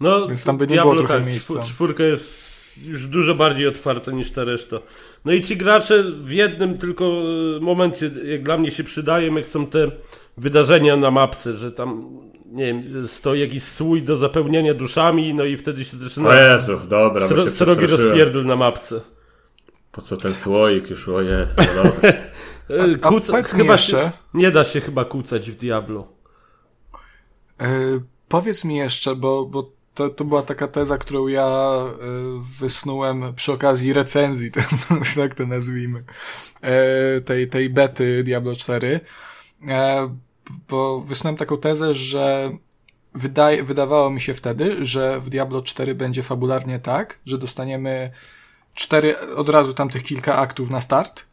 Speaker 3: No,
Speaker 1: Więc tam by nie
Speaker 3: Diablo,
Speaker 1: było trochę
Speaker 3: tak,
Speaker 1: miejsca.
Speaker 3: czwór- Czwórka jest już dużo bardziej otwarta niż ta reszta. No i ci gracze w jednym tylko e, momencie, jak dla mnie się przydają, jak są te wydarzenia na mapce, że tam, nie wiem, stoi jakiś słój do zapełniania duszami, no i wtedy się zaczyna
Speaker 2: O Jezu, dobra, bo
Speaker 3: sro,
Speaker 2: się
Speaker 3: srogi rozpierdol na mapce.
Speaker 2: Po co ten słoik już, o Jezu, no dobra.
Speaker 3: E,
Speaker 1: A
Speaker 3: Kuca,
Speaker 1: mi
Speaker 3: chyba
Speaker 1: jeszcze-
Speaker 3: się, nie da się chyba kucać w Diablo.
Speaker 1: E, powiedz mi jeszcze, bo, bo to, to była taka teza, którą ja e, wysnułem przy okazji recenzji, tak to nazwijmy, e, tej, tej bety Diablo 4, e, bo wysnułem taką tezę, że wydaje, wydawało mi się wtedy, że w Diablo 4 będzie fabularnie tak, że dostaniemy cztery, od razu tam tych kilka aktów na start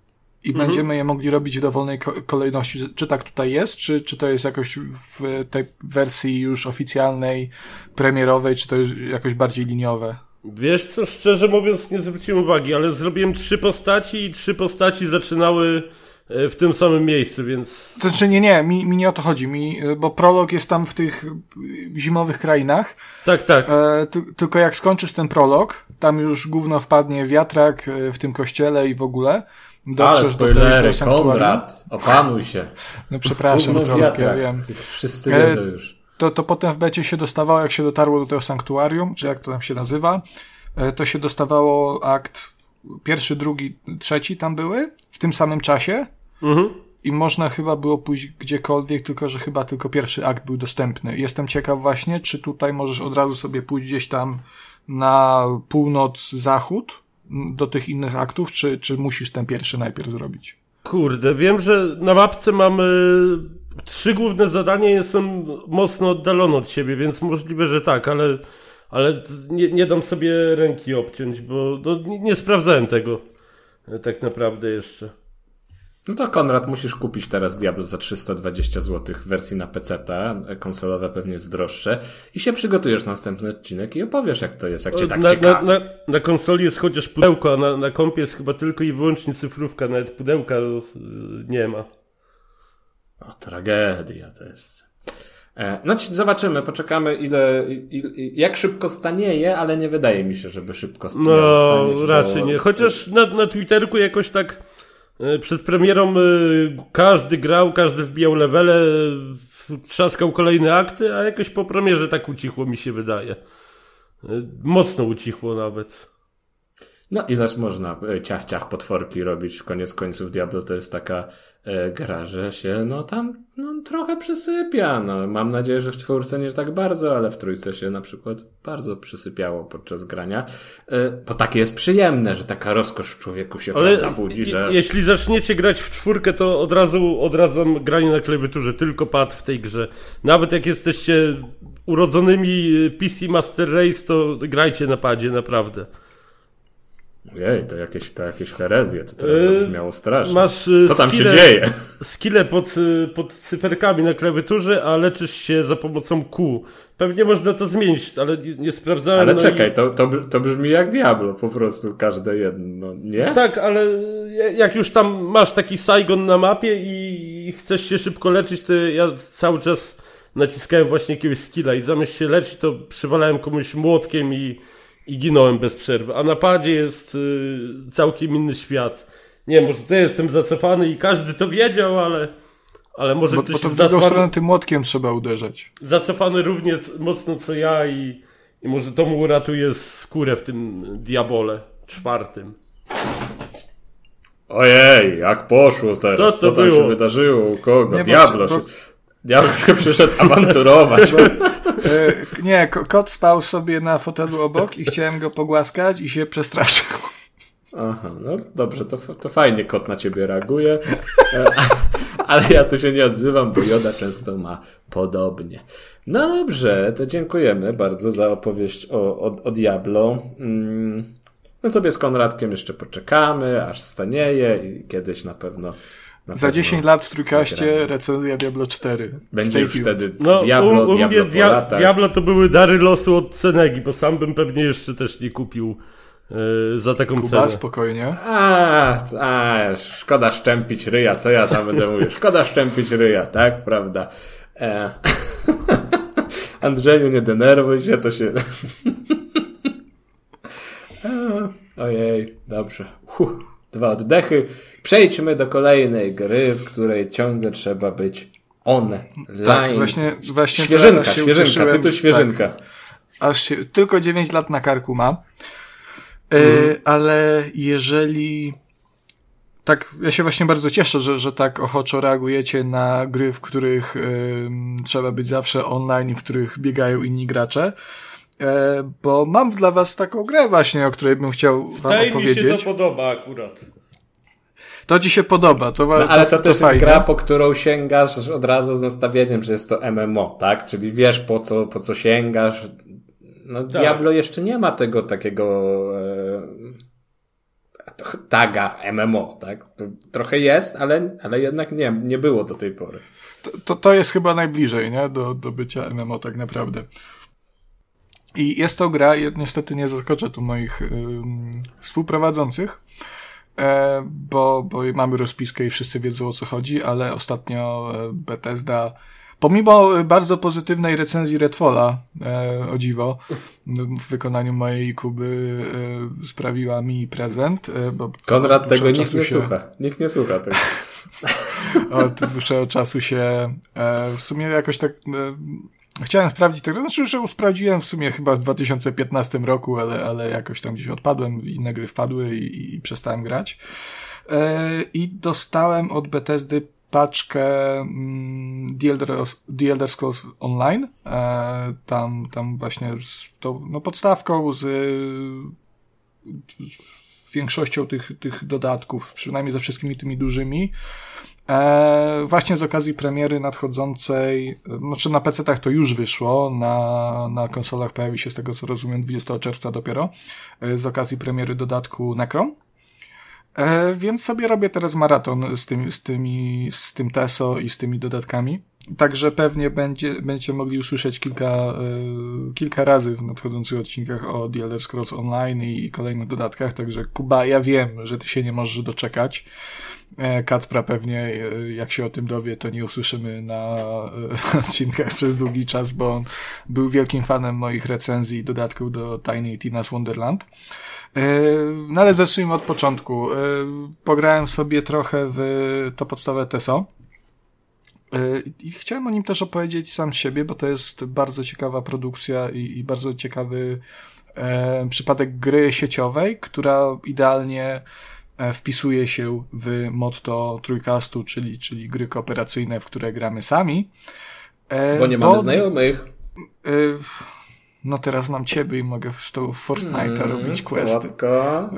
Speaker 1: i będziemy je mogli robić w dowolnej ko- kolejności. Czy tak tutaj jest, czy, czy to jest jakoś w tej wersji już oficjalnej, premierowej, czy to jest jakoś bardziej liniowe?
Speaker 3: Wiesz co, szczerze mówiąc nie zwróciłem uwagi, ale zrobiłem trzy postaci i trzy postaci zaczynały e, w tym samym miejscu, więc
Speaker 1: To znaczy nie, nie, mi, mi nie o to chodzi, mi, bo prolog jest tam w tych y, zimowych krainach,
Speaker 3: tak, tak.
Speaker 1: e, ty, tylko jak skończysz ten prolog, tam już gówno wpadnie wiatrak e, w tym kościele i w ogóle.
Speaker 2: Ale
Speaker 1: Dotrzesz do tego
Speaker 2: spoilery,
Speaker 1: sanktuarium.
Speaker 2: Konrad, opanuj się.
Speaker 1: No przepraszam, prolog, ja wiem.
Speaker 2: Wszyscy
Speaker 1: E,
Speaker 2: wiedzą już.
Speaker 1: to, to potem w becie się dostawało, jak się dotarło do tego sanktuarium, czy jak to tam się nazywa, e, to się dostawało akt pierwszy, drugi, trzeci tam były w tym samym czasie
Speaker 3: Mhm.
Speaker 1: i można chyba było pójść gdziekolwiek, tylko że chyba tylko pierwszy akt był dostępny. Jestem ciekaw właśnie, czy tutaj możesz od razu sobie pójść gdzieś tam na północ, zachód do tych innych aktów, czy, czy musisz ten pierwszy najpierw zrobić.
Speaker 3: Kurde, wiem, że na mapce mamy trzy główne zadania i jestem mocno oddalony od siebie, więc możliwe, że tak, ale, ale nie, nie dam sobie ręki obciąć, bo no, nie, nie sprawdzałem tego e, tak naprawdę jeszcze.
Speaker 2: No to Konrad, musisz kupić teraz Diablo za 320 zł w wersji na PC, konsolowe pewnie jest droższe i się przygotujesz na następny odcinek i opowiesz jak to jest, jak cię tak
Speaker 3: na,
Speaker 2: ciekawi.
Speaker 3: Na, na, na, konsoli jest chociaż pudełko, a na, na kompie jest chyba tylko i wyłącznie cyfrówka, nawet pudełka y, nie ma.
Speaker 2: O, tragedia to jest. E, no zobaczymy, poczekamy ile, jak szybko stanieje, ale nie wydaje mi się, żeby szybko stanieje.
Speaker 3: No, raczej bo... nie. Chociaż na, na Twitterku jakoś tak przed premierą e, każdy grał, każdy wbijał levele, trzaskał kolejne akty, a jakoś po premierze tak ucichło mi się wydaje. Mocno ucichło nawet.
Speaker 2: No ileż można ciach, ciach potworki robić. Koniec końców Diablo to jest taka E, gra, że się no tam no, trochę przysypia. No, mam nadzieję, że w czwórce nie tak bardzo, ale w trójce się na przykład bardzo przysypiało podczas grania. E, bo takie jest przyjemne, że taka rozkosz w człowieku się ale budzi, że...
Speaker 3: Jeśli zaczniecie grać w czwórkę, to od razu odradzam granie na klawiaturze, tylko pad w tej grze. Nawet jak jesteście urodzonymi PC Master Race, to grajcie na padzie, naprawdę.
Speaker 2: Ojej, to jakieś, to jakieś herezje, to teraz yy, zabrzmiało strasznie.
Speaker 3: Masz
Speaker 2: yy, Co tam skille, się dzieje?
Speaker 3: Skille pod, yy, pod cyferkami na klawiaturze, a leczysz się za pomocą Q. Pewnie można to zmienić, ale nie, nie sprawdzałem.
Speaker 2: Ale no czekaj, i... to, to, to brzmi jak Diablo po prostu, każde jedno, nie?
Speaker 3: Tak, ale jak już tam masz taki Saigon na mapie i chcesz się szybko leczyć, to ja cały czas naciskałem właśnie jakiegoś skilla i zamiast się leczyć, to przywalałem komuś młotkiem i i ginąłem bez przerwy. A na padzie jest y, całkiem inny świat. Nie może to jestem zacofany i każdy to wiedział, ale, ale może
Speaker 1: bo,
Speaker 3: ktoś
Speaker 1: bo to w drugą zacofany, stronę tym młotkiem trzeba uderzać.
Speaker 3: Zacofany równie mocno co ja i, i może to mu uratuje skórę w tym diabole czwartym.
Speaker 2: Ojej, jak poszło teraz? Co, to Co tam było? się wydarzyło? U kogo? Nie, Diablo bo, się... Diablo się przyszedł awanturować.
Speaker 1: E, nie, kot spał sobie na fotelu obok i chciałem go pogłaskać i się przestraszył.
Speaker 2: Aha, no dobrze, to, to fajnie kot na ciebie reaguje. E, ale ja tu się nie odzywam, bo Joda często ma podobnie. No dobrze, to dziękujemy bardzo za opowieść o, o, o Diablo. Mm, my sobie z Konradkiem jeszcze poczekamy, aż stanieje i kiedyś na pewno
Speaker 1: za 10 lat w trójkaście recenzja Diablo 4.
Speaker 2: Będzie już wtedy no, Diablo, u, u Diablo,
Speaker 3: dia Diablo to były dary losu od Cenegi, bo sam bym pewnie jeszcze też nie kupił yy, za taką Kuba, cenę.
Speaker 1: spokojnie.
Speaker 2: A, a, szkoda szczępić ryja, co ja tam będę mówił? Szkoda szczępić ryja, tak? Prawda? E... Andrzeju, nie denerwuj się, to się... Ojej, dobrze. Dwa oddechy. Przejdźmy do kolejnej gry, w której ciągle trzeba być online.
Speaker 1: Tak, właśnie, właśnie
Speaker 2: świeżynka, świeżynka, tytuł tak. świeżynka. Tak,
Speaker 1: aż się, tylko 9 lat na karku ma. Mm. ale jeżeli tak, ja się właśnie bardzo cieszę, że, że tak ochoczo reagujecie na gry, w których trzeba być zawsze online i w których biegają inni gracze. E, bo mam dla was taką grę właśnie, o której bym chciał wam Wydaje opowiedzieć. mi
Speaker 3: się to podoba akurat.
Speaker 1: To ci się podoba. To,
Speaker 2: no, ale to, to, to też fajne. jest gra, po którą sięgasz od razu z nastawieniem, że jest to MMO, tak? Czyli wiesz po co, po co sięgasz. No tak. Diablo jeszcze nie ma tego takiego e, taga MMO, tak? To trochę jest, ale, ale jednak nie, nie było do tej pory.
Speaker 1: To, to, to jest chyba najbliżej, nie? Do, do bycia MMO tak naprawdę. I jest to gra, niestety nie zaskoczę tu moich współprowadzących, e, bo, bo mamy rozpiskę i wszyscy wiedzą o co chodzi, ale ostatnio e, Bethesda, pomimo bardzo pozytywnej recenzji Redfalla, e, o dziwo, w wykonaniu mojej Kuby e, sprawiła mi prezent. E, bo
Speaker 2: Konrad tego nikt nie się... słucha. Nikt nie słucha tego.
Speaker 1: od dłuższego czasu się e, w sumie jakoś tak Chciałem sprawdzić tego, znaczy już sprawdziłem w sumie chyba w 2015 roku, ale, ale jakoś tam gdzieś odpadłem, inne gry wpadły i, i przestałem grać. E, I dostałem od Bethesdy paczkę mm, The, Elder, Scrolls Online. E, tam, tam właśnie z tą no, podstawką, z większością tych, tych dodatków, przynajmniej ze wszystkimi tymi dużymi. E, właśnie z okazji premiery nadchodzącej, znaczy na PC-tach to już wyszło, na, na konsolach pojawi się z tego co rozumiem 20 czerwca dopiero, e, z okazji premiery dodatku Necron. E, więc sobie robię teraz maraton z, tym, z, tymi, z tym TESO i z tymi dodatkami. Także pewnie będzie, będziecie mogli usłyszeć kilka, e, kilka razy w nadchodzących odcinkach o The Elder Scrolls Online i, i kolejnych dodatkach. Także Kuba, ja wiem, że ty się nie możesz doczekać. E, Katpra pewnie, e, jak się o tym dowie, to nie usłyszymy na e, odcinkach przez długi czas, bo on był wielkim fanem moich recenzji i dodatków do Tiny Tina's Wonderland. No ale zacznijmy od początku. Pograłem sobie trochę w to podstawowe TESO. I chciałem o nim też opowiedzieć sam siebie, bo to jest bardzo ciekawa produkcja i, i bardzo ciekawy e, przypadek gry sieciowej, która idealnie wpisuje się w motto trójkastu, czyli, czyli gry kooperacyjne, w które gramy sami.
Speaker 2: E, bo nie mamy znajomych.
Speaker 1: E, no teraz mam ciebie i mogę z tą Fortnite'a mm, robić questy.
Speaker 2: Słodko.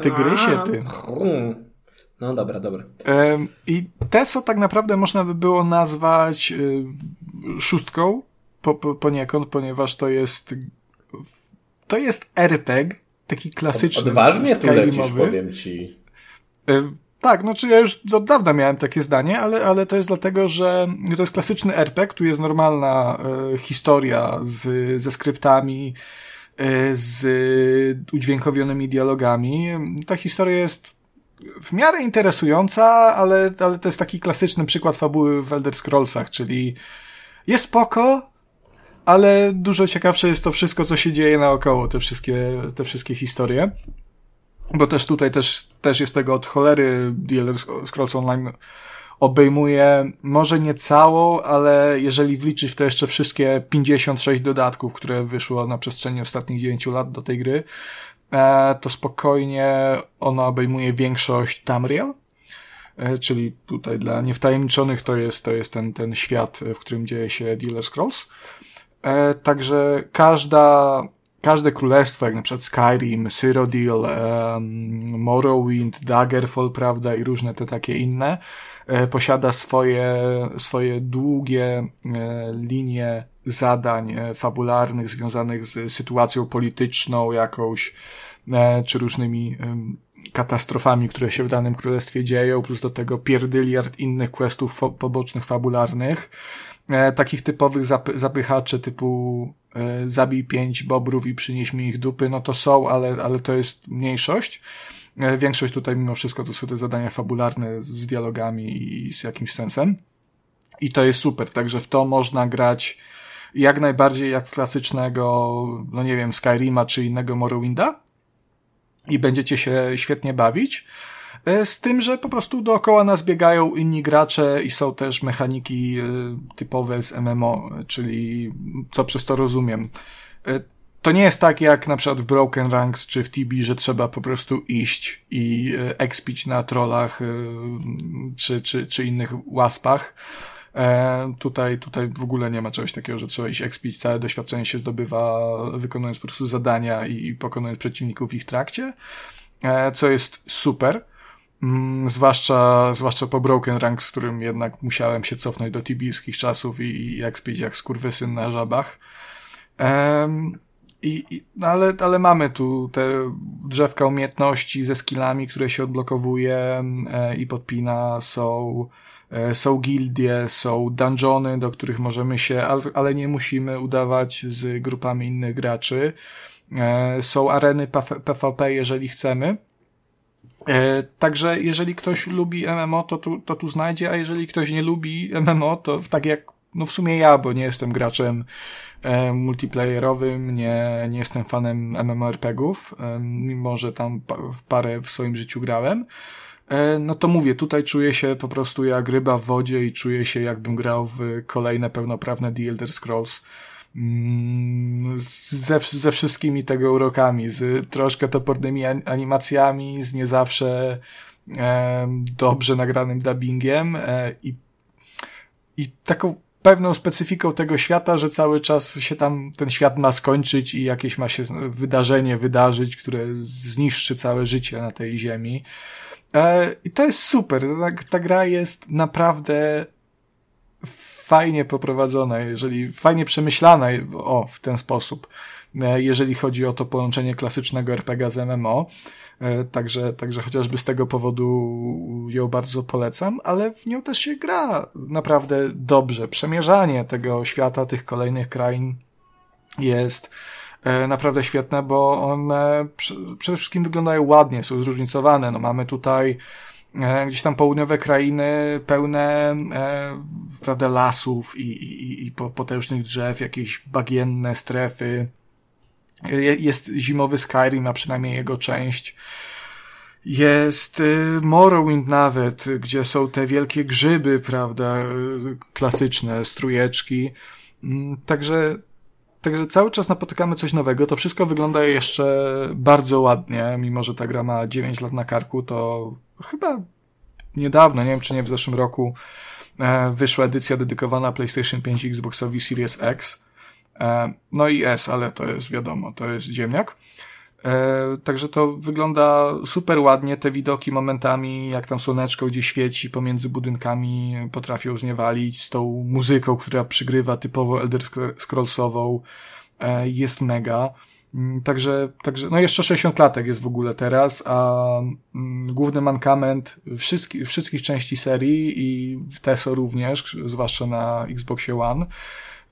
Speaker 1: Ty grysie, ty.
Speaker 2: No dobra, dobra.
Speaker 1: I TESO tak naprawdę można by było nazwać szóstką po, po, poniekąd, ponieważ to jest to jest RPG, taki klasyczny.
Speaker 2: Odważnie tu lecisz, powiem ci.
Speaker 1: Tak, no czy ja już od dawna miałem takie zdanie, ale, ale to jest dlatego, że to jest klasyczny RPG, tu jest normalna y, historia z, ze skryptami, y, z udźwiękowionymi dialogami. Ta historia jest w miarę interesująca, ale, ale to jest taki klasyczny przykład fabuły w Elder Scrollsach, czyli jest spoko, ale dużo ciekawsze jest to wszystko, co się dzieje naokoło, te wszystkie, te wszystkie historie. Bo też tutaj też, też jest tego od cholery The Elder Scrolls Online obejmuje może nie całą, ale jeżeli wliczyć w to jeszcze wszystkie 56 dodatków, które wyszło na przestrzeni ostatnich 9 lat do tej gry, e, to spokojnie ona obejmuje większość Tamriel, e, czyli tutaj dla niewtajemniczonych to jest, to jest ten, ten świat, w którym dzieje się The Elder Scrolls. E, także każda, każde królestwo, jak na przykład Skyrim, Cyrodiil, Morrowind, Daggerfall, prawda, i różne te takie inne, e, posiada swoje, swoje długie e, linie zadań e, fabularnych związanych z sytuacją polityczną jakąś, e, czy różnymi katastrofami, które się w danym królestwie dzieją, plus do tego pierdyliard innych questów fo pobocznych, fabularnych e, takich typowych zapy zapychaczy typu e, zabij pięć bobrów i przynieś mi ich dupy, no to są, ale, ale to jest mniejszość. E, większość tutaj mimo wszystko to są te zadania fabularne z, z dialogami i z jakimś sensem. I to jest super, także w to można grać jak najbardziej jak w klasycznego, no nie wiem, Skyrima czy innego Morrowinda i będziecie się świetnie bawić. E, z tym, że po prostu dookoła nas biegają inni gracze i są też mechaniki e, typowe z MMO, czyli co przez to rozumiem. E, to nie jest tak jak na przykład w Broken Ranks czy w TB, że trzeba po prostu iść i expić na trollach czy, czy, czy innych łaspach. tutaj, tutaj w ogóle nie ma czegoś takiego, że trzeba iść expić, całe doświadczenie się zdobywa wykonując po prostu zadania i, i pokonując przeciwników w ich trakcie, co jest super. Mm, zwłaszcza, zwłaszcza po Broken Rank, z którym jednak musiałem się cofnąć do tibijskich czasów i, i jak spić jak skurwysyn na żabach. Um, i, i, no ale, ale mamy tu te drzewka umiejętności ze skillami, które się odblokowuje e, i podpina, są, e, są gildie, są dungeony, do których możemy się, ale, ale nie musimy udawać z grupami innych graczy. E, są areny PvP, jeżeli chcemy. E, także jeżeli ktoś lubi MMO, to tu, to tu znajdzie, a jeżeli ktoś nie lubi MMO, to tak jak, no w sumie ja, bo nie jestem graczem e, multiplayerowym, nie, nie jestem fanem MMORPGów, e, mimo że tam w parę w swoim życiu grałem, e, no to mówię, tutaj czuję się po prostu jak ryba w wodzie i czuję się jakbym grał w kolejne pełnoprawne The Elder Scrolls. Mm, ze, ze wszystkimi tego urokami, z troszkę topornymi animacjami, z nie zawsze e, dobrze nagranym dubbingiem e, i, i taką pewną specyfiką tego świata, że cały czas się tam ten świat ma skończyć i jakieś ma się wydarzenie wydarzyć, które zniszczy całe życie na tej ziemi. E, I to jest super. Ta, ta gra jest naprawdę fajnie poprowadzona, jeżeli fajnie przemyślana, o, w ten sposób, e, jeżeli chodzi o to połączenie klasycznego RPG z MMO. E, także, także chociażby z tego powodu ją bardzo polecam, ale w nią też się gra naprawdę dobrze. Przemierzanie tego świata, tych kolejnych krain jest e, naprawdę świetne, bo one przede wszystkim wyglądają ładnie, są zróżnicowane. No mamy tutaj gdzieś tam południowe krainy pełne prawda, lasów i, i, i potężnych drzew, jakieś bagienne strefy, jest zimowy Skyrim, a przynajmniej jego część. Jest y, Morrowind nawet, gdzie są te wielkie grzyby, prawda, klasyczne, strujeczki. Mm, także, także cały czas napotykamy coś nowego. To wszystko wygląda jeszcze bardzo ładnie, mimo że ta gra ma 9 lat na karku, to chyba niedawno, nie wiem czy nie w zeszłym roku, e, wyszła edycja dedykowana PlayStation 5 i Xboxowi Series X. E, no i S, ale to jest wiadomo, to jest ziemniak. E, także to wygląda super ładnie, te widoki momentami, jak tam słoneczko gdzie świeci pomiędzy budynkami, potrafią zniewalić z tą muzyką, która przygrywa typowo Elder Scrollsową, jest mega. Mm, także, także, no jeszcze 60 latek jest w ogóle teraz, a mm, główny mankament wszystkich, wszystkich części serii i w TESO również, zwłaszcza na Xboxie One,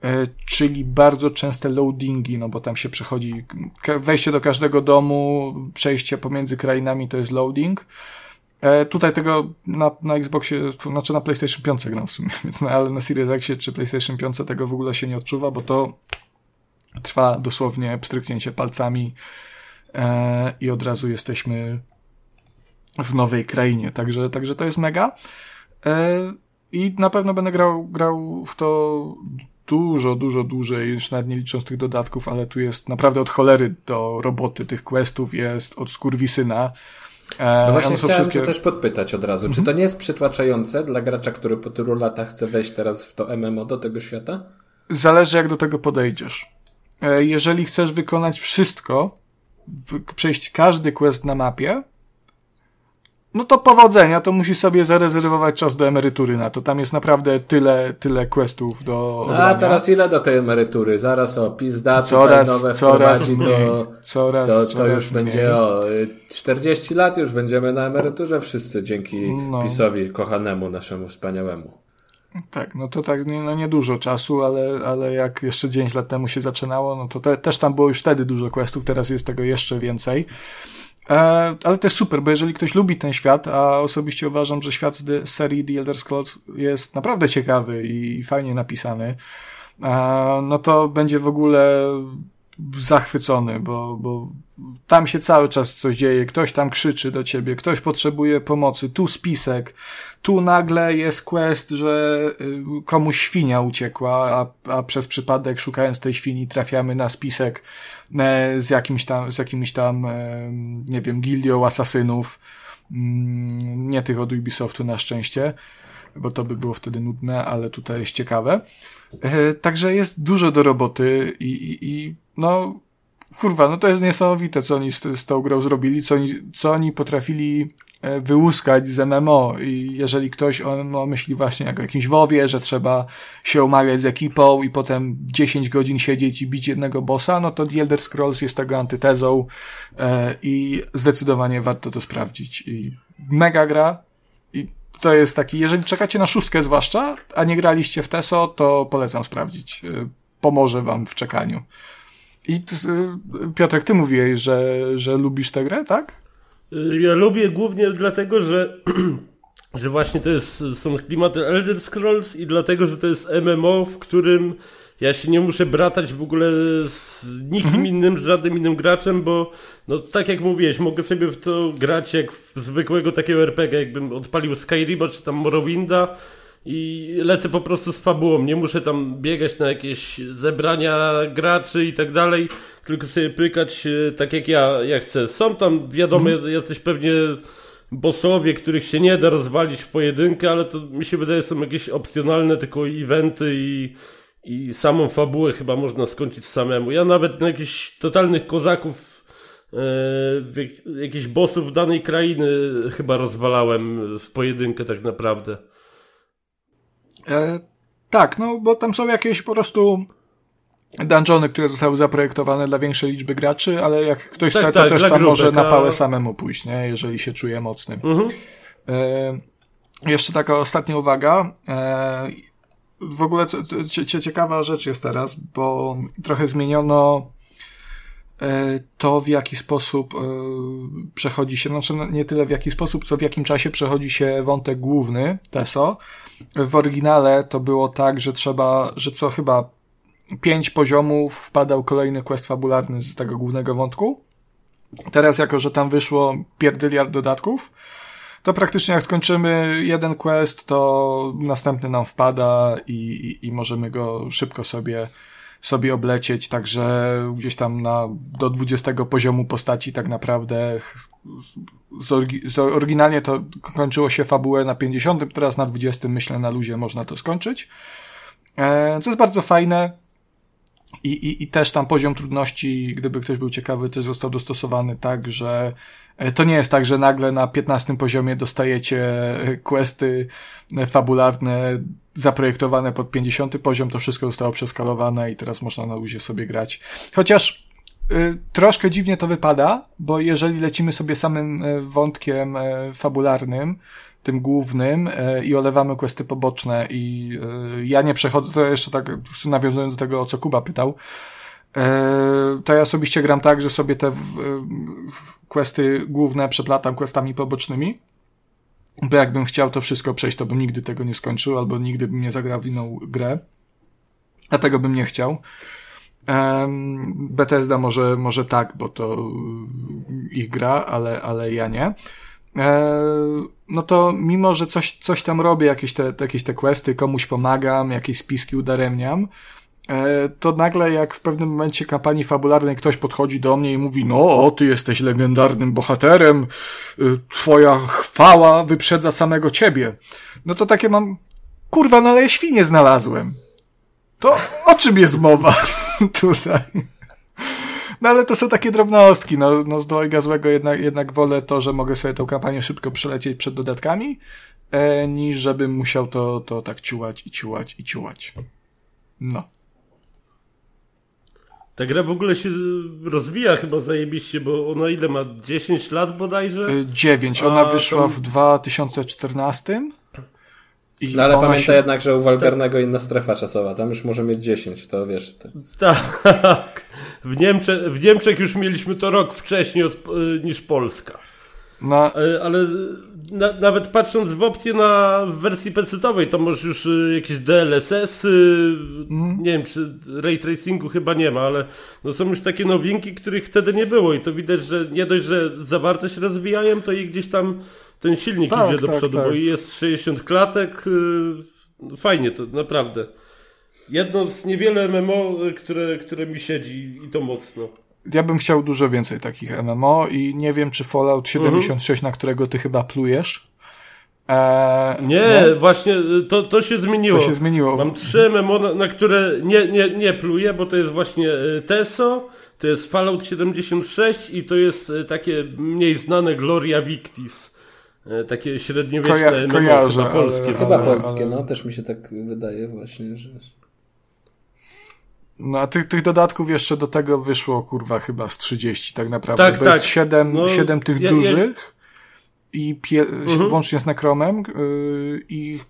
Speaker 1: E, czyli bardzo częste loadingi, no bo tam się przechodzi, wejście do każdego domu, przejście pomiędzy krainami to jest loading. E, tutaj tego na, na Xboxie, znaczy na PlayStation 5 gram w sumie, więc na, ale na Series X czy PlayStation 5 tego w ogóle się nie odczuwa, bo to trwa dosłownie pstryknięcie palcami e, i od razu jesteśmy w nowej krainie, także, także to jest mega. E, I na pewno będę grał, grał w to dużo, dużo dłużej, już nawet nie licząc tych dodatków, ale tu jest naprawdę od cholery do roboty tych questów, jest od skurwisyna.
Speaker 2: E, no właśnie chciałem wszystkie... tu też podpytać od razu, czy mhm. to nie jest przytłaczające dla gracza, który po tylu latach chce wejść teraz w to MMO do tego świata?
Speaker 1: Zależy jak do tego podejdziesz. E, jeżeli chcesz wykonać wszystko, przejść każdy quest na mapie, no to powodzenia, to musi sobie zarezerwować czas do emerytury na to. Tam jest naprawdę tyle, tyle questów do.
Speaker 2: No, a teraz ile do tej emerytury? Zaraz o pizda, coraz, nowe coraz mniej, to, coraz, to, to coraz już mniej. będzie o 40 lat już będziemy na emeryturze wszyscy dzięki no. PiSowi kochanemu naszemu wspaniałemu.
Speaker 1: Tak, no to tak nie, no nie dużo czasu, ale, ale jak jeszcze 9 lat temu się zaczynało, no to te, też tam było już wtedy dużo questów, teraz jest tego jeszcze więcej. E, ale to jest super, bo jeżeli ktoś lubi ten świat, a osobiście uważam, że świat z serii The Elder Scrolls jest naprawdę ciekawy i fajnie napisany, e, no to będzie w ogóle zachwycony, bo, bo tam się cały czas coś dzieje, ktoś tam krzyczy do ciebie, ktoś potrzebuje pomocy, tu spisek, tu nagle jest quest, że y, komuś świnia uciekła, a, a przez przypadek szukając tej świni trafiamy na spisek e, z jakimś tam, z jakimiś tam, e, nie wiem, gildią asasynów, mm, nie tych od Ubisoftu na szczęście, bo to by było wtedy nudne, ale tutaj jest ciekawe. E, także jest dużo do roboty i, i, i no, kurwa, no to jest niesamowite, co oni z, z tą grą zrobili, co oni, co oni potrafili wyłuskać z MMO i jeżeli ktoś o myśli właśnie jak o jakimś WoWie, że trzeba się umawiać z ekipą i potem 10 godzin siedzieć i bić jednego bossa, no to The Elder Scrolls jest tego antytezą e, i zdecydowanie warto to sprawdzić. I mega gra i to jest taki, jeżeli czekacie na szóstkę zwłaszcza, a nie graliście w TESO, to polecam sprawdzić. E, pomoże wam w czekaniu. I Piotrek, ty mówiłeś, że, że lubisz tę grę, tak?
Speaker 3: Ja lubię głównie dlatego, że, że właśnie to jest, są klimaty Elder Scrolls i dlatego, że to jest MMO, w którym ja się nie muszę bratać w ogóle z nikim mhm. innym, z żadnym innym graczem, bo no tak jak mówiłeś, mogę sobie w to grać jak w zwykłego takiego RPG, jakbym odpalił Skyrima czy tam Morrowinda i lecę po prostu z fabułą. Nie muszę tam biegać na jakieś zebrania graczy i tak dalej, tylko sobie pykać tak jak ja, ja chcę. Są tam, wiadomo, mm. jacyś pewnie bossowie, których się nie da rozwalić w pojedynkę, ale to mi się wydaje są jakieś opcjonalne tylko eventy i, i samą fabułę chyba można skończyć samemu. Ja nawet na jakichś totalnych kozaków e, jakichś bossów danej krainy chyba rozwalałem w pojedynkę tak naprawdę.
Speaker 1: E, tak, no bo tam są jakieś po prostu dungeony, które zostały zaprojektowane dla większej liczby graczy, ale jak ktoś tak, chce, to tak, też tam grupek, może na pałę samemu pójść, nie? jeżeli się czuje mocnym. Mhm. E, jeszcze taka ostatnia uwaga. E, w ogóle ciekawa rzecz jest teraz, bo trochę zmieniono e, to, w jaki sposób e, przechodzi się, znaczy no, nie tyle w jaki sposób, co w jakim czasie przechodzi się wątek główny, TESO. W oryginale to było tak, że trzeba, że co chyba pięć poziomów wpadał kolejny quest fabularny z tego głównego wątku. Teraz, jako że tam wyszło pierdyliard dodatków, to praktycznie jak skończymy jeden quest, to następny nam wpada i, i, i możemy go szybko sobie, sobie oblecieć, także gdzieś tam na, do 20 poziomu postaci tak naprawdę z, orgi, z oryginalnie to kończyło się fabułę na 50, teraz na 20 myślę na luzie można to skończyć. E, co jest bardzo fajne, i, i, I też tam poziom trudności, gdyby ktoś był ciekawy, też został dostosowany tak, że e, to nie jest tak, że nagle na 15 poziomie dostajecie e, questy e, fabularne zaprojektowane pod 50 poziom, to wszystko zostało przeskalowane i teraz można na luzie sobie grać. Chociaż y, troszkę dziwnie to wypada, bo jeżeli lecimy sobie samym wątkiem fabularnym, tym głównym e, i olewamy questy poboczne i e, ja nie przechodzę, to jeszcze tak nawiązując do tego, o co Kuba pytał, e, to ja osobiście gram tak, że sobie te questy główne przeplatam questami pobocznymi, bo jakbym chciał to wszystko przejść, to bym nigdy tego nie skończył, albo nigdy bym nie zagrał w inną grę, a tego bym nie chciał. Bethesda może, może tak, bo to ich gra, ale, ale ja nie. E, no to mimo, że coś, coś tam robię, jakieś te, jakieś te questy, komuś pomagam, jakieś spiski udaremniam, e, to nagle jak w pewnym momencie kampanii fabularnej ktoś podchodzi do mnie i mówi, no, ty jesteś legendarnym bohaterem, y, twoja chwała wyprzedza samego ciebie. No to takie mam, kurwa, no ale ja świnie znalazłem. To o czym jest mowa tutaj? No ale to są takie drobnostki. No, no z dwojga złego jednak, jednak wolę to, że mogę sobie tą kampanię szybko przelecieć przed dodatkami, e, niż żebym musiał to, to tak ciułać i ciułać i ciułać. No.
Speaker 3: Ta gra w ogóle się rozwija chyba zajebiście, bo ona ile ma? 10 lat bodajże?
Speaker 1: 9. E, ona A, wyszła tam... w 2014.
Speaker 2: I no ale pamiętaj się... jednak, że u Walgarnego inna strefa czasowa. Tam już może mieć 10, to wiesz.
Speaker 3: Tak. W, Niemcze, w Niemczech już mieliśmy to rok wcześniej od, e, niż Polska. No. E, ale na, nawet patrząc w opcję na wersji pecetowej, to może już e, jakieś DLSS, mm. nie wiem, czy ray tracingu chyba nie ma, ale no są już takie nowinki, których wtedy nie było i to widać, że nie dość, że zawartość rozwijają, to i gdzieś tam ten silnik tak, idzie do tak, przodu, tak. bo jest 60 klatek, fajnie to, naprawdę. Jedno z niewiele MMO, które, które mi siedzi i to mocno.
Speaker 1: Ja bym chciał dużo więcej takich MMO i nie wiem, czy Fallout 76, mhm. na którego ty chyba plujesz.
Speaker 3: Eee, nie, nie, właśnie to, to się zmieniło.
Speaker 1: To się zmieniło.
Speaker 3: Mam trzy MMO, na, na, które nie, nie, nie pluję, bo to jest właśnie e, TESO, to jest Fallout 76 i to jest takie mniej znane Gloria Victis. Takie średniowieczne Koja, MMO, kojarzę, chyba polskie. Ale,
Speaker 2: chyba polskie, ale... no też mi się tak wydaje właśnie, że...
Speaker 1: No a tych, tych dodatków jeszcze do tego wyszło, kurwa, chyba z 30 tak naprawdę. Tak, bo tak. jest 7, no, 7 tych ja, dużych ja... i pie, mhm. włącznie z Necromem yy, i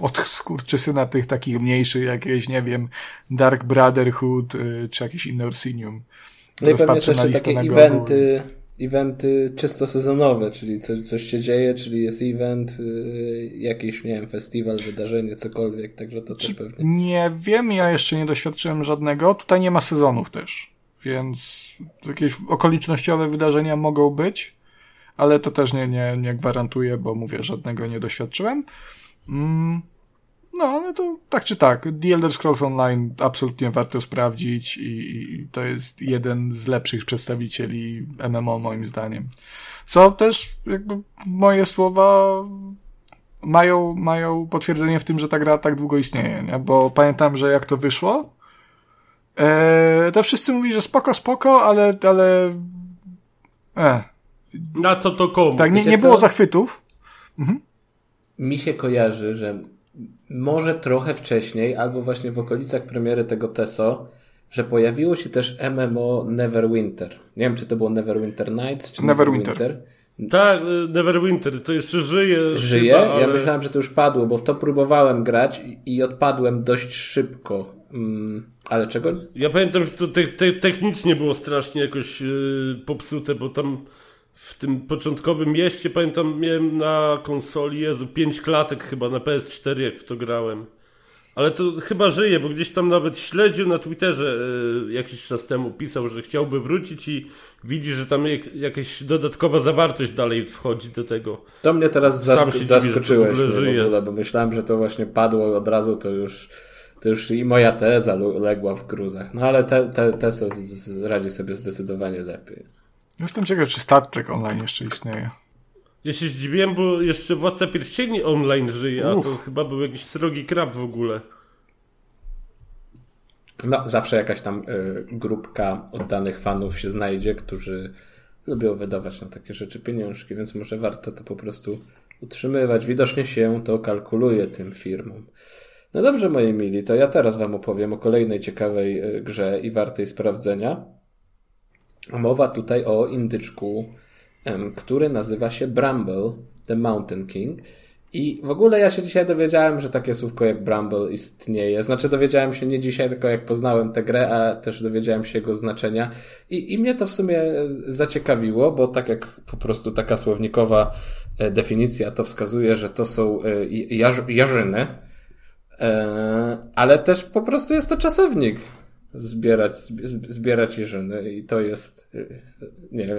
Speaker 1: od skurczysyna tych takich mniejszych, jakieś, nie wiem, Dark Brotherhood yy, czy jakieś inne Orsinium.
Speaker 2: No i pewnie jeszcze takie eventy, eventy czysto sezonowe, czyli coś, coś się dzieje, czyli jest event, yy, jakiś, nie wiem, festiwal, wydarzenie, cokolwiek, także to też pewnie.
Speaker 1: Nie wiem, ja jeszcze nie doświadczyłem żadnego. Tutaj nie ma sezonów też, więc jakieś okolicznościowe wydarzenia mogą być, ale to też nie, nie, nie gwarantuję, bo mówię, żadnego nie doświadczyłem. Mm. No, no to tak czy tak. The Elder Scrolls Online absolutnie warto sprawdzić i, i to jest jeden z lepszych przedstawicieli MMO moim zdaniem. Co też jakby moje słowa mają, mają potwierdzenie w tym, że ta gra tak długo istnieje, nie? Bo pamiętam, że jak to wyszło, e, to wszyscy mówili, że spoko, spoko, ale, ale, e.
Speaker 3: Na co to komu?
Speaker 1: Tak, nie, nie było zachwytów. Mhm.
Speaker 2: Mi się kojarzy, że może trochę wcześniej, albo właśnie w okolicach premiery tego TESO, że pojawiło się też MMO Neverwinter. Nie wiem, czy to było Neverwinter Nights, czy
Speaker 1: Neverwinter.
Speaker 3: Neverwinter. Tak, y, Neverwinter, to jeszcze żyje.
Speaker 2: Żyje? Chyba, ale... Ja myślałem, że to już padło, bo w to próbowałem grać i odpadłem dość szybko. Mm, ale czego?
Speaker 3: Ja pamiętam, że to te, te, technicznie było strasznie jakoś yy, popsute, bo tam w tym początkowym mieście, pamiętam, miałem na konsoli, Jezu, 5 klatek chyba na PS4, jak w to grałem. Ale to chyba żyje, bo gdzieś tam nawet śledził na Twitterze y, jakiś czas temu, pisał, że chciałby wrócić i widzi, że tam jak, jakaś dodatkowa zawartość dalej wchodzi do tego.
Speaker 2: To mnie teraz zask zaskoczyłeś w ogóle, bo myślałem, że to właśnie padło od razu, to już, to już i moja teza legła w gruzach. No ale te, te, Teso radzi sobie zdecydowanie lepiej.
Speaker 1: Jestem ciekaw, czy Star Trek Online jeszcze istnieje.
Speaker 3: Ja się zdziwiłem, bo jeszcze Władca Pierścieni online żyje, a to chyba był jakiś srogi krab w ogóle.
Speaker 2: No, zawsze jakaś tam y, grupka oddanych fanów się znajdzie, którzy lubią wydawać na takie rzeczy pieniążki, więc może warto to po prostu utrzymywać. Widocznie się to kalkuluje tym firmom. No dobrze, moi mili, to ja teraz wam opowiem o kolejnej ciekawej y, grze i wartej sprawdzenia. Mowa tutaj o indyczku który nazywa się Bramble, The Mountain King. I w ogóle ja się dzisiaj dowiedziałem, że takie słówko jak Bramble istnieje. Znaczy dowiedziałem się nie dzisiaj, tylko jak poznałem tę grę, a też dowiedziałem się jego znaczenia. I, i mnie to w sumie zaciekawiło, bo tak jak po prostu taka słownikowa e, definicja to wskazuje, że to są e, jarz, jarzyny, e, ale też po prostu jest to czasownik zbierać, zbierać jeżyny i to jest, nie wiem,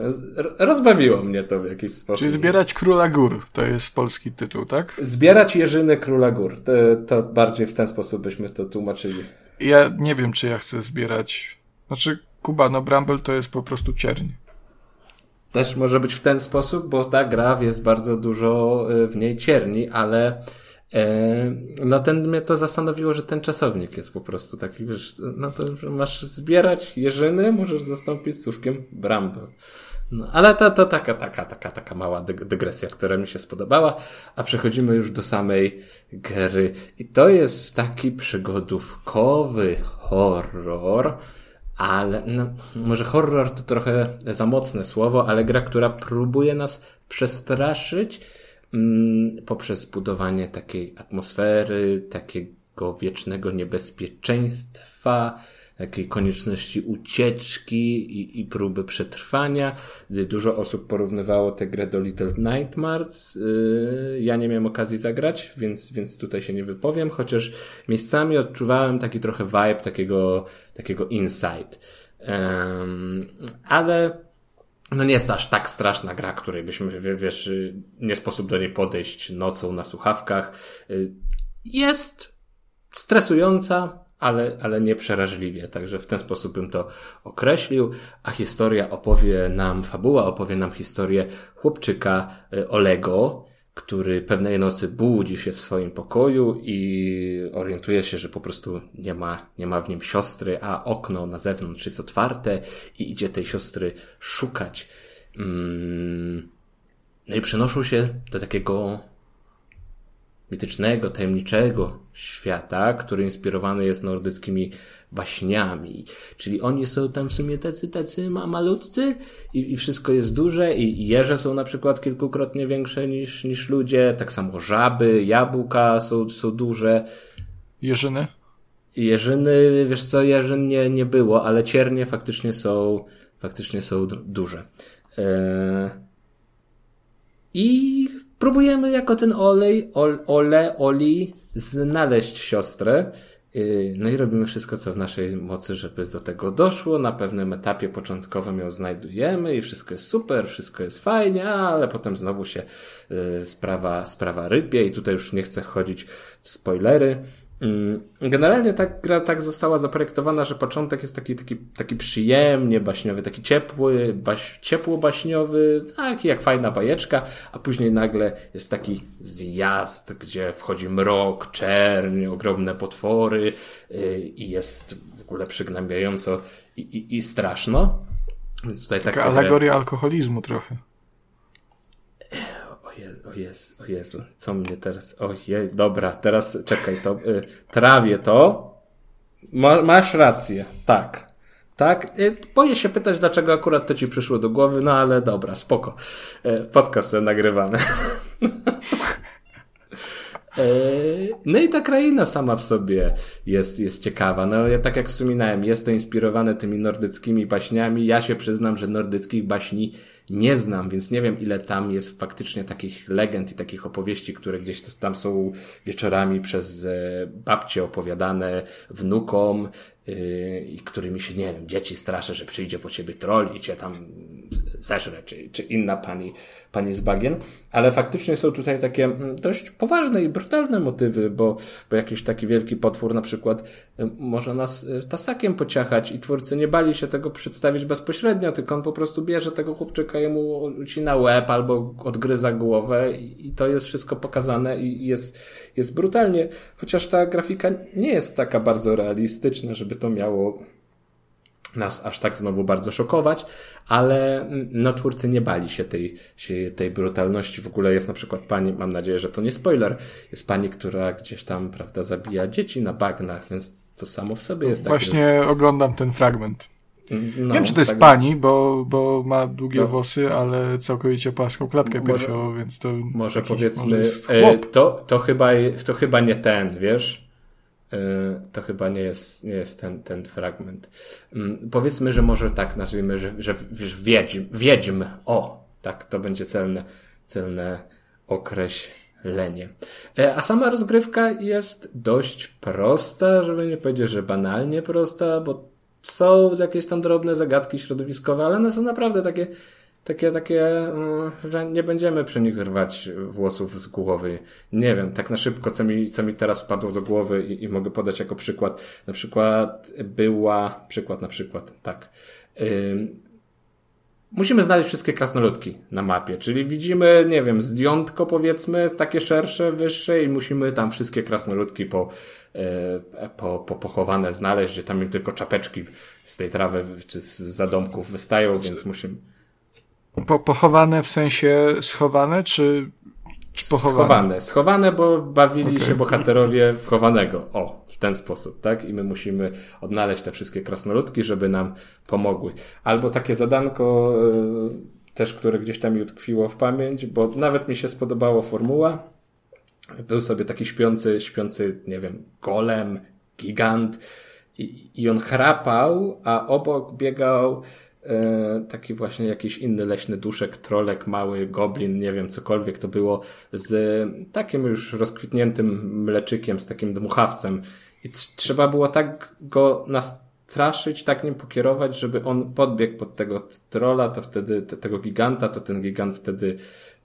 Speaker 2: rozbawiło mnie to w jakiś sposób.
Speaker 1: Czyli zbierać Króla Gór, to jest polski tytuł, tak?
Speaker 2: Zbierać jeżyny Króla Gór, to, to bardziej w ten sposób byśmy to tłumaczyli.
Speaker 1: Ja nie wiem, czy ja chcę zbierać, znaczy Kuba, no Bramble to jest po prostu cierń.
Speaker 2: Też może być w ten sposób, bo ta gra jest bardzo dużo y, w niej cierni, ale no ten mnie to zastanowiło, że ten czasownik jest po prostu taki, wiesz, no to masz zbierać jeżyny, możesz zastąpić słówkiem bramble. No, ale to, to taka, taka, taka, taka mała dygresja, która mi się spodobała, a przechodzimy już do samej gry. I to jest taki przygodówkowy horror, ale no, może horror to trochę za mocne słowo, ale gra, która próbuje nas przestraszyć, poprzez budowanie takiej atmosfery, takiego wiecznego niebezpieczeństwa, takiej konieczności ucieczki i, i próby przetrwania. Dużo osób porównywało tę grę do Little Nightmares. Y, ja nie miałem okazji zagrać, więc, więc tutaj się nie wypowiem, chociaż miejscami odczuwałem taki trochę vibe takiego, takiego insight. Um, ale no nie jest aż tak straszna gra, której byśmy, wiesz, nie sposób do niej podejść nocą na słuchawkach. Jest stresująca, ale, ale nie przeraźliwie, także w ten sposób bym to określił, a historia opowie nam, fabuła opowie nam historię chłopczyka y, Olego, który pewnej nocy budzi się w swoim pokoju i orientuje się, że po prostu nie ma, nie ma w nim siostry, a okno na zewnątrz jest otwarte i idzie tej siostry szukać. Mm. No i przenoszą się do takiego mitycznego, tajemniczego świata, który inspirowany jest nordyckimi baśniami. Czyli oni są tam w sumie tacy, tacy malutcy i, i wszystko jest duże i jeże są na przykład kilkukrotnie większe niż, niż ludzie, tak samo żaby, jabłka są, są duże.
Speaker 1: Jeżyny?
Speaker 2: Jeżyny, wiesz co, jeżyn nie, nie było, ale ciernie faktycznie są, faktycznie są duże. Eee... I próbujemy jako ten olej, ol, ole, oli znaleźć siostrę. Yy, no i robimy wszystko, co w naszej mocy, żeby do tego doszło. Na pewnym etapie początkowym ją znajdujemy i wszystko jest super, wszystko jest fajnie, ale potem znowu się yy, sprawa, sprawa rypie i tutaj już nie chcę chodzić w spoilery. Mm, generalnie ta gra tak została zaprojektowana, że początek jest taki, taki, taki przyjemnie baśniowy, taki ciepły, baś, ciepło baśniowy, taki jak fajna bajeczka, a później nagle jest taki zjazd, gdzie wchodzi mrok, czerń, ogromne potwory yy, i jest w ogóle przygnębiająco i, i, i straszno.
Speaker 1: Więc tutaj tak Taka tak alegoria alkoholizmu trochę.
Speaker 2: O Jezu, o Jezu, co mnie teraz... Ojej, dobra, teraz czekaj, to y, trawię to. Ma, masz rację, tak. Tak? Y, boję się pytać, dlaczego akurat to ci przyszło do głowy, no ale dobra, spoko. Y, podcast nagrywamy. Y, no i ta kraina sama w sobie jest, jest ciekawa. No ja tak jak wspominałem, jest to inspirowane tymi nordyckimi baśniami. Ja się przyznam, że nordyckich baśni nie znam, więc nie wiem, ile tam jest faktycznie takich legend i takich opowieści, które gdzieś tam są wieczorami przez e, babcie opowiadane wnukom, i którymi się, nie wiem, dzieci straszy, że przyjdzie po ciebie troll i cię tam zeżre, czy, czy inna pani, pani z bagien. Ale faktycznie są tutaj takie mm, dość poważne i brutalne motywy, bo, bo jakiś taki wielki potwór na przykład y, może nas y, tasakiem pociachać i twórcy nie bali się tego przedstawić bezpośrednio, tylko on po prostu bierze tego chłopczyka i mu ucina łeb albo odgryza głowę i, i to jest wszystko pokazane i jest, jest brutalnie, chociaż ta grafika nie jest taka bardzo realistyczna, żeby to miało nas aż tak znowu bardzo szokować, ale no twórcy nie bali się tej, się tej brutalności. W ogóle jest na przykład pani, mam nadzieję, że to nie spoiler, jest pani, która gdzieś tam, prawda, zabija dzieci na bagnach, więc to samo w sobie jest
Speaker 1: takie... Właśnie oglądam ten fragment. No, nie wiem, czy to jest tak... pani, bo, bo ma długie no. włosy, ale całkowicie płaską klatkę piersiową, więc to...
Speaker 2: Może powiedzmy, może e, to, to, chyba, to chyba nie ten, wiesz? E, to chyba nie jest, nie jest ten, ten fragment. Mm, powiedzmy, że może tak nazwijmy, że, że, wiedźm, wiedźm, o, tak, to będzie celne, celne określenie. E, a sama rozgrywka jest dość prosta, żeby nie powiedzieć, że banalnie prosta, bo są jakieś tam drobne zagadki środowiskowe, ale one są naprawdę takie takie, takie, mm, że nie będziemy przy nich rwać włosów z głowy. Nie wiem, tak na szybko, co mi, co mi teraz wpadło do głowy i, i mogę podać jako przykład. Na przykład była, przykład na przykład, tak. musimy znaleźć wszystkie krasnoludki na mapie, czyli widzimy, nie wiem, zdjątko powiedzmy, takie szersze, wyższe i musimy tam wszystkie krasnoludki po, y, po, po pochowane znaleźć, gdzie tam im tylko czapeczki z tej trawy czy z zadomków wystają, więc musimy
Speaker 1: po, pochowane w sensie schowane, czy, czy pochowane?
Speaker 2: Schowane, schowane, bo bawili okay. się bohaterowie w chowanego. O, w ten sposób, tak? I my musimy odnaleźć te wszystkie krasnoludki, żeby nam pomogły. Albo takie zadanko, yy, też, które gdzieś tam mi utkwiło w pamięć, bo nawet mi się spodobała formuła. Był sobie taki śpiący, śpiący, nie wiem, golem, gigant i, i on chrapał, a obok biegał taki właśnie jakiś inny leśny duszek, trolek, mały goblin, nie wiem, cokolwiek to było, z takim już rozkwitniętym mleczykiem, z takim dmuchawcem. I trzeba było tak go nastraszyć, tak nim pokierować, żeby on podbiegł pod tego trola, to wtedy, te, tego giganta, to ten gigant wtedy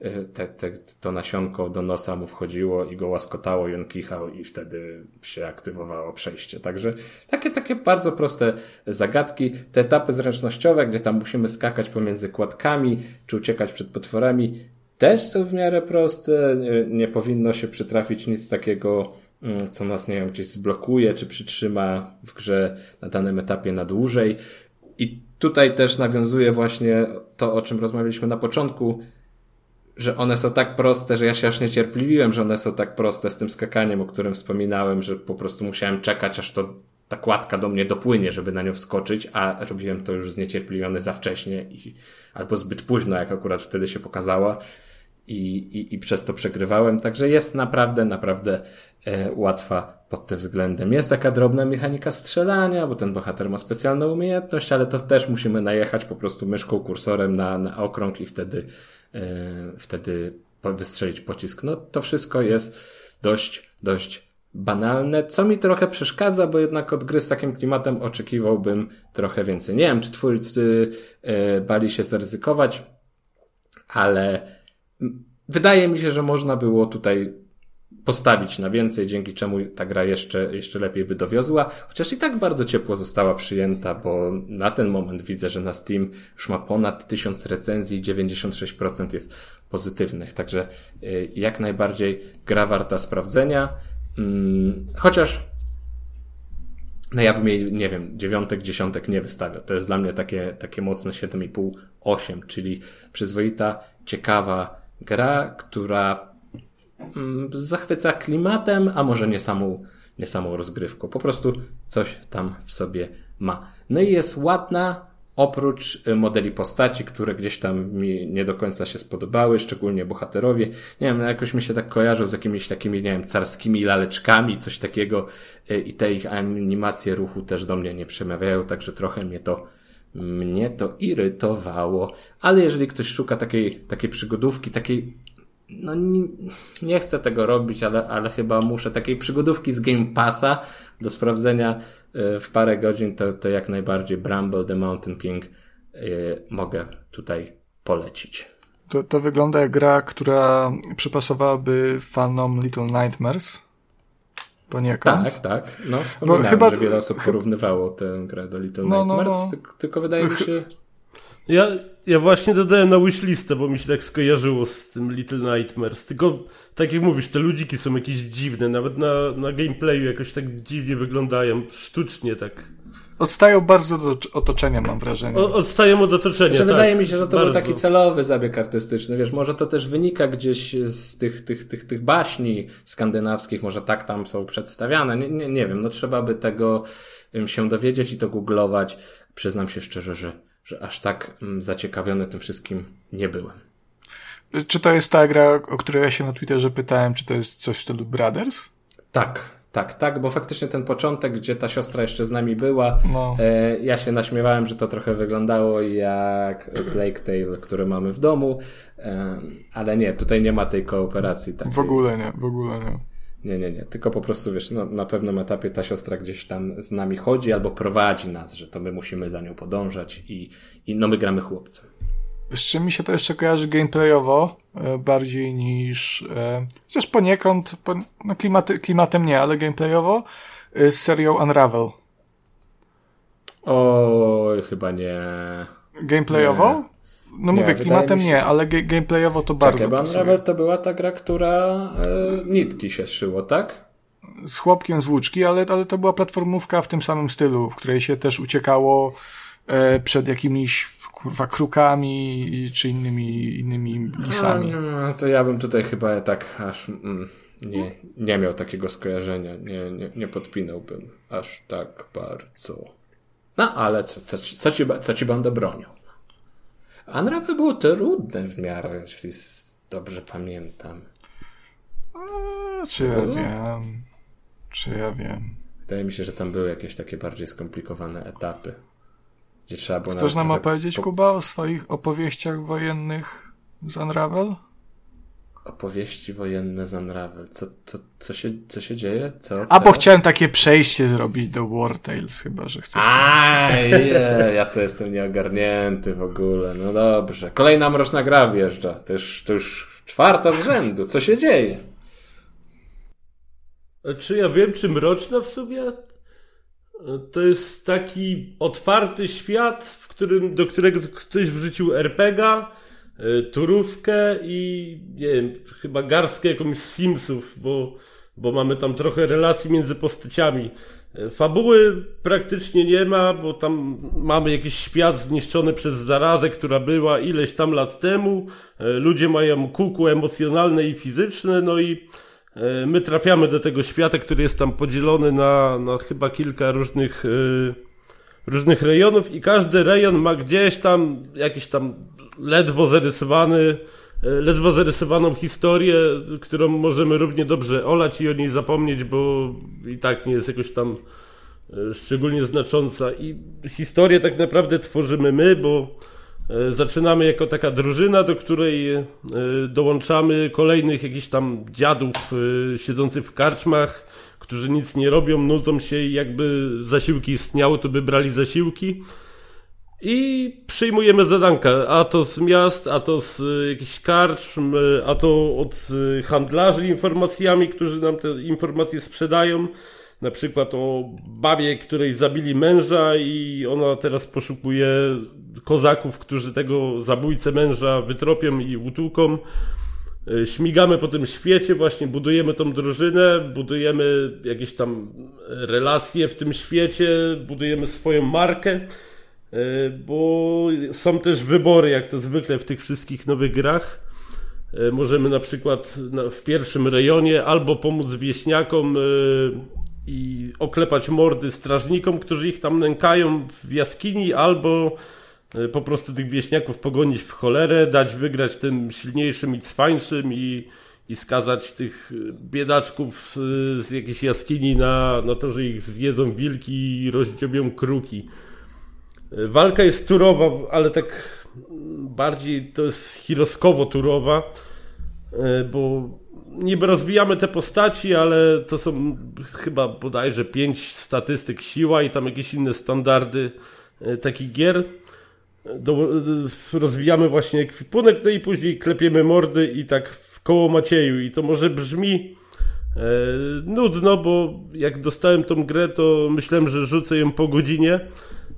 Speaker 2: Y, te, te, to nasionko do nosa mu wchodziło i go łaskotało i on kichał i wtedy się aktywowało przejście. Także takie, takie bardzo proste zagadki. Te etapy zręcznościowe, gdzie tam musimy skakać pomiędzy kładkami, czy uciekać przed potworami, też są w miarę proste. Nie, nie powinno się przytrafić nic takiego, co nas, nie wiem, gdzieś zblokuje, czy przytrzyma w grze na danym etapie na dłużej. I tutaj też nawiązuje właśnie to, o czym rozmawialiśmy na początku, że one są tak proste, że ja się aż niecierpliwiłem, że one są tak proste z tym skakaniem, o którym wspominałem, że po prostu musiałem czekać, aż to ta kładka do mnie dopłynie, żeby na nią wskoczyć, a robiłem to już zniecierpliwiony za wcześnie i, albo zbyt późno, jak akurat wtedy się pokazała i, i, i przez to przegrywałem. Także jest naprawdę, naprawdę łatwa pod tym względem. Jest taka drobna mechanika strzelania, bo ten bohater ma specjalną umiejętność, ale to też musimy najechać po prostu myszką, kursorem na, na okrąg i wtedy E, wtedy wystrzelić pocisk. No to wszystko jest dość, dość banalne, co mi trochę przeszkadza, bo jednak od gry z takim klimatem oczekiwałbym trochę więcej. Nie wiem, czy twórcy e, bali się zaryzykować, ale wydaje mi się, że można było tutaj postawić na więcej, dzięki czemu ta gra jeszcze, jeszcze lepiej by dowiozła, chociaż i tak bardzo ciepło została przyjęta, bo na ten moment widzę, że na Steam już ma ponad 1000 recenzji i 96% jest pozytywnych, także y, jak najbardziej gra warta sprawdzenia, mm, chociaż no ja bym jej, nie wiem, dziewiątek, dziesiątek nie wystawiał. To jest dla mnie takie, takie mocne 7,5, 8, czyli przyzwoita, ciekawa gra, która zachwyca klimatem, a może nie samą, nie samą rozgrywką. Po prostu coś tam w sobie ma. No i jest ładna, oprócz y, modeli postaci, które gdzieś tam mi nie do końca się spodobały, szczególnie bohaterowie. Nie wiem, jakoś mi się tak kojarzą z jakimiś takimi, nie wiem, carskimi laleczkami, coś takiego y, i te ich animacje ruchu też do mnie nie przemawiają, także trochę mnie to mnie to irytowało, ale jeżeli ktoś szuka takiej, takiej przygodówki, takiej no nie, nie, chcę tego robić, ale, ale chyba muszę takiej przygodówki z Game Passa do sprawdzenia e, w parę godzin, to, to jak najbardziej Bramble the Mountain King yy, mogę tutaj polecić.
Speaker 1: To, to wygląda jak gra, która przypasowałaby fanom Little Nightmares. Poniekąd.
Speaker 2: Tak, tak. No, wspominałem, chyba... że wiele osób porównywało tę grę do Little no, Nightmares, no, no. tylko wydaje mi się...
Speaker 3: Ja, ja właśnie dodałem na wishlistę, bo mi się tak skojarzyło z tym Little Nightmares. Tylko, tak jak mówisz, te ludziki są jakieś dziwne. Nawet na, na gameplayu jakoś tak dziwnie wyglądają. Sztucznie tak.
Speaker 1: Odstają bardzo od otoczenia, mam wrażenie. O,
Speaker 3: odstają od otoczenia. Znaczy,
Speaker 2: tak, wydaje mi się, że to bardzo. był taki celowy zabieg artystyczny. Wiesz, może to też wynika gdzieś z tych, tych, tych, tych baśni skandynawskich, może tak tam są przedstawiane. Nie, nie, nie wiem, no trzeba by tego się dowiedzieć i to googlować. Przyznam się szczerze, że że aż tak mm, zaciekawiony tym wszystkim nie byłem.
Speaker 1: Czy to jest ta gra, o której ja się na Twitterze pytałem, czy to jest coś w stylu Brothers?
Speaker 2: Tak, tak, tak, bo faktycznie ten początek, gdzie ta siostra jeszcze z nami była, no. e, ja się naśmiewałem, że to trochę wyglądało jak Plague Tale, który mamy w domu, e, ale nie, tutaj nie ma tej kooperacji. Takiej.
Speaker 1: W ogóle nie, w ogóle nie.
Speaker 2: Nie, nie, nie. Tylko po prostu, wiesz, no, na pewnym etapie ta siostra gdzieś tam z nami chodzi albo prowadzi nas, że to my musimy za nią podążać i, i no my gramy chłopcem.
Speaker 1: Z czym mi się to jeszcze kojarzy gameplayowo e, bardziej niż e, chociaż poniekąd po, no klimaty, klimatem nie, ale gameplayowo e, z serią Unravel.
Speaker 2: Oj, chyba nie.
Speaker 1: Gameplayowo? Nie. No nie, mówię, klimatem się... nie, ale gameplayowo to bardzo
Speaker 2: Czekaj, Unravel to była ta gra, która e, nitki się szyło, tak?
Speaker 1: Z chłopkiem z włóczki, ale, ale to była platformówka w tym samym stylu, w której się też uciekało e, przed jakimiś kurwa krukami czy innymi, innymi lisami.
Speaker 2: No, no, to ja bym tutaj chyba tak aż mm, nie, nie miał takiego skojarzenia, nie, nie, nie podpinałbym aż tak bardzo. No ale co, co, co, ci, co ci będę bronił? Unravel było trudne w miarę, jeśli dobrze pamiętam.
Speaker 1: A, czy ja wiem? Czy ja wiem?
Speaker 2: Wydaje mi się, że tam były jakieś takie bardziej skomplikowane etapy. Gdzie trzeba było
Speaker 1: Chcesz nam opowiedzieć, po... Kuba, o swoich opowieściach wojennych z Unravel?
Speaker 2: Opowieści wojenne z Unravel. Co, co, co, się, co się dzieje? Co
Speaker 1: A teraz? bo chciałem takie przejście zrobić do War Tales, chyba, że chcesz.
Speaker 2: A, je, ja to jestem nieogarnięty w ogóle. No dobrze. Kolejna mroczna gra wjeżdża. To już, to już czwarta z rzędu. Co się dzieje?
Speaker 3: Czy ja wiem, czy mroczna w sobie? To jest taki otwarty świat, w którym, do którego ktoś wrzucił RPGa E, turówkę i nie wiem, chyba garstkę jakąś Simsów, bo, bo mamy tam trochę relacji między postaciami. E, fabuły praktycznie nie ma, bo tam mamy jakiś świat zniszczony przez zarazę, która była ileś tam lat temu. E, ludzie mają kuku emocjonalne i fizyczne, no i my trafiamy do tego świata, który jest tam podzielony na, na chyba kilka różnych, różnych rejonów i każdy rejon ma gdzieś tam jakiś tam ledwo zarysowany, e, ledwo zarysowaną historię, którą możemy równie dobrze olać i o niej zapomnieć, bo i tak nie jest jakoś tam e, szczególnie znacząca. I historię tak naprawdę tworzymy my, bo e, zaczynamy jako taka drużyna, do której dołączamy kolejnych jakichś tam dziadów siedzących w karczmach, którzy nic nie robią, nudzą się i jakby zasiłki istniały, to by brali zasiłki. I przyjmujemy zadanka, a to z miast, a to z y, jakichś karczm, y, a to od y, handlarzy informacjami, którzy nam te informacje sprzedają. Na przykład o babie, której zabili męża i ona teraz poszukuje kozaków, którzy tego zabójcę męża wytropią i utłuką. Śmigamy po tym świecie, właśnie budujemy tą drużynę, budujemy jakieś tam relacje w tym świecie, budujemy swoją markę. E, bo są też wybory, jak to zwykle w tych wszystkich nowych grach. E, możemy na przykład w pierwszym rejonie albo pomóc wieśniakom e, i oklepać mordy strażnikom, którzy ich tam nękają w jaskini, albo po prostu tych wieśniaków pogonić w cholerę, dać wygrać tym silniejszym i cwańszym i, i skazać tych biedaczków z, z jakiejś jaskini na, na to, że ich zjedzą wilki i rozdziobią kruki. Walka jest turowa, ale tak bardziej to jest hiroskowo-turowa, e, bo niby rozwijamy te postaci, ale to są chyba bodajże pięć statystyk siła i tam jakieś inne standardy e, takich gier. Do, rozwijamy właśnie ekwipunek, no i później klepiemy mordy i tak w koło Macieju. I to może brzmi e, nudno, bo jak dostałem tą grę, to myślałem, że rzucę ją po godzinie,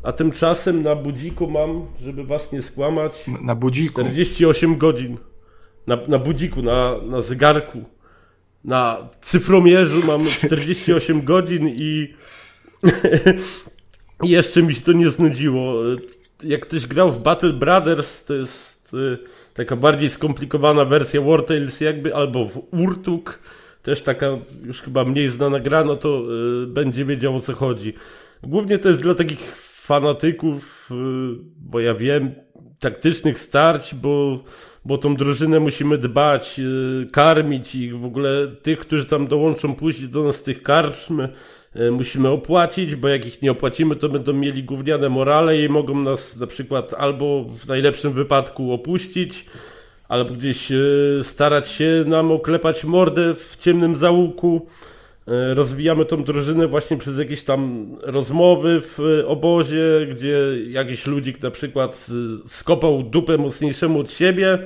Speaker 3: a tymczasem na budziku mam, żeby was nie skłamać.
Speaker 1: Na, budziku.
Speaker 3: 48 godzin. Na, na budziku, na, na zegarku. Na cyfromierzu mam 48 godzin i jeszcze mi się to nie znudziło. Jak ktoś grał w Battle Brothers, to jest y, taka bardziej skomplikowana wersja War Tales jakby, albo w Urtuk, też taka już chyba mniej znana gra, no to y, będzie wiedział o co chodzi. Głównie to jest dla takich fanatyków, y, bo ja wiem, taktycznych starć, bo, bo tą drużynę musimy dbać, y, karmić i w ogóle tych, którzy tam dołączą później do nas tych karczm, y, musimy opłacić, bo jak ich nie opłacimy, to będą mieli gówniane morale i mogą nas na przykład albo w najlepszym wypadku opuścić, albo gdzieś starać się nam oklepać mordę w ciemnym załuku. E, rozwijamy tą drużynę właśnie przez jakieś tam rozmowy w obozie, gdzie jakiś ludzik na przykład e, skopał dupę mocniejszemu od siebie.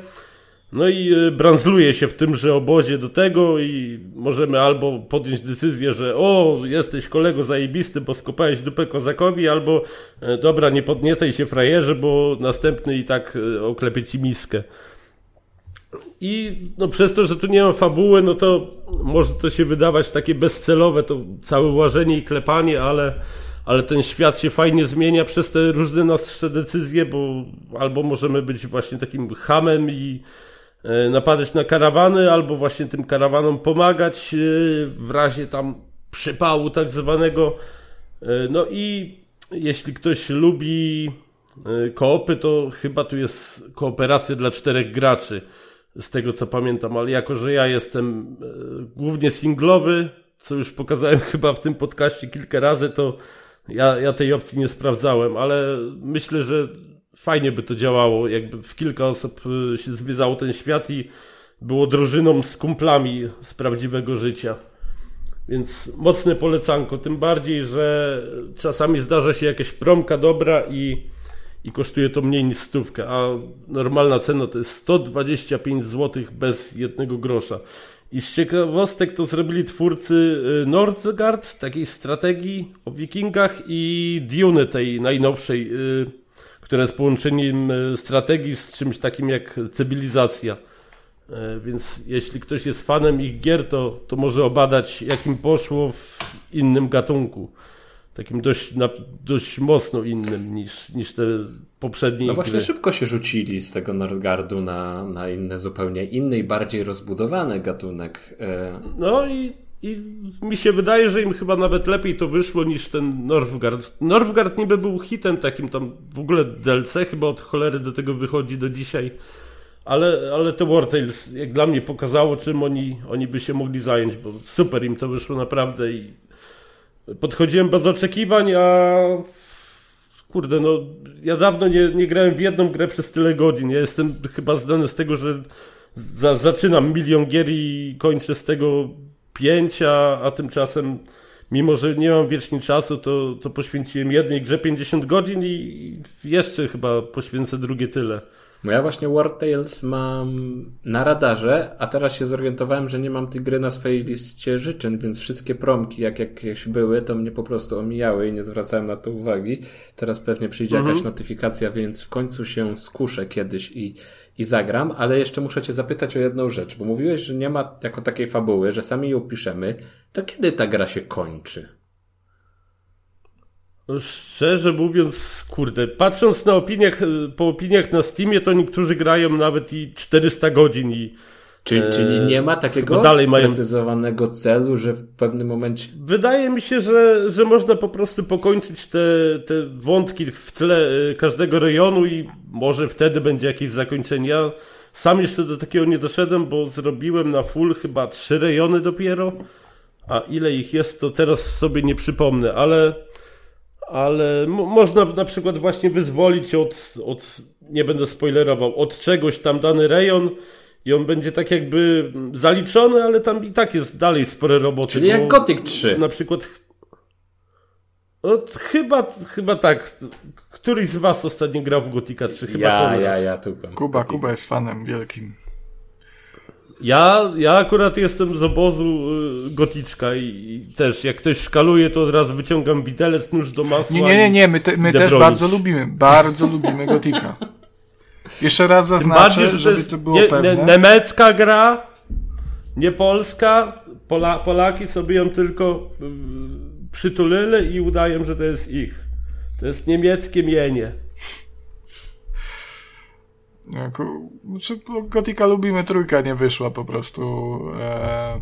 Speaker 3: No i e, branzluje się w tymże obozie do tego i możemy albo podjąć decyzję, że o, jesteś kolego zajebisty, bo skopałeś dupę kozakowi, albo dobra, nie podniecaj się frajerze, bo następny i tak oklepie ci miskę. I no przez to, że tu nie ma fabuły, no to może to się wydawać takie bezcelowe, to całe łażenie i klepanie, ale, ale ten świat się fajnie zmienia przez te różne nasze decyzje, bo albo możemy być właśnie takim hamem i e, napadać na karawany, albo właśnie tym karawanom pomagać e, w razie tam przypału tak zwanego. E, no i jeśli ktoś lubi koopy, to chyba tu jest kooperacja dla czterech graczy z tego co pamiętam, ale jako, że ja jestem e, głównie singlowy, co już pokazałem chyba w tym podcaście kilka razy, to ja, ja tej opcji nie sprawdzałem, ale myślę, że fajnie by to działało, jakby w kilka osób e, się zwiedzało ten świat i było drużyną z kumplami z prawdziwego życia. Więc mocne polecanko, tym bardziej, że czasami zdarza się jakaś promka dobra i i kosztuje to mniej niż stówkę, a normalna cena to jest 125 zł bez jednego grosza. I z ciekawostek to zrobili twórcy y, Nordgard, takiej strategii o wikingach i Dune tej najnowszej, y, która jest połączeniem y, strategii z czymś takim jak cywilizacja. Więc jeśli ktoś jest fanem ich gier, to, to może obadać, jak im poszło w innym gatunku takim dość, na, dość mocno innym niż, niż te poprzednie.
Speaker 2: No właśnie gry. szybko się rzucili z tego Nordgardu na, na inny, zupełnie inny i bardziej rozbudowany gatunek.
Speaker 3: E, no i, i mi się wydaje, że im chyba nawet lepiej to wyszło niż ten Northgard. Northgard niby był hitem takim tam, w ogóle DLC chyba od cholery do tego wychodzi do dzisiaj. Ale, ale to War Tales jak dla mnie pokazało, czym oni, oni by się mogli zająć, bo super im to wyszło naprawdę i podchodziłem bez oczekiwań, a kurde, no ja dawno nie, nie grałem w jedną grę przez tyle godzin. Ja jestem chyba zdany z tego, że za, zaczynam milion gier i kończę z tego 5, a, a tymczasem mimo, że nie mam wiecznie czasu, to, to poświęciłem jednej grze 50 godzin i jeszcze chyba poświęcę drugie tyle.
Speaker 2: No ja właśnie War Tales mam na radarze, a teraz się zorientowałem, że nie mam tej gry na swojej liście życzeń, więc wszystkie promki, jak jakieś były, to mnie po prostu omijały i nie zwracałem na to uwagi. Teraz pewnie przyjdzie mhm. jakaś notyfikacja, więc w końcu się skuszę kiedyś i, i zagram, ale jeszcze muszę cię zapytać o jedną rzecz, bo mówiłeś, że nie ma jako takiej fabuły, że sami ją piszemy, to kiedy ta gra się kończy?
Speaker 3: No, szczerze mówiąc, kurde, patrząc na opiniach, po opiniach na Steamie, to niektórzy grają nawet i 400 godzin i
Speaker 2: Czyli, e, czyli nie ma takiego dalej sprecyzowanego mają... celu, że w pewnym momencie...
Speaker 3: Wydaje mi się, że, że można po prostu pokończyć te, te wątki w tle e, każdego rejonu i może wtedy będzie jakieś zakończenie. Ja sam jeszcze do takiego nie doszedłem, bo zrobiłem na full chyba trzy rejony dopiero, a ile ich jest, to teraz sobie nie przypomnę, ale ale można na przykład właśnie wyzwolić od, od, nie będę spoilerował, od czegoś tam dany rejon i on będzie tak jakby zaliczony, ale tam i tak jest dalej spore roboty.
Speaker 2: Czyli jak Gothic 3.
Speaker 3: Na przykład no, chyba, chyba tak. Któryś z was ostatnio grał w Gotika 3? Chyba
Speaker 2: ja, ja, ja, tu.
Speaker 1: Kuba, Kuba jest fanem wielkim.
Speaker 3: Ja, ja akurat jestem z obozu y, goticzka i, i, też jak ktoś szkaluje, to od razu wyciągam widelec, nóż do masła.
Speaker 1: Nie, nie, nie, nie my, te, my też bardzo lubimy, bardzo lubimy gotika. Jeszcze raz zaznaczę, bardziej, żeby to, to było nie, pewne.
Speaker 3: Nie, niemiecka gra, nie polska, Pola, Polaki sobie ją tylko y, przytulili i udają, że to jest ich. To jest niemieckie mienie.
Speaker 1: Znaczy, Gotika lubimy, trójka nie wyszła po prostu. E...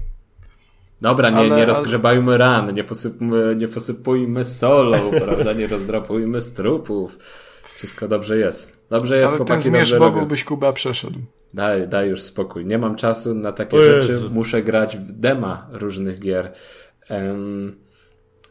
Speaker 2: Dobra, nie, ale, nie rozgrzebajmy ale... ran, nie, posypmy, nie posypujmy solą, prawda, nie rozdrapujmy strupów. Wszystko dobrze jest. Dobrze jest,
Speaker 1: ale
Speaker 2: chłopaki,
Speaker 1: ten
Speaker 2: dobrze
Speaker 1: Bogu byś Kuba przeszedł.
Speaker 2: Daj, daj już spokój. Nie mam czasu na takie o rzeczy. Jezu. Muszę grać w dema różnych gier. Um,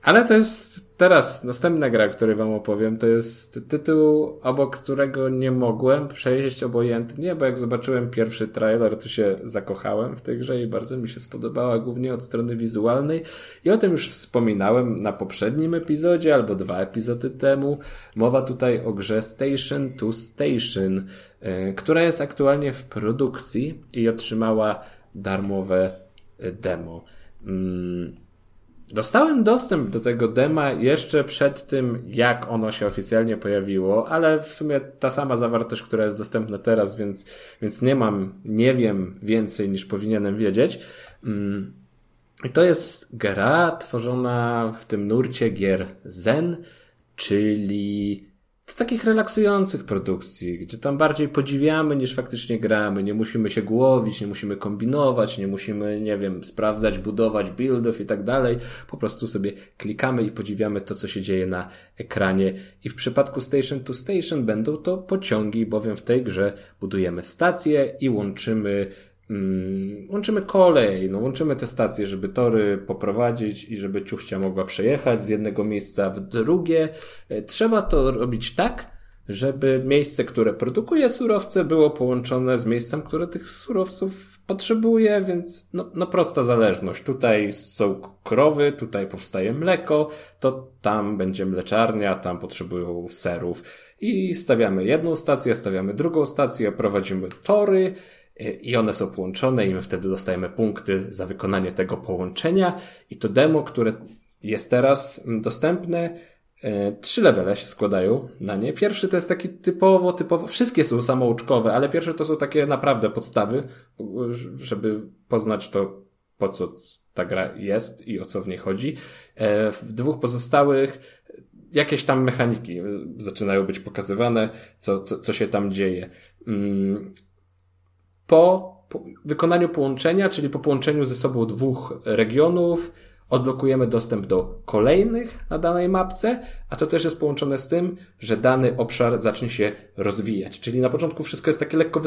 Speaker 2: ale to jest teraz następna gra, o której wam opowiem, to jest tytuł, obok którego nie mogłem przejść obojętnie, bo jak zobaczyłem pierwszy trailer, to się zakochałem w tej grze i bardzo mi się spodobała, głównie od strony wizualnej. I o tym już wspominałem na poprzednim epizodzie, albo dwa epizody temu. Mowa tutaj o grze Station to Station, yy, która jest aktualnie w produkcji i otrzymała darmowe e, demo. Yy. Dostałem dostęp do tego dema jeszcze przed tym, jak ono się oficjalnie pojawiło, ale w sumie ta sama zawartość, która jest dostępna teraz, więc, więc nie mam, nie wiem więcej niż powinienem wiedzieć. Mm. I to jest gra tworzona w tym nurcie gier Zen, czyli z takich relaksujących produkcji, gdzie tam bardziej podziwiamy niż faktycznie gramy. Nie musimy się głowić, nie musimy kombinować, nie musimy, nie wiem, sprawdzać, budować buildów i tak dalej. Po prostu sobie klikamy i podziwiamy to, co się dzieje na ekranie. I w przypadku Station to Station będą to pociągi, bowiem w tej grze budujemy stacje i łączymy Mm, łączymy kolej, no łączymy te stacje, żeby tory poprowadzić i żeby ciuchcia mogła przejechać z jednego miejsca w drugie. E, trzeba to robić tak, żeby miejsce, które produkuje surowce, było połączone z miejscem, które tych surowców potrzebuje, więc no, no prosta zależność. Tutaj są krowy, tutaj powstaje mleko, to tam będzie mleczarnia, tam potrzebują serów. I stawiamy jedną stację, stawiamy drugą stację, prowadzimy tory, i one są połączone i my wtedy dostajemy punkty za wykonanie tego połączenia i to demo, które jest teraz dostępne, e, trzy levele się składają na nie. Pierwszy to jest taki typowo, typowo, wszystkie są samouczkowe, ale pierwsze to są takie naprawdę podstawy, żeby poznać to, po co ta gra jest i o co w niej chodzi. E, w dwóch pozostałych jakieś tam mechaniki zaczynają być pokazywane, co, co, co się tam dzieje. Po wykonaniu połączenia, czyli po połączeniu ze sobą dwóch regionów, odblokujemy dostęp do kolejnych na danej mapce, a to też jest połączone z tym, że dany obszar zacznie się rozwijać. Czyli na początku wszystko jest takie lekko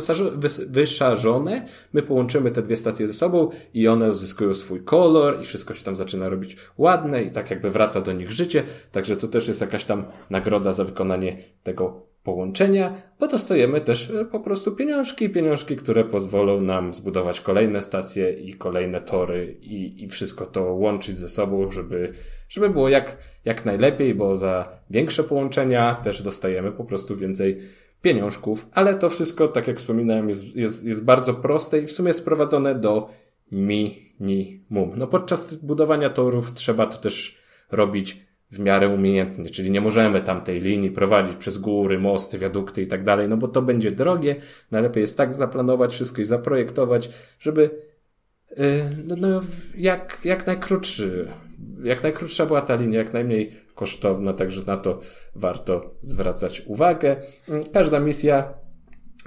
Speaker 2: wyszarzone, my połączymy te dwie stacje ze sobą i one uzyskują swój kolor i wszystko się tam zaczyna robić ładne i tak jakby wraca do nich życie, także to też jest jakaś tam nagroda za wykonanie tego połączenia, bo dostajemy też e, po prostu pieniążki, pieniążki, które pozwolą nam zbudować kolejne stacje i kolejne tory i, i wszystko to łączyć ze sobą, żeby, żeby było jak, jak najlepiej, bo za większe połączenia też dostajemy po prostu więcej pieniążków, ale to wszystko, tak jak wspominałem, jest, jest, jest bardzo proste i w sumie sprowadzone do minimum. No podczas budowania torów trzeba to też robić w miarę umiejętnie, czyli nie możemy tam tej linii prowadzić przez góry, mosty, wiadukty i tak dalej, no bo to będzie drogie. Najlepiej jest tak zaplanować wszystko i zaprojektować, żeby yy, no, no, jak, jak najkrótszy, jak najkrótsza była ta linia, jak najmniej kosztowna, także na to warto zwracać uwagę. Każda misja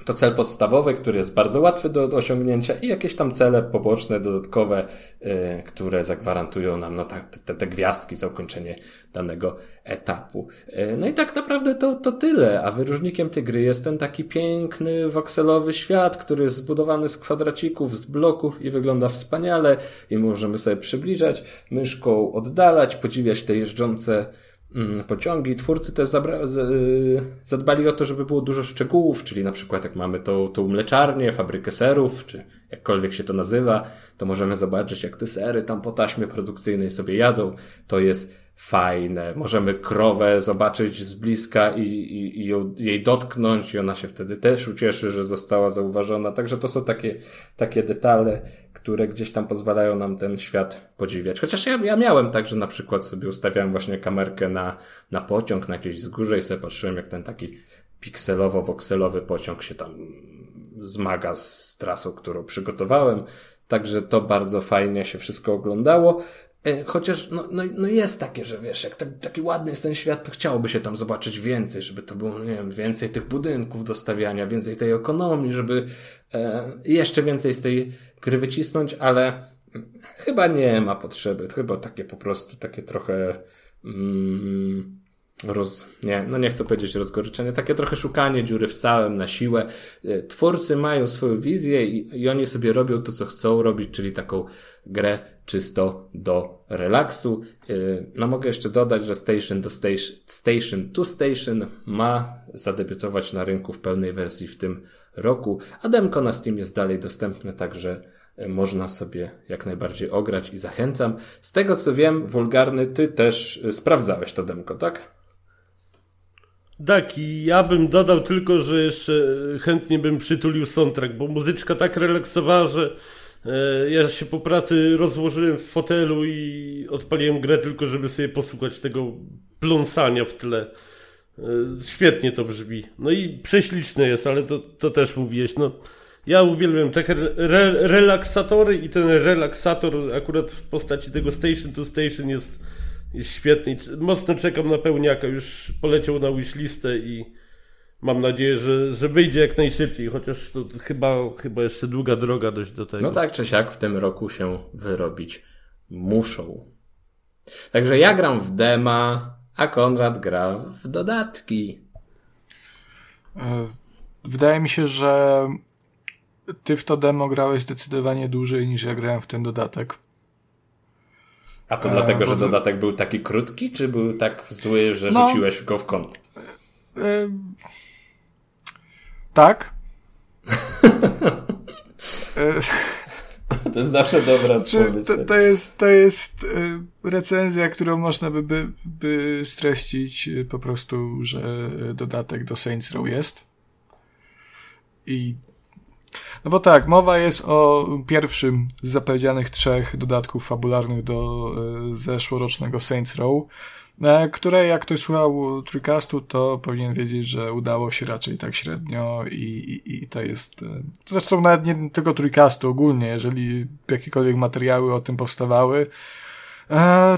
Speaker 2: to cel podstawowy, który jest bardzo łatwy do, do osiągnięcia i jakieś tam cele poboczne, dodatkowe, y, które zagwarantują nam no, te, te gwiazdki za ukończenie danego etapu. Y, no i tak naprawdę to, to tyle, a wyróżnikiem tej gry jest ten taki piękny, wokselowy świat, który jest zbudowany z kwadracików, z bloków i wygląda wspaniale i możemy sobie przybliżać myszką, oddalać, podziwiać te jeżdżące pociągi. Twórcy też y, zadbali o to, żeby było dużo szczegółów, czyli na przykład jak mamy tą, tą mleczarnię, fabrykę serów, czy jakkolwiek się to nazywa, to możemy zobaczyć, jak te sery tam po taśmie produkcyjnej sobie jadą. To jest fajne. Możemy krowę zobaczyć z bliska i, i, i ją, jej dotknąć i ona się wtedy też ucieszy, że została zauważona. Także to są takie, takie detale, które gdzieś tam pozwalają nam ten świat podziwiać. Chociaż ja, ja miałem tak, że na przykład sobie ustawiałem właśnie kamerkę na, na pociąg, na jakieś wzgórze i sobie patrzyłem, jak ten taki pikselowo-wokselowy pociąg się tam zmaga z trasą, którą przygotowałem. Także to bardzo fajnie się wszystko oglądało. E, chociaż no, no, no jest takie, że wiesz, jak tak, taki ładny jest ten świat, to chciałoby się tam zobaczyć więcej, żeby to było, nie wiem, więcej tych budynków do stawiania, więcej tej ekonomii, żeby e, jeszcze więcej z tej gry wycisnąć, ale chyba nie ma potrzeby. Chyba takie po prostu, takie trochę mm, roz, nie, no nie chcę powiedzieć rozgoryczenie, takie trochę szukanie dziury w całym na siłę. E, twórcy mają swoją wizję i, i oni sobie robią to, co chcą robić, czyli taką grę czysto do relaksu. E, no mogę jeszcze dodać, że Station to Station, Station to Station ma zadebiutować na rynku w pełnej wersji w tym roku, a demko na Steam jest dalej dostępne, także e, można sobie jak najbardziej ograć i zachęcam. Z tego co wiem, wulgarny, ty też sprawdzałeś to demko, tak?
Speaker 3: Tak, i ja bym dodał tylko, że jeszcze chętnie bym przytulił soundtrack, bo muzyczka tak relaksowała, że e, ja się po pracy rozłożyłem w fotelu i odpaliłem grę tylko, żeby sobie posłuchać tego pląsania w tle. E, świetnie to brzmi. No i prześliczne jest, ale to, to też mówiłeś. No, ja uwielbiam takie re relaksatory i ten relaksator akurat w postaci tego Station to Station jest jest świetny. Mocno czekam na pełniaka. Już poleciał na wishlistę i mam nadzieję, że, że wyjdzie jak najszybciej, chociaż to chyba, chyba jeszcze długa droga dość do tego.
Speaker 2: No tak czy siak w tym roku się wyrobić muszą. Także ja gram w dema, a Konrad gra w dodatki.
Speaker 1: E, wydaje mi się, że ty w to demo grałeś zdecydowanie dłużej niż ja grałem w ten dodatek.
Speaker 2: A to dlatego, że dodatek był taki krótki, czy był tak zły, że no, rzuciłeś go w kąt? E,
Speaker 1: tak.
Speaker 2: to jest zawsze dobra
Speaker 1: odpowiedź. To, to, jest, to jest e, recenzja, którą można by, by, by streścić e, po prostu, że dodatek do Saints Row jest. I no bo tak, mowa jest o pierwszym z zapowiedzianych trzech dodatków fabularnych do e, zeszłorocznego Saints Row, które jak ktoś słuchał Tricastu, to powinien wiedzieć, że udało się raczej tak średnio i, i, i to jest... E, zresztą nawet nie tylko Tricastu, ogólnie, jeżeli jakiekolwiek materiały o tym powstawały,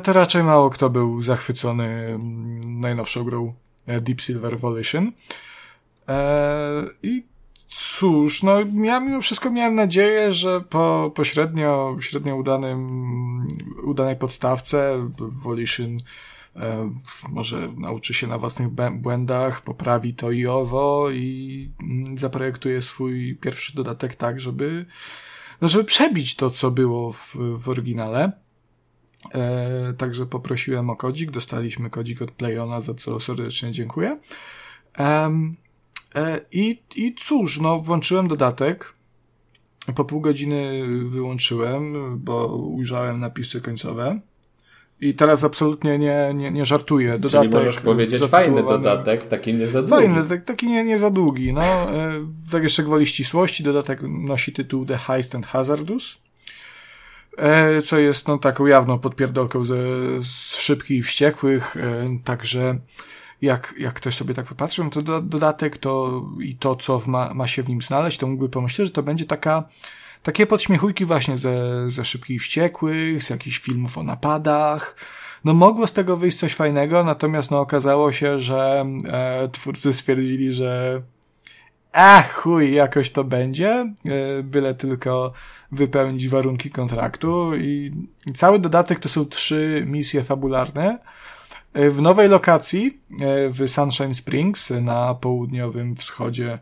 Speaker 1: to raczej mało kto był zachwycony mm, najnowszą grą Deep Silver Volition. I Cóż, no ja mimo wszystko miałem nadzieję, że po, po średnio, średnio udanym, udanej podstawce Volition e, może nauczy się na własnych błędach, poprawi to i owo i mm, zaprojektuje swój pierwszy dodatek tak, żeby, no żeby przebić to, co było w, w oryginale. E, także poprosiłem o kodzik, dostaliśmy kodzik od Playona, za co serdecznie dziękuję. Um, E, I, I cóż, no włączyłem dodatek. Po pół godziny wyłączyłem, bo ujrzałem napisy końcowe. I teraz absolutnie nie, nie, nie żartuję.
Speaker 2: Dodatek Czyli możesz powiedzieć fajny dodatek, taki nie za długi.
Speaker 1: Fajny, tak, taki nie, nie za długi. No, e, tak jeszcze gwoli ścisłości, dodatek nosi tytuł The Heist and Hazardous, e, co jest no, taką jawną podpierdolką ze, z szybkich i wściekłych, e, także jak, jak ktoś sobie tak popatrzył na to dodatek to i to, co ma, ma się w nim znaleźć, to mógłby pomyśleć, że to będzie taka takie podśmiechujki właśnie ze, ze Szybkich Wściekłych, z jakichś filmów o napadach. No mogło z tego wyjść coś fajnego, natomiast no okazało się, że e, twórcy stwierdzili, że a chuj, jakoś to będzie, e, byle tylko wypełnić warunki kontraktu i, cały dodatek to są trzy misje fabularne. E, w nowej lokacji, e, w Sunshine Springs na południowym wschodzie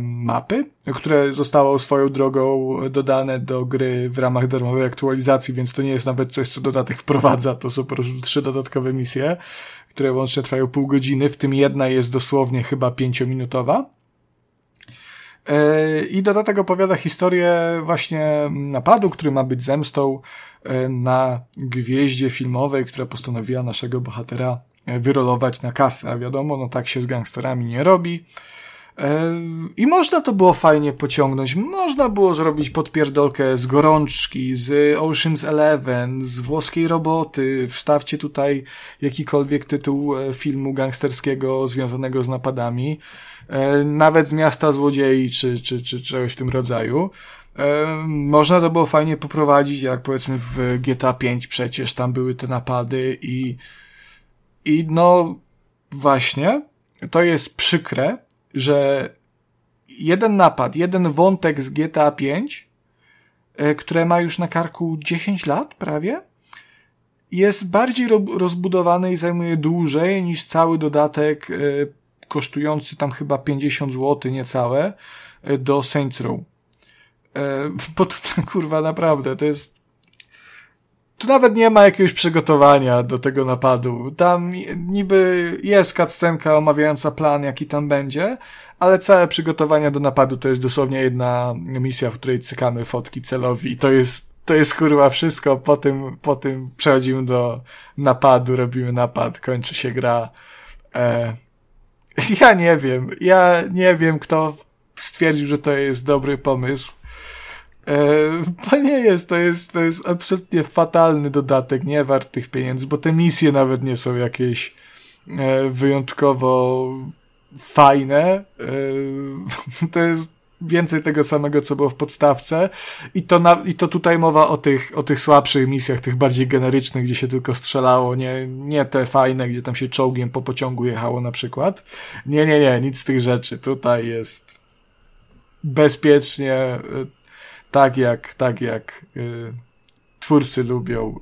Speaker 1: mapy, które zostało swoją drogą dodane do gry w ramach darmowej aktualizacji, więc to nie jest nawet coś, co dodatek wprowadza, to są po prostu trzy dodatkowe misje, które łącznie trwają pół godziny, w tym jedna jest dosłownie chyba pięciominutowa. E, I dodatek opowiada historię właśnie napadu, który ma być zemstą e, na gwieździe filmowej, która postanowiła naszego bohatera e, wyrolować na kasę. A wiadomo, no tak się z gangsterami nie robi. I można to było fajnie pociągnąć. Można było zrobić podpierdolkę z gorączki, z Ocean's Eleven, z włoskiej roboty. Wstawcie tutaj jakikolwiek tytuł e, filmu gangsterskiego związanego z napadami. E, nawet z miasta złodziei, czy, czy, czy czegoś w tym rodzaju. Można to było fajnie poprowadzić, jak powiedzmy w GTA 5 przecież tam były te napady i, i no właśnie, to jest przykre, że jeden napad, jeden wątek z GTA 5, e, które ma już na karku 10 lat prawie, jest bardziej rozbudowany i zajmuje dłużej niż cały dodatek e, kosztujący tam chyba 50 zł niecałe e, do Saints Row. Bo to kurwa naprawdę, to jest tu nawet nie ma jakiegoś przygotowania do tego napadu. Tam niby jest cutscenka omawiająca plan, jaki tam będzie, ale całe przygotowania do napadu to jest dosłownie jedna misja, w której cykamy fotki celowi i to jest, to jest kurwa wszystko. Po tym, po tym przechodzimy do napadu, robimy napad, kończy się gra. E... Ja nie wiem. Ja nie wiem, kto stwierdził, że to jest dobry pomysł. E, nie jest, to jest, to jest absolutnie fatalny dodatek, nie wart tych pieniędzy, bo te misje nawet nie są jakieś e, wyjątkowo fajne. E, to jest więcej tego samego, co było w podstawce. I to, na, i to tutaj mowa o tych, o tych słabszych misjach, tych bardziej generycznych, gdzie się tylko strzelało, nie, nie te fajne, gdzie tam się czołgiem po pociągu jechało na przykład. Nie, nie, nie, nic z tych rzeczy. Tutaj jest bezpiecznie, tak jak, tak jak y, twórcy lubią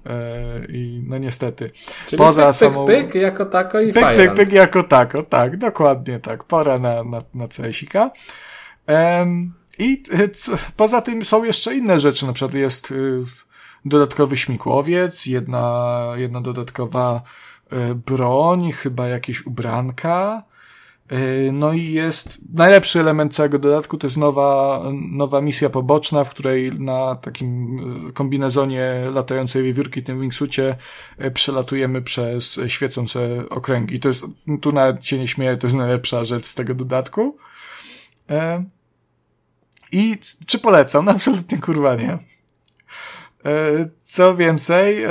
Speaker 1: y, i no niestety.
Speaker 2: Czyli Poza pyk, samą... pyk, pyk jako tako i pyk, pyk, pyk
Speaker 1: jako tako, tak, dokładnie tak. Pora na, na, na CS-ika. Um, I poza tym są jeszcze inne rzeczy, na przykład jest y, dodatkowy śmigłowiec, jedna, jedna dodatkowa y, broń, chyba jakieś ubranka, no i jest najlepszy element całego dodatku, to jest nowa, nowa misja poboczna, w której na takim yy, kombinezonie latającej wiewiórki, tym wingsucie, yy, przelatujemy przez świecące okręgi. To jest, tu nawet się nie śmieję, to jest najlepsza rzecz z tego dodatku. I czy polecam? No absolutnie kurwa nie. Co więcej,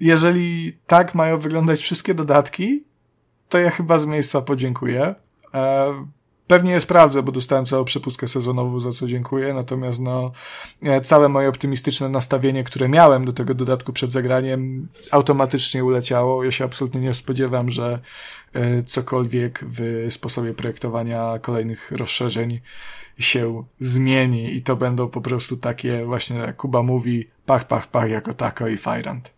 Speaker 1: jeżeli tak mają wyglądać wszystkie dodatki, to ja chyba z miejsca podziękuję. E, pewnie je sprawdzę, bo dostałem całą przepustkę sezonową, za co dziękuję. Natomiast no, e, całe moje optymistyczne nastawienie, które miałem do tego dodatku przed zagraniem, automatycznie uleciało. Ja się absolutnie nie spodziewam, że e, cokolwiek w sposobie projektowania kolejnych rozszerzeń się zmieni i to będą po prostu takie właśnie, jak Kuba mówi, pach, pach, pach jako tako i Fajrant.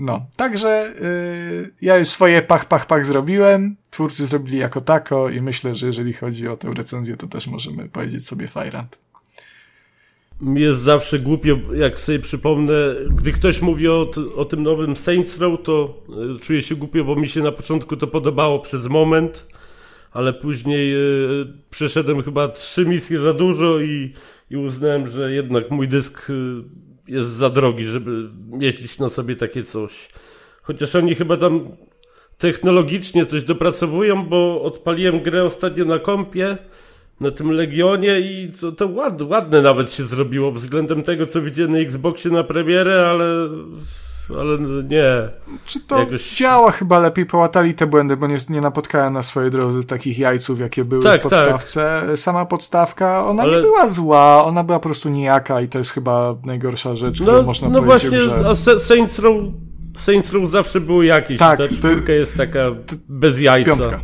Speaker 1: No, także yy, ja już swoje pach, pach, pach zrobiłem. Twórcy zrobili jako tako i myślę, że jeżeli chodzi o tę recenzję, to też możemy powiedzieć sobie Fajrant.
Speaker 3: Jest zawsze głupio, jak sobie przypomnę, gdy ktoś mówi o, o tym nowym Saints Row, to y, czuję się głupio, bo mi się na początku to podobało przez moment, ale później y, przeszedłem chyba trzy misje za dużo i, i uznałem, że jednak mój dysk y, jest za drogi, żeby mieścić na sobie takie coś. Chociaż oni chyba tam technologicznie coś dopracowują, bo odpaliłem grę ostatnio na kompie, na tym Legionie i to, to ładne, ładne nawet się zrobiło względem tego, co widziałem na Xboxie na premierę, ale, ale nie.
Speaker 1: Czy to
Speaker 3: Jakoś-
Speaker 1: działa chyba lepiej, połatali te błędy, bo nie, nie napotkałem na swojej drodze takich jajców, jakie były
Speaker 3: Tak,
Speaker 1: w podstawce. Sama podstawka, ona
Speaker 3: Ale-
Speaker 1: nie była zła, ona była po prostu nijaka i to jest chyba najgorsza rzecz, którą
Speaker 3: No,
Speaker 1: można
Speaker 3: no
Speaker 1: powiedzieć
Speaker 3: właśnie,
Speaker 1: w grze.
Speaker 3: a Saints Row, Saints Row zawsze było jakieś.
Speaker 1: Tak,
Speaker 3: Ta czwórka jest taka bez jajca.
Speaker 1: Piątka.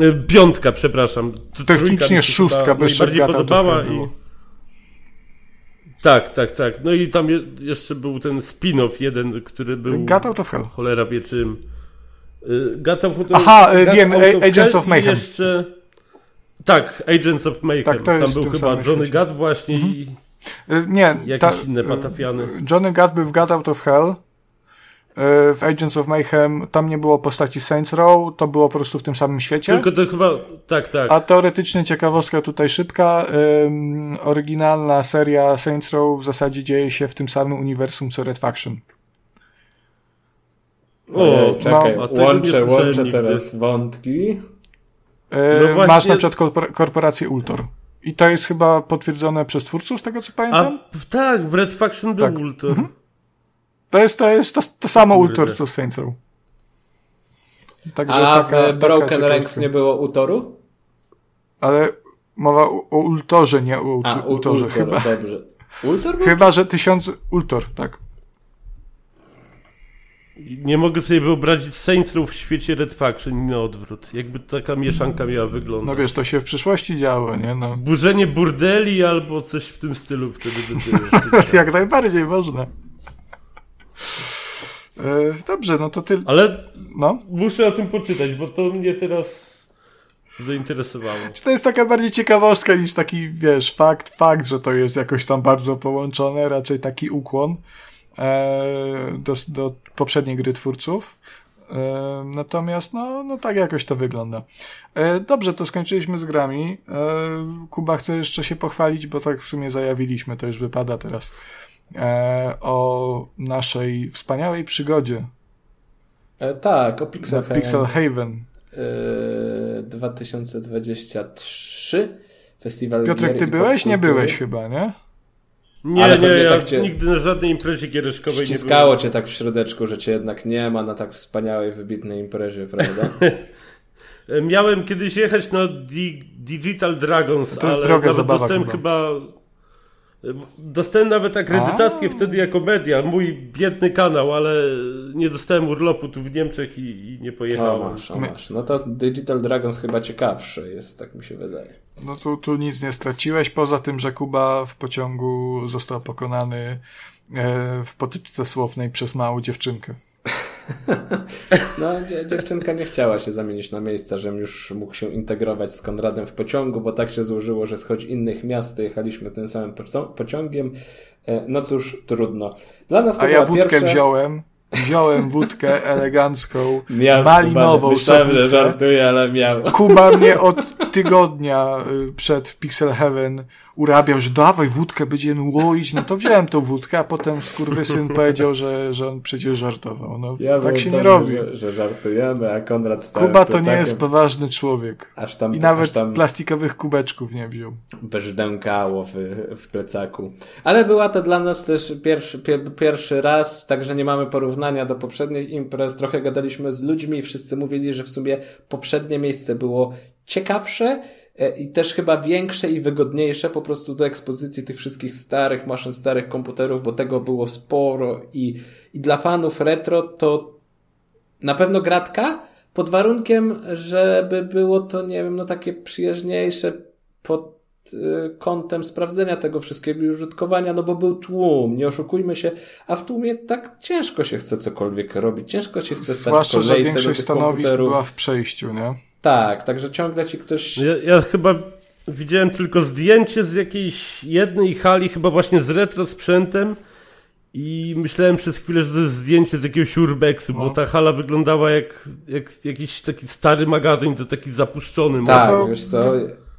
Speaker 3: E, Piątka, przepraszam.
Speaker 1: Technicznie
Speaker 3: trójka
Speaker 1: szóstka, bez to
Speaker 3: podobała i...
Speaker 1: było.
Speaker 3: Tak, tak, tak. No i tam je, jeszcze był ten spin-off jeden, który był...
Speaker 1: Got Out of Hell.
Speaker 3: Cholera wie czym. Y, Got Out of
Speaker 1: Aha, y, wiem, A- Agents
Speaker 3: Hell
Speaker 1: of Mayhem.
Speaker 3: Jeszcze... Tak, Agents of Mayhem.
Speaker 1: Tak, to
Speaker 3: tam był chyba Johnny
Speaker 1: świecie.
Speaker 3: Gat właśnie i
Speaker 1: Y, Nie,
Speaker 3: jakieś
Speaker 1: ta-
Speaker 3: inne patafiany.
Speaker 1: Johnny Gat był w Got Out of Hell. Y, W Agents of Mayhem tam nie było postaci Saints Row, to było po prostu w tym samym świecie.
Speaker 3: Tylko to chyba... Tak, tak.
Speaker 1: A teoretycznie ciekawostka tutaj szybka. Ym, oryginalna seria Saints Row w zasadzie dzieje się w tym samym uniwersum co Red Faction.
Speaker 2: Ojej, czekaj,
Speaker 3: no, a tego nie
Speaker 2: łączę, łączę
Speaker 3: nigdy.
Speaker 2: teraz wątki.
Speaker 1: Yy,
Speaker 3: No właśnie-
Speaker 1: Masz na przykład korpor- korporację Ultor. I to jest chyba potwierdzone przez twórców, z tego co
Speaker 3: A
Speaker 1: pamiętam.
Speaker 3: w- tak, w Red Faction był
Speaker 1: Tak.
Speaker 3: Ultor.
Speaker 1: To jest to, jest to, to samo
Speaker 3: Kurde.
Speaker 1: Ultor co Saints Row. Także
Speaker 2: A
Speaker 1: taka-
Speaker 2: w Broken. Ranks nie było Utoru?
Speaker 1: Ale mowa o, o Ultorze, nie o
Speaker 2: A,
Speaker 1: Ult-
Speaker 2: u,
Speaker 1: Ultorze.
Speaker 2: Ultor,
Speaker 1: chyba,
Speaker 2: dobrze. Ultor był?
Speaker 1: chyba, że tysiąc... Ultor, tak.
Speaker 3: Nie mogę sobie wyobrazić Saints Row w świecie Red Faction i na odwrót. Jakby taka mieszanka miała wyglądać.
Speaker 1: No wiesz, to się w przyszłości działo, nie? No.
Speaker 3: Burzenie burdeli albo coś w tym stylu wtedy będzie.
Speaker 1: Jak najbardziej można. E, Dobrze, no to ty.
Speaker 3: Ale
Speaker 1: No.
Speaker 3: muszę o tym poczytać, bo to mnie teraz zainteresowało.
Speaker 1: Czy to jest taka bardziej ciekawostka niż taki, wiesz, fakt, fakt, że to jest jakoś tam bardzo połączone, raczej taki ukłon e, do, do poprzedniej gry twórców. E, natomiast, no, no tak jakoś to wygląda. E, dobrze, to skończyliśmy z grami. E, Kuba chce jeszcze się pochwalić, bo tak w sumie zajawiliśmy, to już wypada teraz, o naszej wspaniałej przygodzie
Speaker 2: E, tak, o Pixel,
Speaker 1: Pixel Haven.
Speaker 2: e, 2023 Festiwal
Speaker 1: Piotrek,
Speaker 2: gier
Speaker 1: ty byłeś? Nie byłeś chyba, nie?
Speaker 3: Nie,
Speaker 2: Ale
Speaker 3: nie, ja
Speaker 2: tak cię-
Speaker 3: nigdy na żadnej imprezie giereszkowej nie
Speaker 2: Ściskało
Speaker 3: byłem.
Speaker 2: cię tak w środeczku, że cię jednak nie ma na tak wspaniałej, wybitnej imprezie, prawda?
Speaker 3: E, Miałem kiedyś jechać na Di Digital Dragons,
Speaker 1: To jest
Speaker 3: ale
Speaker 1: droga
Speaker 3: nawet
Speaker 1: zabawa
Speaker 3: dostałem
Speaker 1: chyba.
Speaker 3: chyba... Dostałem nawet akredytację
Speaker 1: A.
Speaker 3: wtedy jako media, mój biedny kanał, ale nie dostałem urlopu tu w Niemczech i, i nie
Speaker 2: O,
Speaker 3: pojechałem.
Speaker 2: masz, o, masz. No to Digital Dragons chyba ciekawsze jest, tak mi się wydaje.
Speaker 1: No tu, tu nic nie straciłeś, poza tym, że Kuba w pociągu został pokonany e, w potyczce słownej przez małą dziewczynkę.
Speaker 2: No, dzie- dziewczynka nie chciała się zamienić na miejsca, żebym już mógł się integrować z Konradem w pociągu, bo tak się złożyło, że z choć innych miast jechaliśmy tym samym pociągiem. E, No cóż, trudno. Dla nas
Speaker 1: A ja wódkę
Speaker 2: pierwsza...
Speaker 1: wziąłem, wziąłem wódkę elegancką,
Speaker 2: Miał
Speaker 1: malinową.
Speaker 2: Myślałem, że żartuję, ale miał.
Speaker 1: Kuba mnie od tygodnia y, przed Pixel Heaven urabiał, że dawaj wódkę, będziemy łoić. No to wziąłem tą wódkę, a potem skurwysyn powiedział, że, że on przecież żartował. No
Speaker 2: Ja
Speaker 1: tak się nie robi.
Speaker 2: Że, że żartujemy, a Konrad stał
Speaker 1: Kuba to nie jest poważny człowiek.
Speaker 2: Aż tam,
Speaker 1: I
Speaker 2: aż
Speaker 1: nawet
Speaker 2: tam
Speaker 1: plastikowych kubeczków nie wziął.
Speaker 2: brzdękało w, w plecaku. Ale była to dla nas też pierwszy, pier, pierwszy raz, także nie mamy porównania do poprzednich imprez. Trochę gadaliśmy z ludźmi i wszyscy mówili, że w sumie poprzednie miejsce było ciekawsze i też chyba większe i wygodniejsze po prostu do ekspozycji tych wszystkich starych maszyn, starych komputerów, bo tego było sporo i, i dla fanów retro to na pewno gratka, pod warunkiem, żeby było to, nie wiem, no takie przyjaźniejsze pod y, kątem sprawdzenia tego wszystkiego i użytkowania, no bo był tłum, nie oszukujmy się, a w tłumie tak ciężko się chce cokolwiek robić, ciężko się chce stać
Speaker 1: Zwłaszcza,
Speaker 2: w
Speaker 1: że
Speaker 2: kolejce
Speaker 1: większość stanowisk była w przejściu, nie?
Speaker 2: Tak, także ciągle ci ktoś...
Speaker 3: Ja, ja chyba widziałem tylko zdjęcie z jakiejś jednej hali, chyba właśnie z retro sprzętem i myślałem przez chwilę, że to jest zdjęcie z jakiegoś urbexu, bo
Speaker 1: No.
Speaker 3: ta hala wyglądała jak, jak jakiś taki stary magazyn, to taki zapuszczony.
Speaker 2: Tak,
Speaker 1: to-
Speaker 2: wiesz co,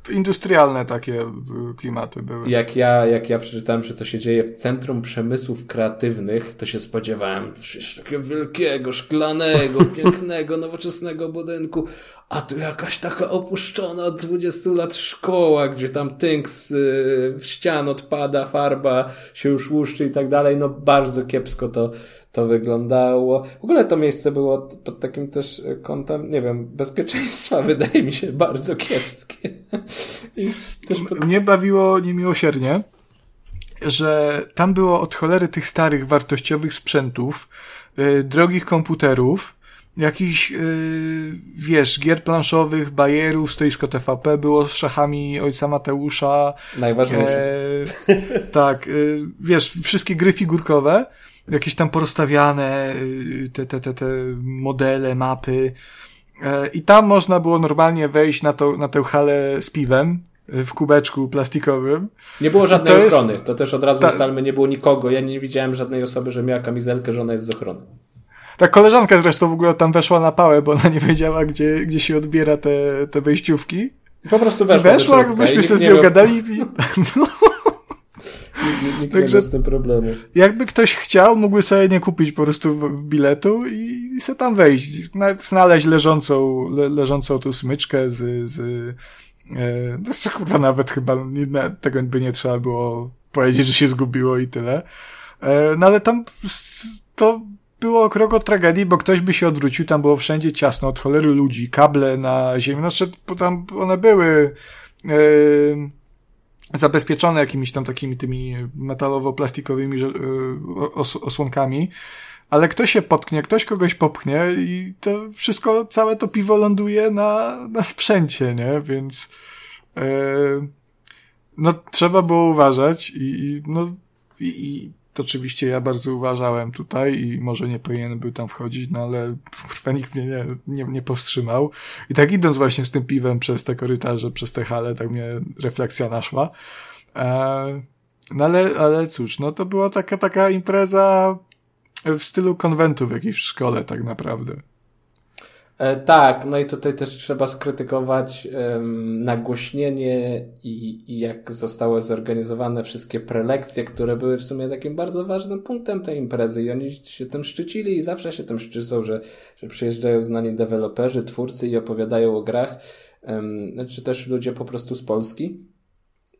Speaker 1: Industrialne takie y, klimaty były.
Speaker 2: jak ja, jak ja przeczytałem, że to się dzieje w Centrum Przemysłów Kreatywnych, to się spodziewałem przecież takiego wielkiego, szklanego, pięknego, nowoczesnego budynku, a tu jakaś taka opuszczona od 20 lat szkoła, gdzie tam tynk z y, ścian odpada, farba się już łuszczy i tak dalej. No bardzo kiepsko to, to wyglądało. W ogóle to miejsce było pod takim też kątem, nie wiem, bezpieczeństwa wydaje mi się bardzo kiepskie. I też pod...
Speaker 1: Mnie bawiło niemiłosiernie, że tam było od cholery tych starych, wartościowych sprzętów, y, drogich komputerów, jakichś, y, wiesz, gier planszowych, bajerów, stoisko TVP było z szachami ojca Mateusza,
Speaker 2: Najważniejsze.
Speaker 1: E, tak, y, wiesz, wszystkie gry figurkowe, jakieś tam porozstawiane, y, te, te, te, te modele, mapy. E, I tam można było normalnie wejść na, to, na tę halę z piwem y, w kubeczku plastikowym.
Speaker 2: Nie było żadnej
Speaker 1: to jest-
Speaker 2: ochrony. To też od razu
Speaker 1: Ta-
Speaker 2: ustalmy, nie było nikogo. Ja nie widziałem żadnej osoby, że miała kamizelkę, że ona jest z ochrony.
Speaker 1: Ta koleżanka zresztą w ogóle tam weszła na pałę, bo ona nie wiedziała, gdzie, gdzie się odbiera te, te wejściówki.
Speaker 2: Po prostu weszła,
Speaker 1: weszła, myśmy się z nią gadali. I, no,
Speaker 2: Nikt, nie
Speaker 1: Także-
Speaker 2: miał z tym problemu.
Speaker 1: jakby ktoś chciał, mógłby sobie nie kupić po prostu biletu i, i sobie tam wejść. Znaleźć leżącą, le, leżącą tu smyczkę z, z e, no, kurwa nawet chyba nie, tego by nie trzeba było powiedzieć, że się zgubiło i tyle. E, no ale tam to było krok od tragedii, bo ktoś by się odwrócił, tam było wszędzie ciasno, od cholery ludzi, kable na ziemi, znaczy bo tam one były e, zabezpieczone jakimiś tam takimi tymi metalowo-plastikowymi y, os osłonkami, ale ktoś się potknie, ktoś kogoś popchnie i to wszystko, całe to piwo ląduje na, na sprzęcie, nie? Więc e, no trzeba było uważać i, i no i, i to oczywiście ja bardzo uważałem tutaj i może nie powinien był tam wchodzić, no ale kurwa, nikt mnie nie, nie, nie powstrzymał. I tak idąc właśnie z tym piwem przez te korytarze, przez te hale, tak mnie refleksja naszła. E, no ale, ale cóż, no to była taka, taka impreza w stylu konwentu w jakiejś szkole tak naprawdę.
Speaker 2: E, tak, no i tutaj też trzeba skrytykować em, nagłośnienie i, i jak zostały zorganizowane wszystkie prelekcje, które były w sumie takim bardzo ważnym punktem tej imprezy i oni się tym szczycili i zawsze się tym szczycą, że, że przyjeżdżają znani deweloperzy, twórcy i opowiadają o grach, em, czy też ludzie po prostu z Polski.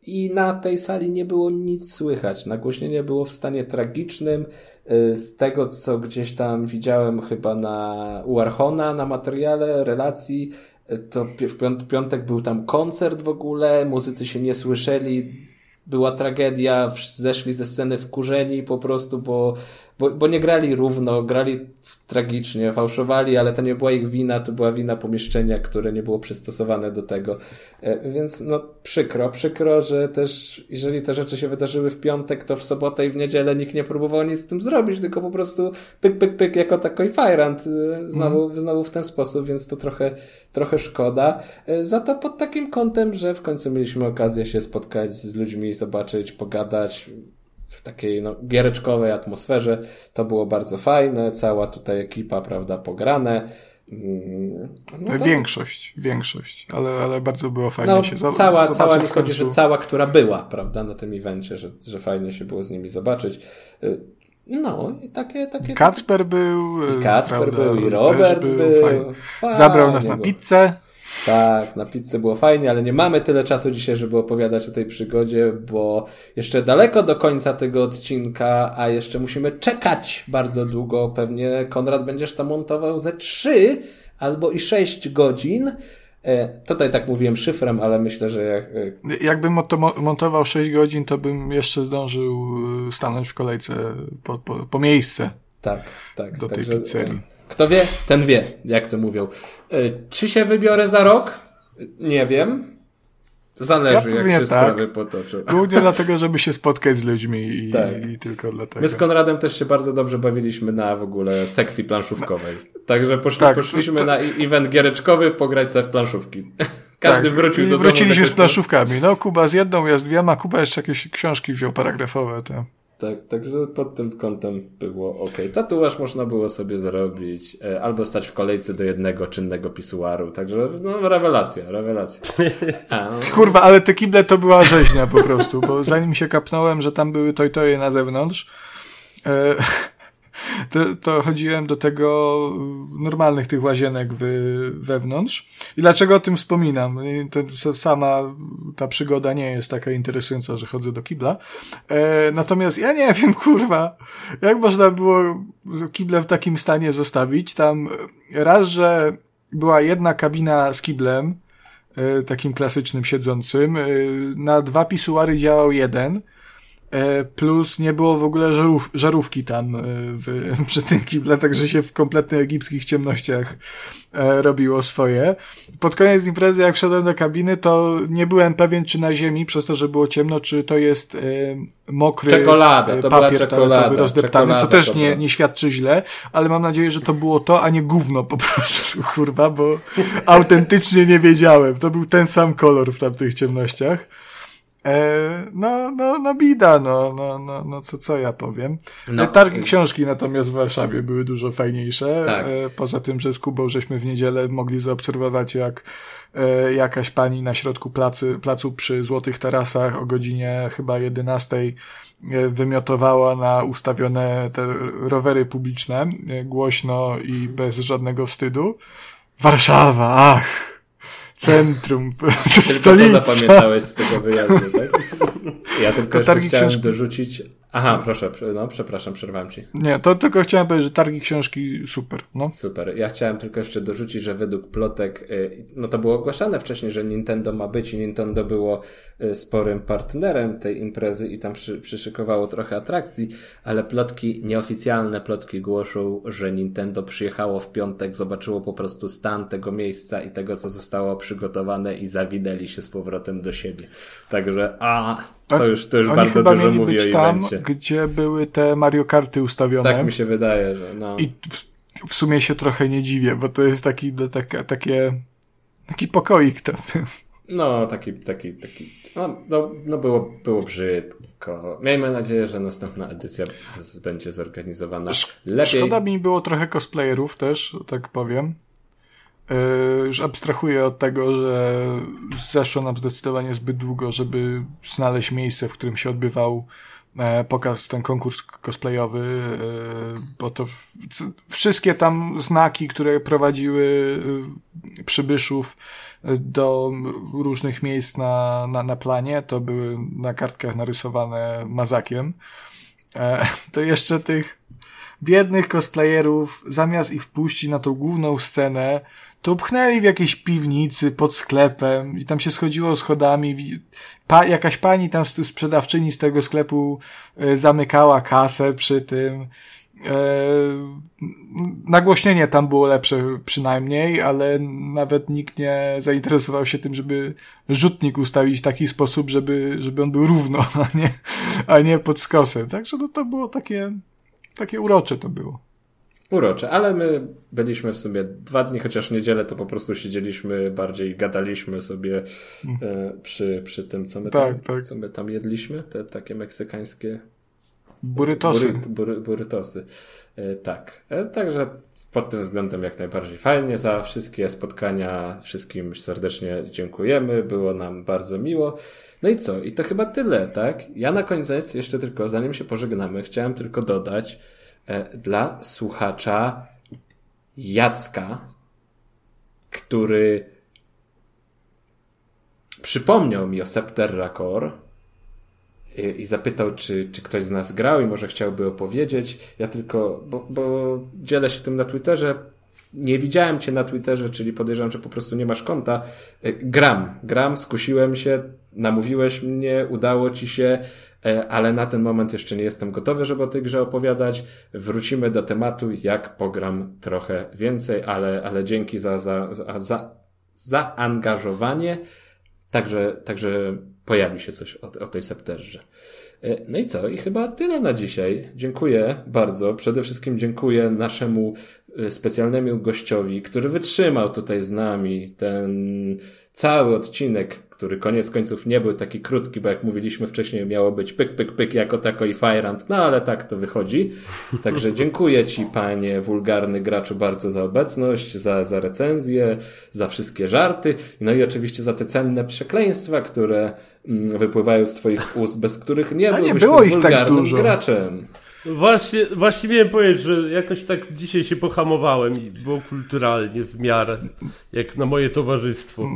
Speaker 2: I na tej sali nie było nic słychać. Nagłośnienie było w stanie tragicznym. Y, Z tego, co gdzieś tam widziałem chyba na u Archona, na materiale relacji, y, to w piąt- piątek był tam koncert w ogóle, muzycy się nie słyszeli, była tragedia, zeszli ze sceny wkurzeni po prostu, bo, bo, bo nie grali równo, grali tragicznie, fałszowali, ale to nie była ich wina, to była wina pomieszczenia, które nie było przystosowane do tego. E, Więc no przykro, przykro, że też jeżeli te rzeczy się wydarzyły w piątek, to w sobotę i w niedzielę nikt nie próbował nic z tym zrobić, tylko po prostu pyk, pyk, pyk, jako taki fajrant e, znowu, znowu w ten sposób, więc to trochę, trochę szkoda. E, Za to pod takim kątem, że w końcu mieliśmy okazję się spotkać z ludźmi, zobaczyć, pogadać w takiej no, giereczkowej atmosferze. To było bardzo fajne, cała tutaj ekipa, prawda, pograne. Mm, no to-
Speaker 1: Większość, większość, ale, ale bardzo było fajnie
Speaker 2: no,
Speaker 1: się za-
Speaker 2: cała,
Speaker 1: zobaczyć
Speaker 2: cała mi chodzi, że cała, która była, prawda, na tym evencie, że, że fajnie się było z nimi zobaczyć. Y, No, i takie, takie.
Speaker 1: Kacper był.
Speaker 2: I Kacper
Speaker 1: prawda,
Speaker 2: był, i Robert był.
Speaker 1: Fajnie Zabrał nas na pizzę.
Speaker 2: Tak, na pizzę było fajnie, ale nie mamy tyle czasu dzisiaj, żeby opowiadać o tej przygodzie, bo jeszcze daleko do końca tego odcinka, a jeszcze musimy czekać bardzo długo. Pewnie Konrad będziesz to montował ze trzy albo i sześć godzin. E, tutaj tak mówiłem szyfrem, ale myślę, że jak, e,
Speaker 1: Jakbym to mo- montował 6 godzin, to bym jeszcze zdążył e, stanąć w kolejce po, po, po miejsce.
Speaker 2: Tak, tak.
Speaker 1: Do tej pizzerii.
Speaker 2: Kto wie, ten wie, jak to mówią. E, Czy się wybiorę za rok? Nie wiem. Zależy,
Speaker 1: Ja
Speaker 2: jak się
Speaker 1: tak.
Speaker 2: sprawy potoczą.
Speaker 1: Głównie dlatego, żeby się spotkać z ludźmi i,
Speaker 2: Tak.
Speaker 1: i tylko dlatego.
Speaker 2: My z Konradem też się bardzo dobrze bawiliśmy na w ogóle sekcji planszówkowej. Także poszli,
Speaker 1: Tak,
Speaker 2: poszliśmy
Speaker 1: to-
Speaker 2: na event giereczkowy pograć sobie w planszówki. Każdy
Speaker 1: Tak,
Speaker 2: wrócił
Speaker 1: i
Speaker 2: do domu.
Speaker 1: Wróciliśmy
Speaker 2: z
Speaker 1: planszówkami. No, Kuba z jedną, ja z dwiema, Kuba jeszcze jakieś książki wziął paragrafowe. To.
Speaker 2: Tak, także pod tym kątem było ok. Tatuaż można było sobie zrobić, e, albo stać w kolejce do jednego czynnego pisuaru, także no rewelacja, rewelacja. A.
Speaker 1: Kurwa, ale te kible to była rzeźnia po prostu, bo zanim się kapnąłem, że tam były tojtoje na zewnątrz, e, to, to chodziłem do tego normalnych tych łazienek wy, wewnątrz. I dlaczego o tym wspominam? To sama ta przygoda nie jest taka interesująca, że chodzę do kibla. E, natomiast ja nie wiem, kurwa, jak można było kible w takim stanie zostawić. Tam raz, że była jedna kabina z kiblem, e, takim klasycznym siedzącym. E, Na dwa pisuary działał jeden. E, Plus nie było w ogóle żarów, żarówki tam e, w, przy tym kible, także się w kompletnych egipskich ciemnościach e, robiło swoje. Pod koniec imprezy, jak wszedłem do kabiny, to nie byłem pewien, czy na ziemi, przez to, że było ciemno, czy to jest mokry
Speaker 2: Czekolada, to
Speaker 1: papier
Speaker 2: czekolada,
Speaker 1: toaletowy rozdeptany, co
Speaker 2: czekolada
Speaker 1: też
Speaker 2: to
Speaker 1: nie, nie świadczy źle, ale mam nadzieję, że to było to, a nie gówno po prostu, kurwa, bo autentycznie nie wiedziałem. To był ten sam kolor w tamtych ciemnościach. E, no, no, no bida, no, no, no, no co, co ja powiem.
Speaker 2: No.
Speaker 1: E, Targi książki natomiast w Warszawie były dużo fajniejsze.
Speaker 2: Tak.
Speaker 1: E, poza tym, że z Kubą żeśmy w niedzielę mogli zaobserwować, jak jakaś pani na środku placy, placu przy Złotych Tarasach o godzinie chyba 11 e, wymiotowała na ustawione te rowery publiczne głośno i bez żadnego wstydu. Warszawa, ach! Centrum,
Speaker 2: Tylko to
Speaker 1: stolica.
Speaker 2: zapamiętałeś z tego wyjazdu, tak? Ja tylko chciałem dorzucić... Aha, proszę, no przepraszam, przerwam ci.
Speaker 1: Nie, to tylko chciałem powiedzieć, że targi książki super, no.
Speaker 2: Super. Ja chciałem tylko jeszcze dorzucić, że według plotek, y, no to było ogłaszane wcześniej, że Nintendo ma być i Nintendo było y, sporym partnerem tej imprezy i tam przy, przyszykowało trochę atrakcji, ale plotki, nieoficjalne plotki głoszą, że Nintendo przyjechało w piątek, zobaczyło po prostu stan tego miejsca i tego, co zostało przygotowane i zawinęli się z powrotem do siebie. Także, a, to już, to już
Speaker 1: Oni
Speaker 2: bardzo
Speaker 1: chyba
Speaker 2: dużo
Speaker 1: mieli
Speaker 2: mówi
Speaker 1: być tam,
Speaker 2: evencie.
Speaker 1: gdzie były te Mario Karty ustawione.
Speaker 2: Tak mi się wydaje, że no.
Speaker 1: I w, w sumie się trochę nie dziwię, bo to jest taki, no, taka, takie, taki pokoik tam.
Speaker 2: No, taki, taki, taki, no, no, no było, było brzydko. Miejmy nadzieję, że następna edycja będzie zorganizowana lepiej.
Speaker 1: Szkoda mi było trochę cosplayerów też, tak powiem. Yy, już abstrahuję od tego, że zeszło nam zdecydowanie zbyt długo, żeby znaleźć miejsce, w którym się odbywał e, pokaz, ten konkurs cosplayowy, e, bo to wszystkie tam znaki, które prowadziły e, przybyszów do różnych miejsc na, na, na planie, to były na kartkach narysowane mazakiem. To jeszcze tych biednych cosplayerów, zamiast ich wpuścić na tą główną scenę, to pchnęli w jakiejś piwnicy pod sklepem i tam się schodziło schodami. Pa, jakaś pani tam z- sprzedawczyni z tego sklepu e, zamykała kasę przy tym. E, nagłośnienie tam było lepsze przynajmniej, ale nawet nikt nie zainteresował się tym, żeby rzutnik ustawić w taki sposób, żeby, żeby on był równo, a nie, a nie pod skosem. Także no, to było takie, takie urocze to było.
Speaker 2: Urocze, ale my byliśmy w sumie dwa dni, chociaż niedzielę to po prostu siedzieliśmy, bardziej gadaliśmy sobie e, przy, przy tym, co my,
Speaker 1: Tak,
Speaker 2: tam,
Speaker 1: tak.
Speaker 2: co my tam jedliśmy, te takie meksykańskie
Speaker 1: Burytosy.
Speaker 2: Bury. E, tak. E, także pod tym względem jak najbardziej fajnie. Za wszystkie spotkania wszystkim serdecznie dziękujemy. Było nam bardzo miło. No i co? I to chyba tyle, tak? Ja na koniec jeszcze tylko, zanim się pożegnamy, chciałem tylko dodać dla słuchacza Jacka, który przypomniał mi o Septerra Core i, i zapytał, czy, czy ktoś z nas grał i może chciałby opowiedzieć. Ja tylko, bo, bo dzielę się tym na Twitterze. Nie widziałem cię na Twitterze, czyli podejrzewam, że po prostu nie masz konta. Y, Gram, gram, skusiłem się, namówiłeś mnie, udało ci się, e, ale na ten moment jeszcze nie jestem gotowy, żeby o tej grze opowiadać. Wrócimy do tematu, jak pogram trochę więcej, ale, ale dzięki za, za, za, za zaangażowanie. Także, także pojawi się coś o, o tej septerze. E, No i co? I chyba tyle na dzisiaj. Dziękuję bardzo. Przede wszystkim dziękuję naszemu e, specjalnemu gościowi, który wytrzymał tutaj z nami ten cały odcinek, który koniec końców nie był taki krótki, bo jak mówiliśmy wcześniej, miało być pyk, pyk, pyk jako tako i Fajrant, no ale tak to wychodzi. Także dziękuję Ci, panie wulgarny graczu, bardzo za obecność, za, za recenzję, za wszystkie żarty, no i oczywiście za te cenne przekleństwa, które mm, wypływają z Twoich ust, bez których nie
Speaker 1: A nie
Speaker 2: byłbyś
Speaker 1: było ich tak
Speaker 2: wulgarnym
Speaker 1: dużo.
Speaker 2: graczem.
Speaker 3: Właśnie, właśnie miałem powiedzieć, że jakoś tak dzisiaj się pohamowałem i było kulturalnie w miarę, jak na moje towarzystwo.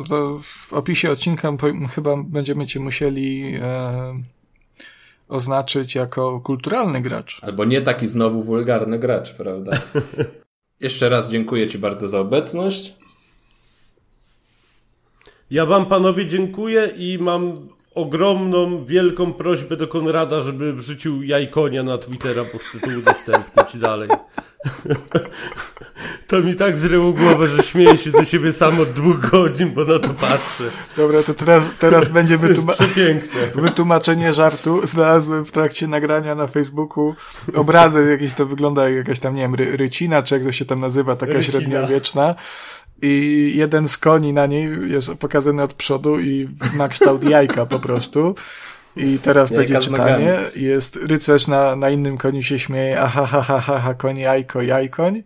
Speaker 1: To, to w opisie odcinka chyba będziemy cię musieli e, oznaczyć jako kulturalny gracz.
Speaker 2: Albo nie taki znowu wulgarny gracz, prawda? Jeszcze raz dziękuję Ci bardzo za obecność.
Speaker 3: Ja wam panowie dziękuję i mam ogromną, wielką prośbę do Konrada, żeby wrzucił jajkonia na Twittera, bo chcę to udostępnić dalej. To mi tak zryło głowę, że śmieję się do siebie sam od dwóch godzin, bo na to patrzę.
Speaker 1: Dobra, to teraz, teraz będzie wytuma- wytłumaczenie żartu. Znalazłem w trakcie nagrania na Facebooku obrazek, jakiś to wygląda jak jakaś tam, nie wiem, ry- rycina, czy jak to się tam nazywa, taka
Speaker 3: Rycina.
Speaker 1: średniowieczna. I jeden z koni na niej jest pokazany od przodu i ma kształt jajka po prostu. I teraz będzie
Speaker 2: z nogami.
Speaker 1: czytanie. Jest rycerz na, na innym koniu się śmieje, aha, ha, ha, ha, ha, koń, jajko, jajkoń.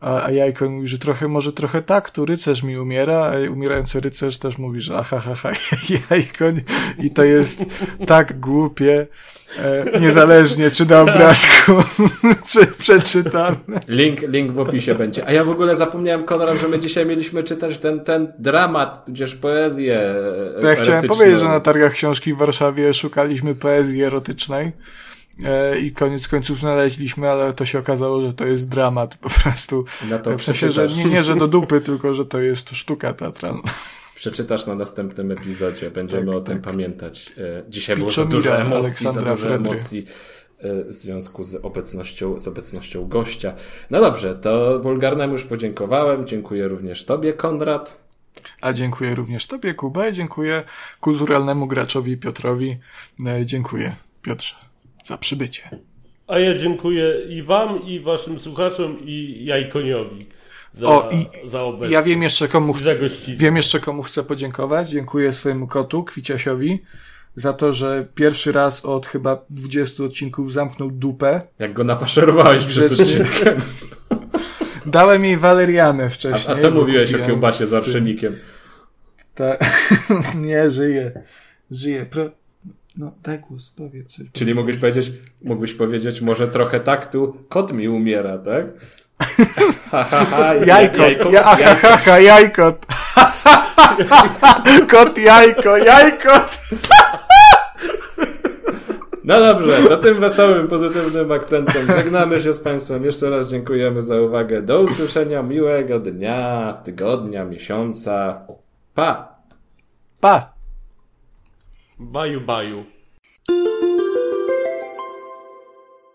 Speaker 1: A, a jajko mówi, że trochę, może trochę tak, tu rycerz mi umiera, a umierający rycerz też mówi, że aha, ha, ha, jajkoń. I to jest tak głupie, e, niezależnie czy na obrazku, czy przeczytane.
Speaker 2: Link, link w opisie będzie. A ja w ogóle zapomniałem, Konrad, że my dzisiaj mieliśmy czytać ten, ten dramat, tudzież poezję
Speaker 1: ja chciałem powiedzieć, że na targach książki w Warszawie szukaliśmy poezji erotycznej i koniec końców znaleźliśmy, ale to się okazało, że to jest dramat po prostu.
Speaker 2: Na to
Speaker 1: w sensie, że nie, nie, że do dupy, tylko że to jest sztuka teatralna.
Speaker 2: Przeczytasz na następnym epizodzie, będziemy
Speaker 1: Tak,
Speaker 2: o tym
Speaker 1: tak.
Speaker 2: pamiętać. E, Dzisiaj było za dużo emocji, za
Speaker 1: Aleksandra
Speaker 2: dużo
Speaker 1: Fredry.
Speaker 2: emocji e, w związku z obecnością, z obecnością gościa. No dobrze, to wulgarnemu już podziękowałem. Dziękuję również Tobie, Konrad.
Speaker 1: A dziękuję również Tobie, Kuba, i dziękuję kulturalnemu graczowi Piotrowi. E, Dziękuję, Piotrze, za przybycie.
Speaker 3: A ja dziękuję i wam, i waszym słuchaczom, i jajkoniowi za,
Speaker 1: O, i
Speaker 3: za obecność.
Speaker 1: Ja wiem jeszcze komu
Speaker 3: gościnność.
Speaker 1: wiem jeszcze komu chcę podziękować. Dziękuję swojemu kotu, Kwiciasiowi, za to, że pierwszy raz od chyba 20 odcinków zamknął dupę.
Speaker 2: Jak go nafaszerowałeś przed odcinkiem.
Speaker 1: Dałem jej walerianę
Speaker 2: A,
Speaker 1: wcześniej.
Speaker 2: a co
Speaker 1: bo
Speaker 2: mówiłeś o kiełbasie z arszenikiem?
Speaker 1: Ta... nie, żyje. Żyje. Pro... No, głos, powiedz coś.
Speaker 2: Czyli mógłbyś powiedzieć, mógłbyś powiedzieć, może trochę taktu, kot mi umiera, tak? Ha, ha, ha,
Speaker 1: Jajkot,
Speaker 2: jajko,
Speaker 1: ja,
Speaker 2: jajko.
Speaker 1: ha, jajkot. Kot jajko, jajkot.
Speaker 2: No dobrze, to tym wesołym, pozytywnym akcentem żegnamy się z Państwem. Jeszcze raz dziękujemy za uwagę. Do usłyszenia, miłego dnia, tygodnia, miesiąca. Pa!
Speaker 1: Pa.
Speaker 3: Baju, baju.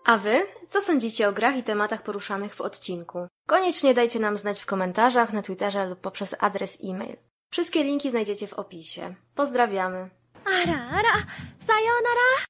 Speaker 4: A wy? Co sądzicie o grach i tematach poruszanych w odcinku? Koniecznie dajcie nam znać w komentarzach, na Twitterze lub poprzez adres e-mail. Wszystkie linki znajdziecie w opisie. Pozdrawiamy.
Speaker 5: Ara, ara, sayonara!